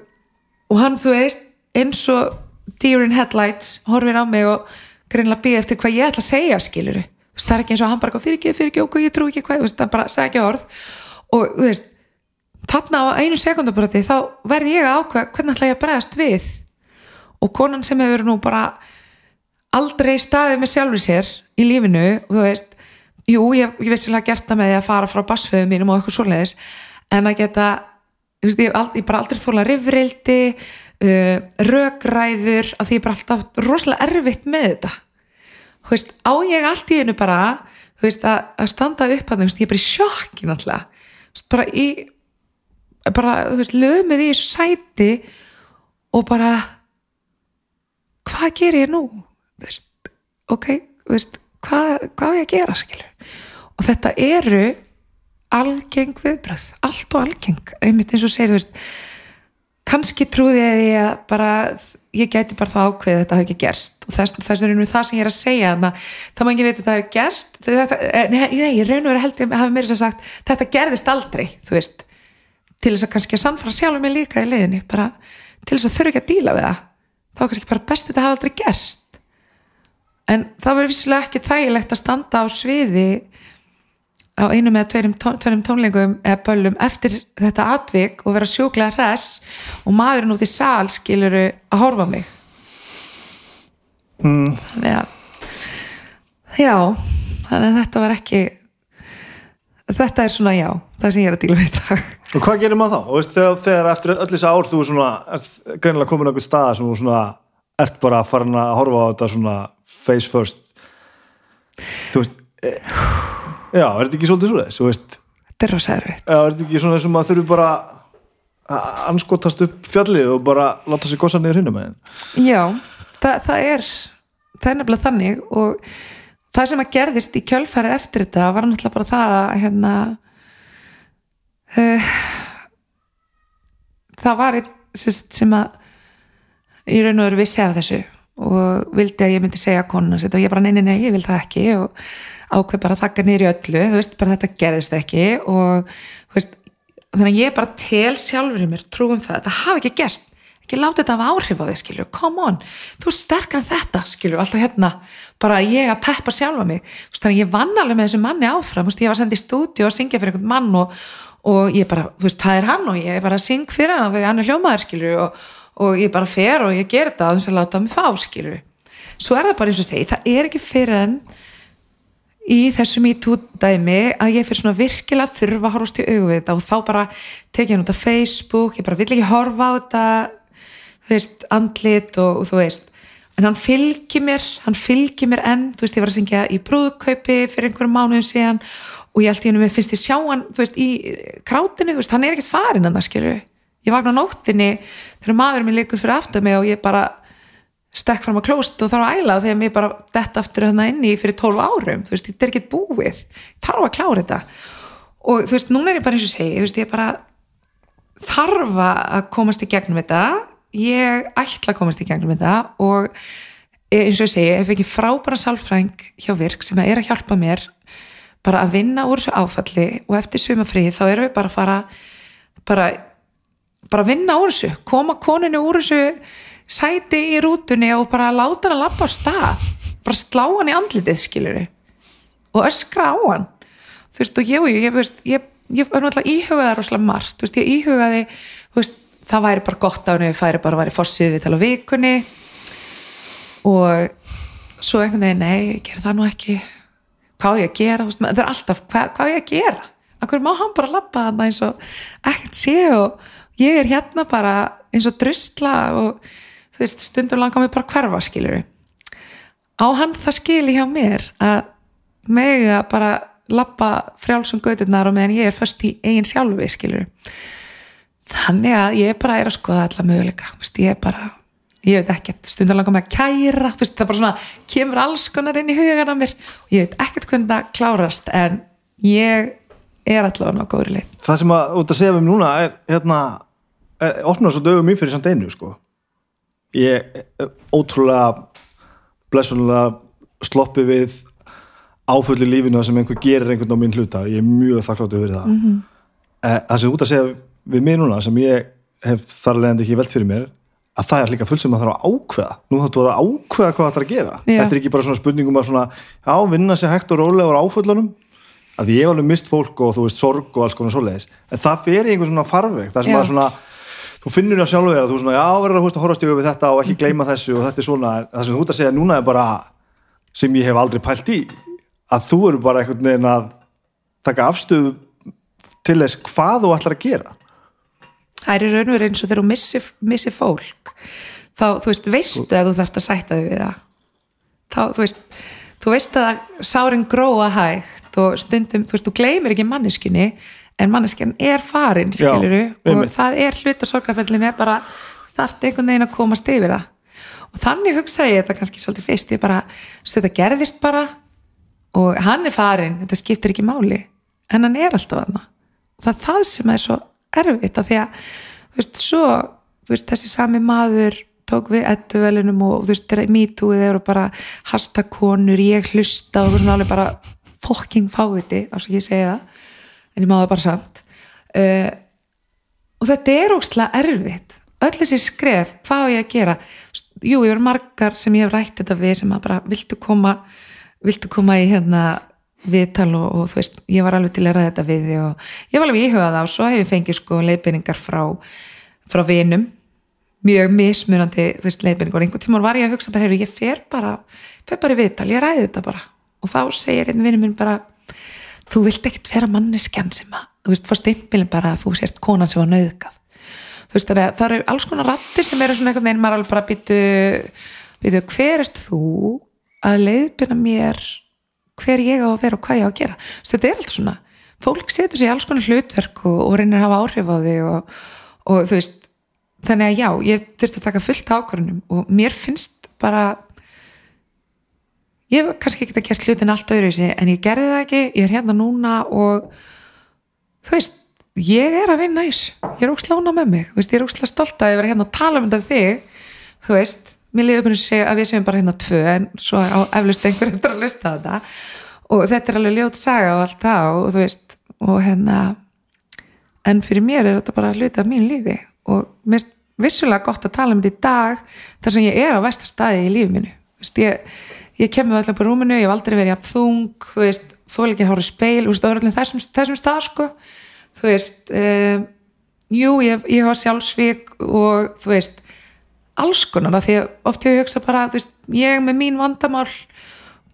og hann, þú veist, eins og deer in headlights, horfir á mig og greinlega býð eftir hvað ég ætla að segja skiluru, veist, það er ekki eins og hann bara fyrir ekki, fyrir ekki, ok, ég trú ekki hvað, þú veist, bara segja ekki orð. Og þú veist þarna á einu sekundabroti þá verði ég að ákveða hvernig ætla ég að bregðast við. Og konan sem hefur nú bara aldrei staðið með sjálfur sér í lífinu og þú veist jú, ég, ég vissilega gert það með því að fara frá basföðu mínum og eitthvað svoleiðis en að geta ég, veist, ég, ég bara aldrei þóla rifrildi uh, rökræður af því ég bara alltaf rosalega erfitt með þetta þú veist, á ég allt í einu bara þú veist, að, að standa upp að það, ég er bara í sjokki náttúrulega. Veist, bara í bara, þú veist, lömið í þessu sæti og bara hvað ger ég nú? Þú veist, ok, þú veist hvað, hvað á ég að gera, skilur og þetta eru algeng viðbröð, allt og algeng einmitt eins og segir, þú veist kannski trúði ég að bara ég gæti bara það ákveðið að þetta hafi ekki gerst. Og þess, þess er það sem ég er að segja að það má ekki veit að þetta hafi gerst. Þetta, eh, nei, nei, ég raun og verið held ég hafi meira sem sagt, þetta gerðist aldrei veist, til þess að kannski að sannfara sjálfur mig líka í leiðinni bara til þess að þurfa ekki að díla við það. Þá er kannski bara best að þetta hafi aldrei gerst. En það var vissilega ekki þægilegt að standa á sviði á einum eða tveim, tón, tveim tónleikum eða böllum eftir þetta atvik og vera sjúklega hress og maðurinn út í sal skiluru að horfa mig mm. þannig að já, þannig að þetta var ekki þetta er svona já það sem ég er að díla við dag Og hvað gerir maður þá? Veist, þegar, þegar eftir öll þessi ár þú er svona, ert greinilega komin á einhvern stað sem þú svona, ert bara að fara að horfa á þetta svona face first þú veist e, já, er þetta ekki svolítið svo þess? Þú veist, þetta er rosa erfitt já, er þetta ekki svona þessum að þurfi bara að anskotast upp fjallið og bara láta sig gossa niður hinnum en já, það, það er það er nefnilega þannig og það sem að gerðist í kjölfærið eftir þetta var náttúrulega bara það að hérna uh, það var einn sem, sem að í raun og veru vissi af þessu og vildi að ég myndi segja konuna sitt og ég bara nei, nei, nei, ég vil það ekki og ákveð bara að þakka í öllu þú veist, bara þetta gerðist ekki og veist, þannig að ég bara tel sjálfur í mér, trúum það, þetta hafi ekki gerst. Ekki láta þetta af áhrif á þig, skilur come on, þú er sterkar en þetta skilur, alltaf hérna, bara ég að peppa sjálfa mig, þannig að ég vann alveg með þessu manni áfram, veist, ég var sendið í stúdíu og syngja fyrir einhvern mann og, og ég bara, veist, það er hann og ég bara syng fyrir hann þegar hann er hljómaður, skilur og, og ég bara fer og ég ger þetta að þess að láta mig fá, skilur svo er það bara eins og segi, það er ekki fyrir en í þessu MeToo-dæmi að ég fyrir svona virkilega þurfa að horfast í augu við þetta og þá bara tekið hann út af Facebook, ég bara vill ekki horfa á þetta þú veist, andlit og, og þú veist. En hann fylgir mér, hann fylgir mér enn þú veist, ég var að syngja í brúðkaupi fyrir einhverjum mánuðum síðan og ég held ég henni mér finnst ég sjá hann, þú veist, í krátinu, þú veist, hann er ekkert farin en það skilur ég vakna á nóttinni þegar maður minn leikur fyrir aftur mig og ég bara stekk fram á klóst og þarf að æla þegar mér bara dett aftur hérna inni fyrir 12 árum, þú veist, þetta er ekkert búið. Þarf að klára þetta. Og þú veist, núna er ég bara eins og segi, þú veist, ég bara þarf að komast í gegnum þetta. Ég ætla að komast í gegnum þetta og eins og ég segi, ef ekki frábæra sálfræng hjá virk sem er að hjálpa mér bara að vinna úr þessu áfalli og eftir sumafrið þá erum við bara að fara bara, bara vinna úr þessu koma koninu úr þessu sæti í rútunni og bara láta hann að lappa á stað. Bara slá hann í andlitið skilur og öskra á hann. Þú veist og ég, ég, ég, ég, ég var náttúrulega íhugaði rosalega margt. Veist, ég íhugaði veist, það væri bara gott á henni við færi bara að væri fossið við tala vikunni. Og svo einhvern veginn, nei, ég ger það nú ekki. Hvað á ég að gera, veist, það er alltaf hvað, hvað á ég að gera, akkur má hann bara lappa þarna eins og ekkert sé og ég er hérna bara eins og drusla og þú veist, stundum langar mig bara að hverfa skilur á hann það skili hjá mér að mig að bara lappa frjálsum göturnar og meðan ég er först í eigin sjálfi skilur þannig að ég bara er að skoða alla möguleika, ég er bara ég veit ekkert, stundar langar mig að kæra veist, það bara svona, kemur alls konar inn í hugan á mér. Og ég veit ekkert hvernig það klárast en ég er allavega á góðri leið. Það sem að út að segja við núna er hérna, er, opnar svo dögum mín fyrir samt einu sko ég ótrúlega blessunlega sloppi við áfullu lífinu sem einhver gerir einhvern á minn hluta, ég er mjög þakkláttu fyrir það. Mm -hmm. það sem út að segja við mig núna sem ég hef þar leðandi ekki velt fyrir mér að það er líka fullt sem að þarf að ákveða. Nú þáttu að ákveða hvað það þarf að gera. Já. þetta er ekki bara svona spurningum að svona já, vinna sér hægt og rólega úr áföllunum. Að ég hef alveg mist fólk og þú veist sorg og alls konar svoleiðis, en það fer í einhvern svona farveg, það sem Já. að svona þú finnur það sjálfur þér að þú svona, já, verður að, þú veist, að horfast yfir við þetta og ekki gleyma þessu og þetta er svona, það sem þú ert að segja núna er bara sem ég hef aldrei pælt í. Að þú eru bara einhvern veginn að taka afstöðu til þess hvað þú ætlar að gera. Það er í raun og verið eins og þegar þú missi, missi fólk þá, þú veist, veistu að þú þarfst að sætta þig við það. Þá, þú veist, þú veist að sárin gróa hægt og stundum, þú veist, þú gleymir ekki manneskinni en manneskinn er farin, Já, skiluru og einmitt. það er hluta sorgarferðlinu er bara, þú þarft einhvern veginn að komast yfir það. Og þannig hugsaði ég þetta kannski svolítið fyrst, ég bara, þetta gerðist bara og hann er farin þetta skiptir ekki máli, en hann er alltaf aðna og það er það sem er svo erfitt af því að þú veist, svo, þú veist, þessi sami maður tók við ettuvelunum og þú veist, mítúið eru bara hashtag konur, ég hlusta og þú veist, alveg bara fokking fáviti, ás ekki ég segja það en ég má það bara samt. Uh, og þetta er ógstlega erfitt. Öll þessi skref, hvað á ég að gera? Jú, ég eru margar sem ég hef rætt þetta við sem að bara, viltu koma viltu koma í hérna viðtal og, og þú veist, ég var alveg til að ræða þetta við þig og ég var alveg íhugað það og svo hef ég fengið sko leiðbyrningar frá frá vinum. Mjög mismunandi, þú veist, leiðbyrningar og einhvern tíma var ég að hugsa bara, heyrðu, ég fer bara fer bara í viðtal, ég ræði þetta bara. Og þá segir einn vinur minn bara þú vilt ekkert vera manneskjan sem að þú veist, fór stimpilin bara að þú sért konan sem var nauðgað. Þú veist, það, er, eru alls konar rattir sem eru svona einhvern veginn, maður alveg bara býtu, býtu, hver ert þú að leiðbyrna mér hver ég á að vera og hvað ég á að gera? Þú veist, þetta er allt svona, fólk setur sér alls konar hlutverk og, og reynir að hafa áhrif á því og, og þú veist þannig að já, ég þurfti að taka fullt ákvörunum og mér finnst bara ég hef kannski ekki að gera hlutin allt öðru en ég gerði það ekki, ég er hérna núna og þú veist ég er að vinna í þessu, ég er óslána með mig. Veist, ég er óslána stolt að ég vera hérna að tala um þetta þig, þú veist mér liður bara að við séum bara hérna tvö en svo á eflust einhver eftir að lusta á þetta. Og þetta er alveg ljót saga og allt það og þú veist og hérna en fyrir mér er þetta bara hluti af mín lífi. Og mér finnst vissulega gott að tala um þetta í dag þar sem ég er á vestastæði í lífi mínu. Þú veist, ég, ég kemur alltaf på rúminu ég hef aldrei verið að þung þú veist, þó ekki að hóra speil þú veist, öðrulega þessum, þessum stað sko. Þú veist um, jú, ég, ég hafa sjálfsvík og þú veist alls konar því oft ég hugsa bara þú veist, ég með mín vandamál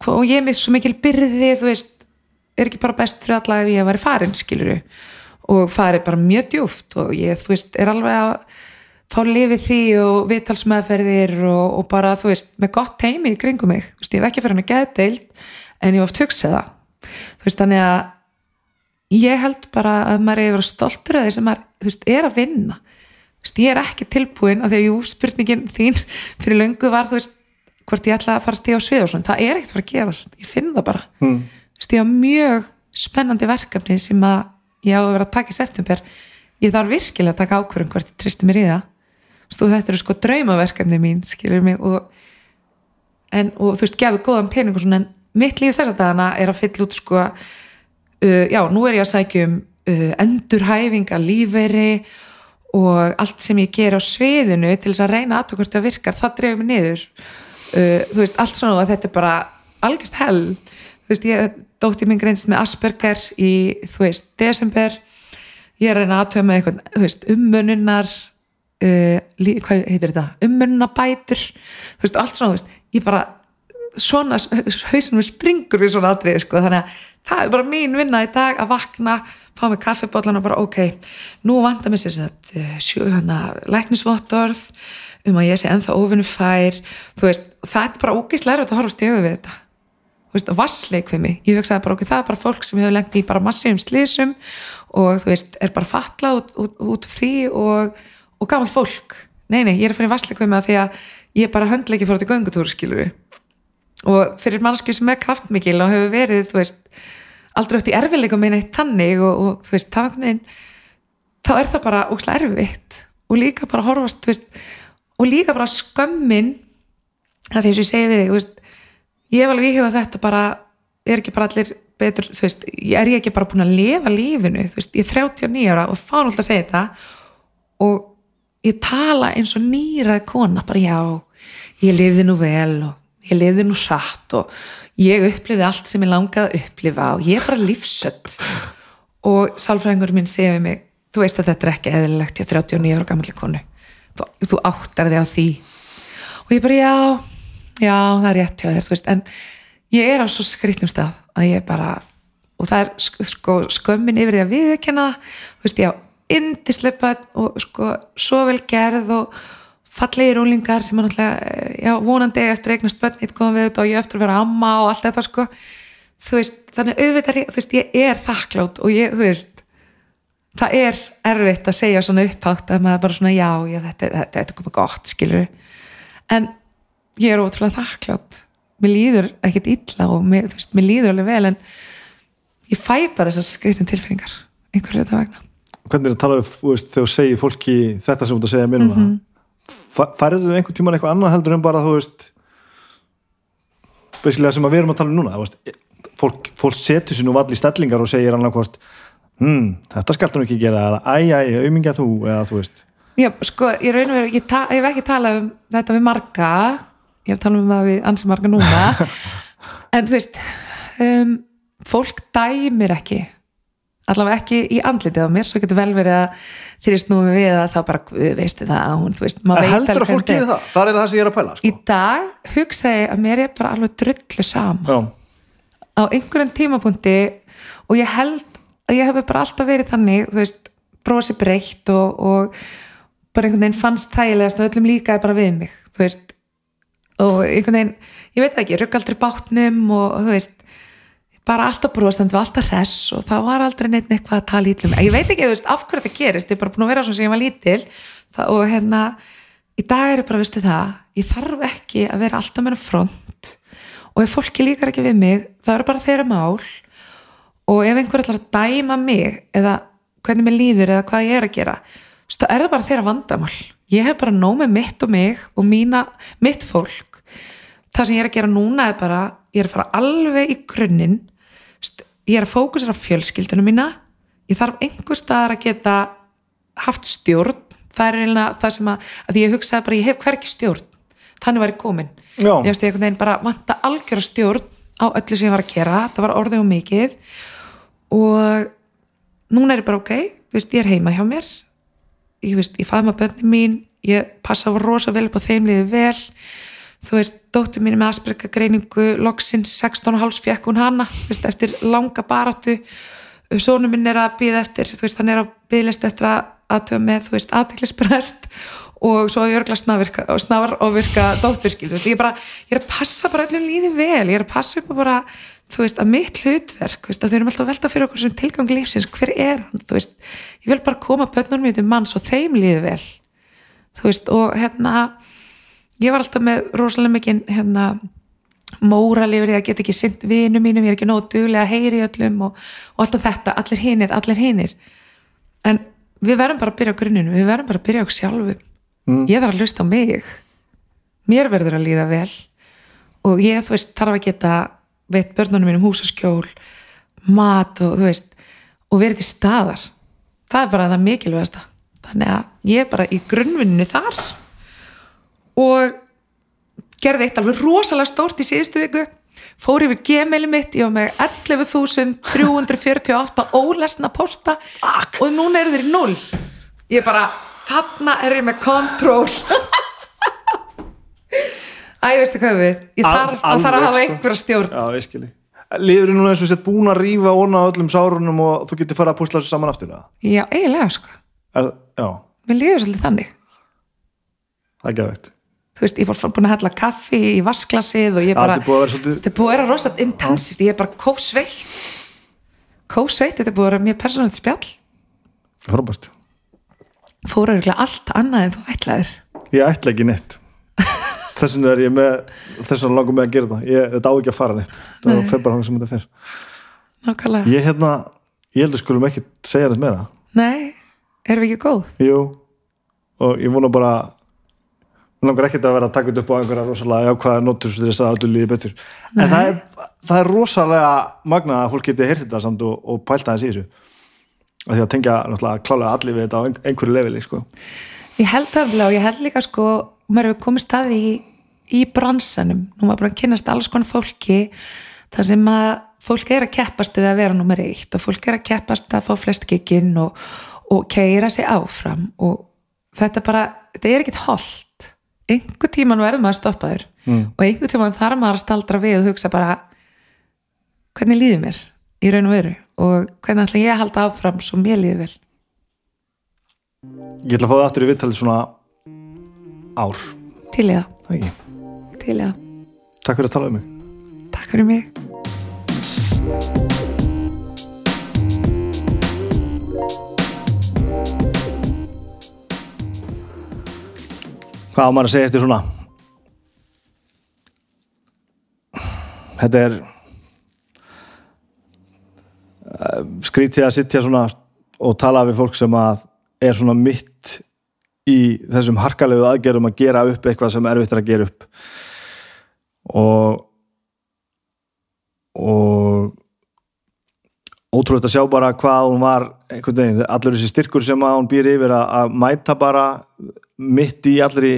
og ég með svo mikil byrði þú veist, er ekki bara best fyrir alla ef ég væri farin, skiluru og farið bara mjög djúft og ég, þú veist, er alveg að fá lifið því og viðtalsmeðferðir og, og bara, þú veist, með gott teimi í kringum mig, þú veist, ég hef ekki fyrir hann að geða deild en ég oft hugsað það. Þú veist, þannig að ég held bara að maður er að vera stoltur af því sem maður, þú veist, er að vinna. Þú veist, ég er ekki tilbúin af því að jú, spurningin þín fyrir löngu var, þú veist, hvort ég ætla að fara að stíða á svið og svona, það er ekkert að fara að gerast. Ég finn það bara, mm. þú veist, ég á mjög spennandi verkefni sem að ég á að vera að taka í september. Ég þarf virkilega að taka ákvörðum hvort ég tristi mér í það Og þetta eru sko draumaverkefni mín, skilur mig og, en, og þú veist, gefið góðan pening og svona, en mitt líf þess að dagana er að fylla út sko uh, já, nú er ég að sækja um uh, endurhæfinga, lífeyri og allt sem ég ger á sviðinu til þess að reyna að hvort það virkar, það dreifur mig niður. Uh, þú veist, allt svona og þetta er bara algjörst hell. Þú veist, ég dótti minn greinst með Asperger í, þú veist, desember. Ég er að reyna aðtöða með eitthvað þú veist, ummununar uh, lí, hvað heitir þetta, ummununabætur þú veist, allt svona, þú veist, ég bara svona, hausinum springur við svona atrið, sko, þannig að það er bara mín vinna í dag að vakna fá mig kaffibotlan og bara ok nú vantar mér sér að sjö hana læknisvottorð um að ég sé ennþá ofinu fær þú veist, það er bara erfitt að horfa stjögu við þetta. Þú veist, vassleik við mig, ég hugsaði bara ok, það er bara fólk sem hefur lengt í bara massífum slísum og þú veist, er bara fatlað út, út, út því og, og gammal fólk. Nei, nei, ég er að finna vassleik við mig að því að ég bara höndleiki fór til göngutúru, skilur og fyrir mannskju sem er kraftmikil og hefur verið, þú veist aldrei eftir erfileikum meina eitt tannig og, og þú veist, það er einhvern veginn þá er það bara ógslag erfitt. Og líka bara horfast, þú veist og líka bara skömmin það því sem ég segi við þig, þú veist ég hef alveg íhugað þetta bara er ekki bara allir betur, þú veist er ég ekki bara búin að lifa lífinu, þú veist ég er 39 ára og fán alltaf að segja þetta. Og ég tala eins og nýrað kona, bara já ég lifði nú vel og ég lifði nú hratt og ég upplifði allt sem ég langaði að upplifa og ég er bara lífsött og sálfræðingur minn segja við mig þú veist að þetta er ekki eðlilegt ég er 39 ára gammal konu. Þú, þú áttar þig á því. Og ég bara já, já það er rétt hjá þér veist, en ég er á svo skritnum stað að ég bara og það er sko skömmin yfir því að viðkenna þú veist ég á indisleipa og sko svo vel gerð og fallegi rúlingar sem er náttúrulega já, vonandi eftir eignast bönn eitt góðan við þetta og ég eftir að vera amma og allt þetta sko. Þú veist, þannig auðvitað þú veist, ég er þakklátt og ég, þú veist það er erfitt að segja svona upphátt að maður bara svona já, já þetta, þetta, þetta er komið gott, skilur en ég er ótrúlega þakklátt mér líður ekkert illa og mér, veist, mér líður alveg vel en ég fæ bara þessar skriftum tilfinningar einhverju þetta vegna Hvernig er það að tala um, þegar þú segir fólki þetta sem þú ert að segja mér um mm -hmm færðu einhvern tíman eitthvað annað heldur en bara þú veist besilega sem við erum að tala um núna veist, fólk, fólk setur sér nú vall í stellingar og segir annað hvort hm, þetta skaltum við ekki gera eða æj, æj, auðmingja þú eða þú veist. Já, sko, ég raun og veru, ég, ég hef ekki talað um þetta við marga ég er að tala um það við ansi marga núna. En þú veist um, fólk dæmir ekki allavega ekki í andlitið á mér svo getur vel verið að þýrist nú við að þá bara veistu það að hún veist, heldur að fólk gerir það, það er það sem ég er að pæla sko. í dag hugsa ég að mér er bara alveg drullu sama Já. á einhverjum tímapunkti og ég held að ég hef bara alltaf verið þannig veist, brosi breytt og, og bara einhvern veginn fannst þægilegast og öllum líkaði bara við mig veist og einhvern veginn, ég veit ekki, rugg aldrei bátnum og þú veist bara alltaf og alltaf hress og það var aldrei neitt eitthvað að tala ítlum ég veit ekki veist, af hverju þetta gerist, ég er bara búin að vera svona sem ég var lítil. Það, og hérna í dag er ég bara, veistu það ég þarf ekki að vera alltaf með front. Og ef fólki líkar ekki við mig það eru bara þeirra mál. Og ef einhver ætlar að dæma mig eða hvernig mér líður eða hvað ég er að gera þá er það bara þeirra vandamál. Ég hef bara nóg með mitt og mig og mína, mitt fólk. Það sem ég er að gera núna er bara ég er að fara alveg í grunninn ég er að fókusera fjölskyldunum mína. Ég þarf einhver staðar að geta haft stjórn. Það er eiginlega það sem að, að ég hugsaði bara ég hef hverki stjórn, þannig var ég komin. Já. ég veist ég einhvern veginn bara vanta algjör stjórn á öllu sem ég var að gera. Það var orðið og mikið. Og núna er ég bara ok veist, ég er heima hjá mér. Ég, ég faði maður bönni mín. Ég passa rosa vel upp á þeim liði vel þú veist, dóttur mín með Asperger greiningu loksins 16,5 fekk hún hana veist, eftir langa baráttu. Sónu minn er að býða eftir veist, hann er að býðlist eftir að aðtöða með, aðteklisprest og svo örgla snar og virka dótturskil, ég er bara ég er að passa bara öllum líði vel, ég er að passa upp bara, þú veist, að mitt hlutverk veist, að þau erum alltaf að velta fyrir okkur sem tilgang lífsins, hver er hann, þú veist ég vil bara koma pötnum mjög til manns og þeim líði vel þú veist, og hérna ég var alltaf með rosalega mikinn hérna, móral yfir því að geta ekki synd vinu mínum, ég er ekki nóg duglega að heyri öllum og, og alltaf þetta, allir hinnir allir hinnir en við verðum bara að byrja á grunninu, við verðum bara að byrja á sjálfu mm. ég þarf að hlusta á mig. Mér verður að líða vel. Og ég þú veist þarf að geta veit börnunum mínum húsaskjól mat og þú veist og verið til staðar. Það er bara það mikilvægasta. Þannig að ég er bara í grunnvinninu þar og gerði eitt alveg rosalega stórt í síðustu viku. Fór yfir gmaili mitt ég var með 11.348 ólesna posta Ak. og núna eru þeir í 0 ég bara, þarna er ég með kontról Æ, veistu hvað við? Ég þarf að, þarf að hafa sko. einhverja stjórn. Já, Liður þú núna eins og sett búin að rýfa orna öllum sárunum og þú getur fara að púsla þessu saman aftur? Já, eiginlega sko. Er, Já. Mér liður svolítið þannig. Það er gæðveikt Þú veist, ég var búin að hella kaffi í vasklasið og ég bara Þetta er búin að vera svolítið Þetta er búin að vera rosalega intensivt, ég er bara kósveitt Kósveitt, þetta er búin að vera mjög persónalegt spjall. Frábært. Fóru allt annað en þú ætlaðir. Ég ætla ekki neitt. Þess vegna er ég með þess vegna langum með að gera það. Ég, þetta á ekki að fara neitt. Það er febbar hanga sem þetta fer. Nákvæmlega. Ég, hérna, ég heldur skulum ekki segja þetta meira. Nei, erum við ekki góð? Jú, og ég vona bara mér langar ekkert að vera að taka upp á einhverja rosalega jákvæða notur sem þess að öllu líði betur. En það er, það er rosalega magna að fólk geti heyrt þetta samt og, og pælta þess í þessu. Og því að tengja náttúrulega klálega allir við þetta á einhverju leveli sko. Ég held það og ég held líka sko, maður hefur komið staði í í bransanum, nú maður bara kynast alls konar fólki þar sem að fólk er að keppast við að vera nummer eitt og fólk er að keppast að fá flest kikinn og, og keira sig áfram og þetta bara, þetta er ekkit holdt einhver tíman verður maður að stoppa þér mm. og einhver tíman þarf maður að staldra við og hugsa bara hvernig líður mér í raun og veru? Og hvernig ætla ég að halda áfram svo mér líður vel? Ég ætla að fá það aftur í vittalið svona ár. Til í það. Það til já Takk fyrir að tala um mig. Takk fyrir mig Hvað á maður að segja eftir svona? Þetta er uh, skrítið að sittja svona og tala við fólk sem að er svona mitt í þessum harkalegu aðgerum að gera upp eitthvað sem er erfitt að gera upp. Og og ótrúlega að sjá bara hvað hún var einhvern veginn, allur þessi styrkur sem hún býr yfir að mæta bara mitt í allri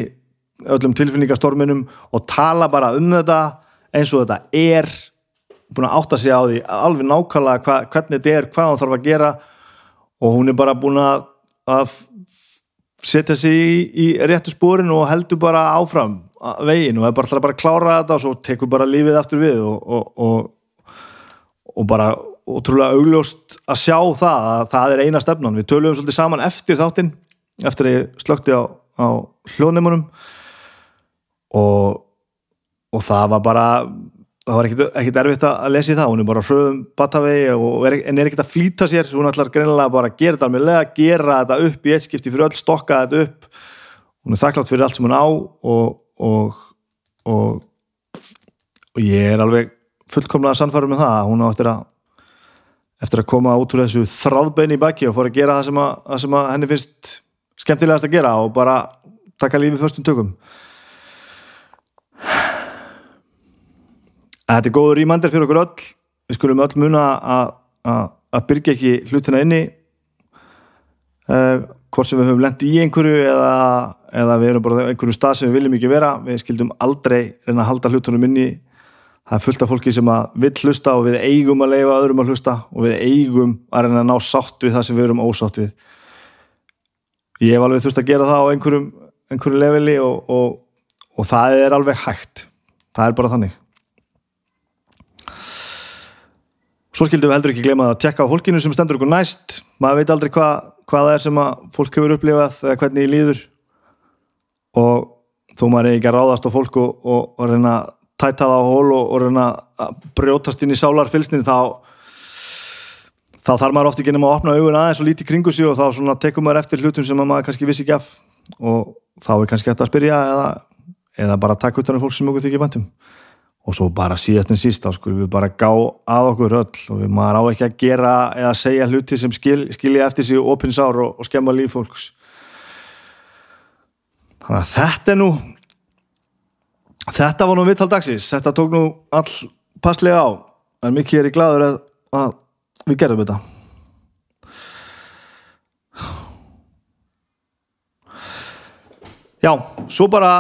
öllum tilfinningastorminum og tala bara um þetta eins og þetta er. Búin að átta sig á því alveg nákvæmlega hva, hvernig þetta er, hvað hún þarf að gera. Og hún er bara búin að, að setja sig í, í réttu spórin og heldur bara áfram veginn og það er bara alltaf bara að klára þetta og svo tekur bara lífið aftur við og, og, og, og bara ótrúlega augljóst að sjá það að það er eina stefnan, við töluðum svolítið saman eftir þáttinn, eftir að ég slökti á, á hljóðneimunum og það var bara það var ekkert erfitt að lesa í það. Hún er bara fröðum batavegi er, en er ekkert að flýta sér, hún ætlar greinilega bara að gera þetta alveg, gera þetta upp í eitt skipti fyrir öll, stokka þetta upp. Hún er þakklátt fyrir allt sem hún á og, og, og, og ég er alveg fullkomlega sannfærum með það hún á eftir að eftir að koma út úr þessu þráðbein í baki og fór að gera það sem, að, það sem að henni finnst skemmtilegast að gera og bara taka lífið fyrstum tökum. Þetta er góður ímandir fyrir okkur öll. Við skulum öll muna að byrja ekki hlutina inni. Uh, hvort sem við höfum lendt í einhverju eða, eða við erum bara einhverju stað sem við viljum ekki vera. Við skildum aldrei reyna að halda hlutunum inni. Það er fullt af fólki sem að vill hlusta og við eigum að leifa öðrum að hlusta og við eigum að reyna að ná sátt við það sem við erum ósátt við ég hef alveg þurft að gera það á einhverjum, einhverjum leveli og, og, og það er alveg hægt. Það er bara þannig. Svo skildum við heldur ekki glema að tjekka á fólkinu sem stendur okkur næst. Maður veit aldrei hva, hvað það er sem að fólk hefur upplifað eða hvernig í líður. Og þó maður er ekki að ráðast á fólk og, og, reyna að tæta það á hól og reyna að brjótast inn í sálarfylsnin þá þá þarf maður ofti ekki nema að opna augun aðeins og líti kringu sig og þá tekum maður eftir hlutum sem maður kannski vissi ekki af. Og þá er kannski hægt að spyrja eða, eða bara taka út af fólk sem okkur þykir vantum og svo bara síðast en síst þá skulum við bara gá að okkur öll og við maður á ekki að gera eða segja hluti sem skil, skilja eftir sig opinsár og, og skemma líf fólks. Þannig að þetta er nú þetta var nú vittaldagsins þetta tók nú all passlega á. En mikið er ég gladur að, að við gerðum þetta. Já, svo bara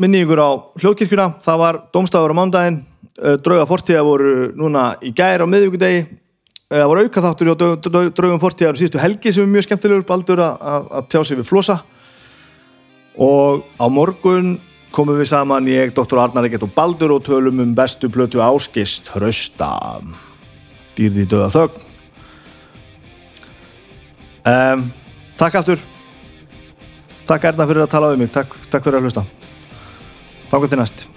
minni ykkur á hljóðkirkjuna. Það var domstafur á mándaginn drauga fortíða voru núna í gær á miðvíkudegi það voru auka þáttur á draugum fortíðar síðustu helgi sem er mjög skemmtilegur. Baldur að, tjá sig við flosa. Og á morgun komum við saman ég, Dr. Arnar Egert og Baldur og tölum um bestu plötu áskist Hrausta dýrði döða þögn um, Takk aftur. Takk Erna fyrir að tala um mig. Takk, takk fyrir að hlusta. Takk til næst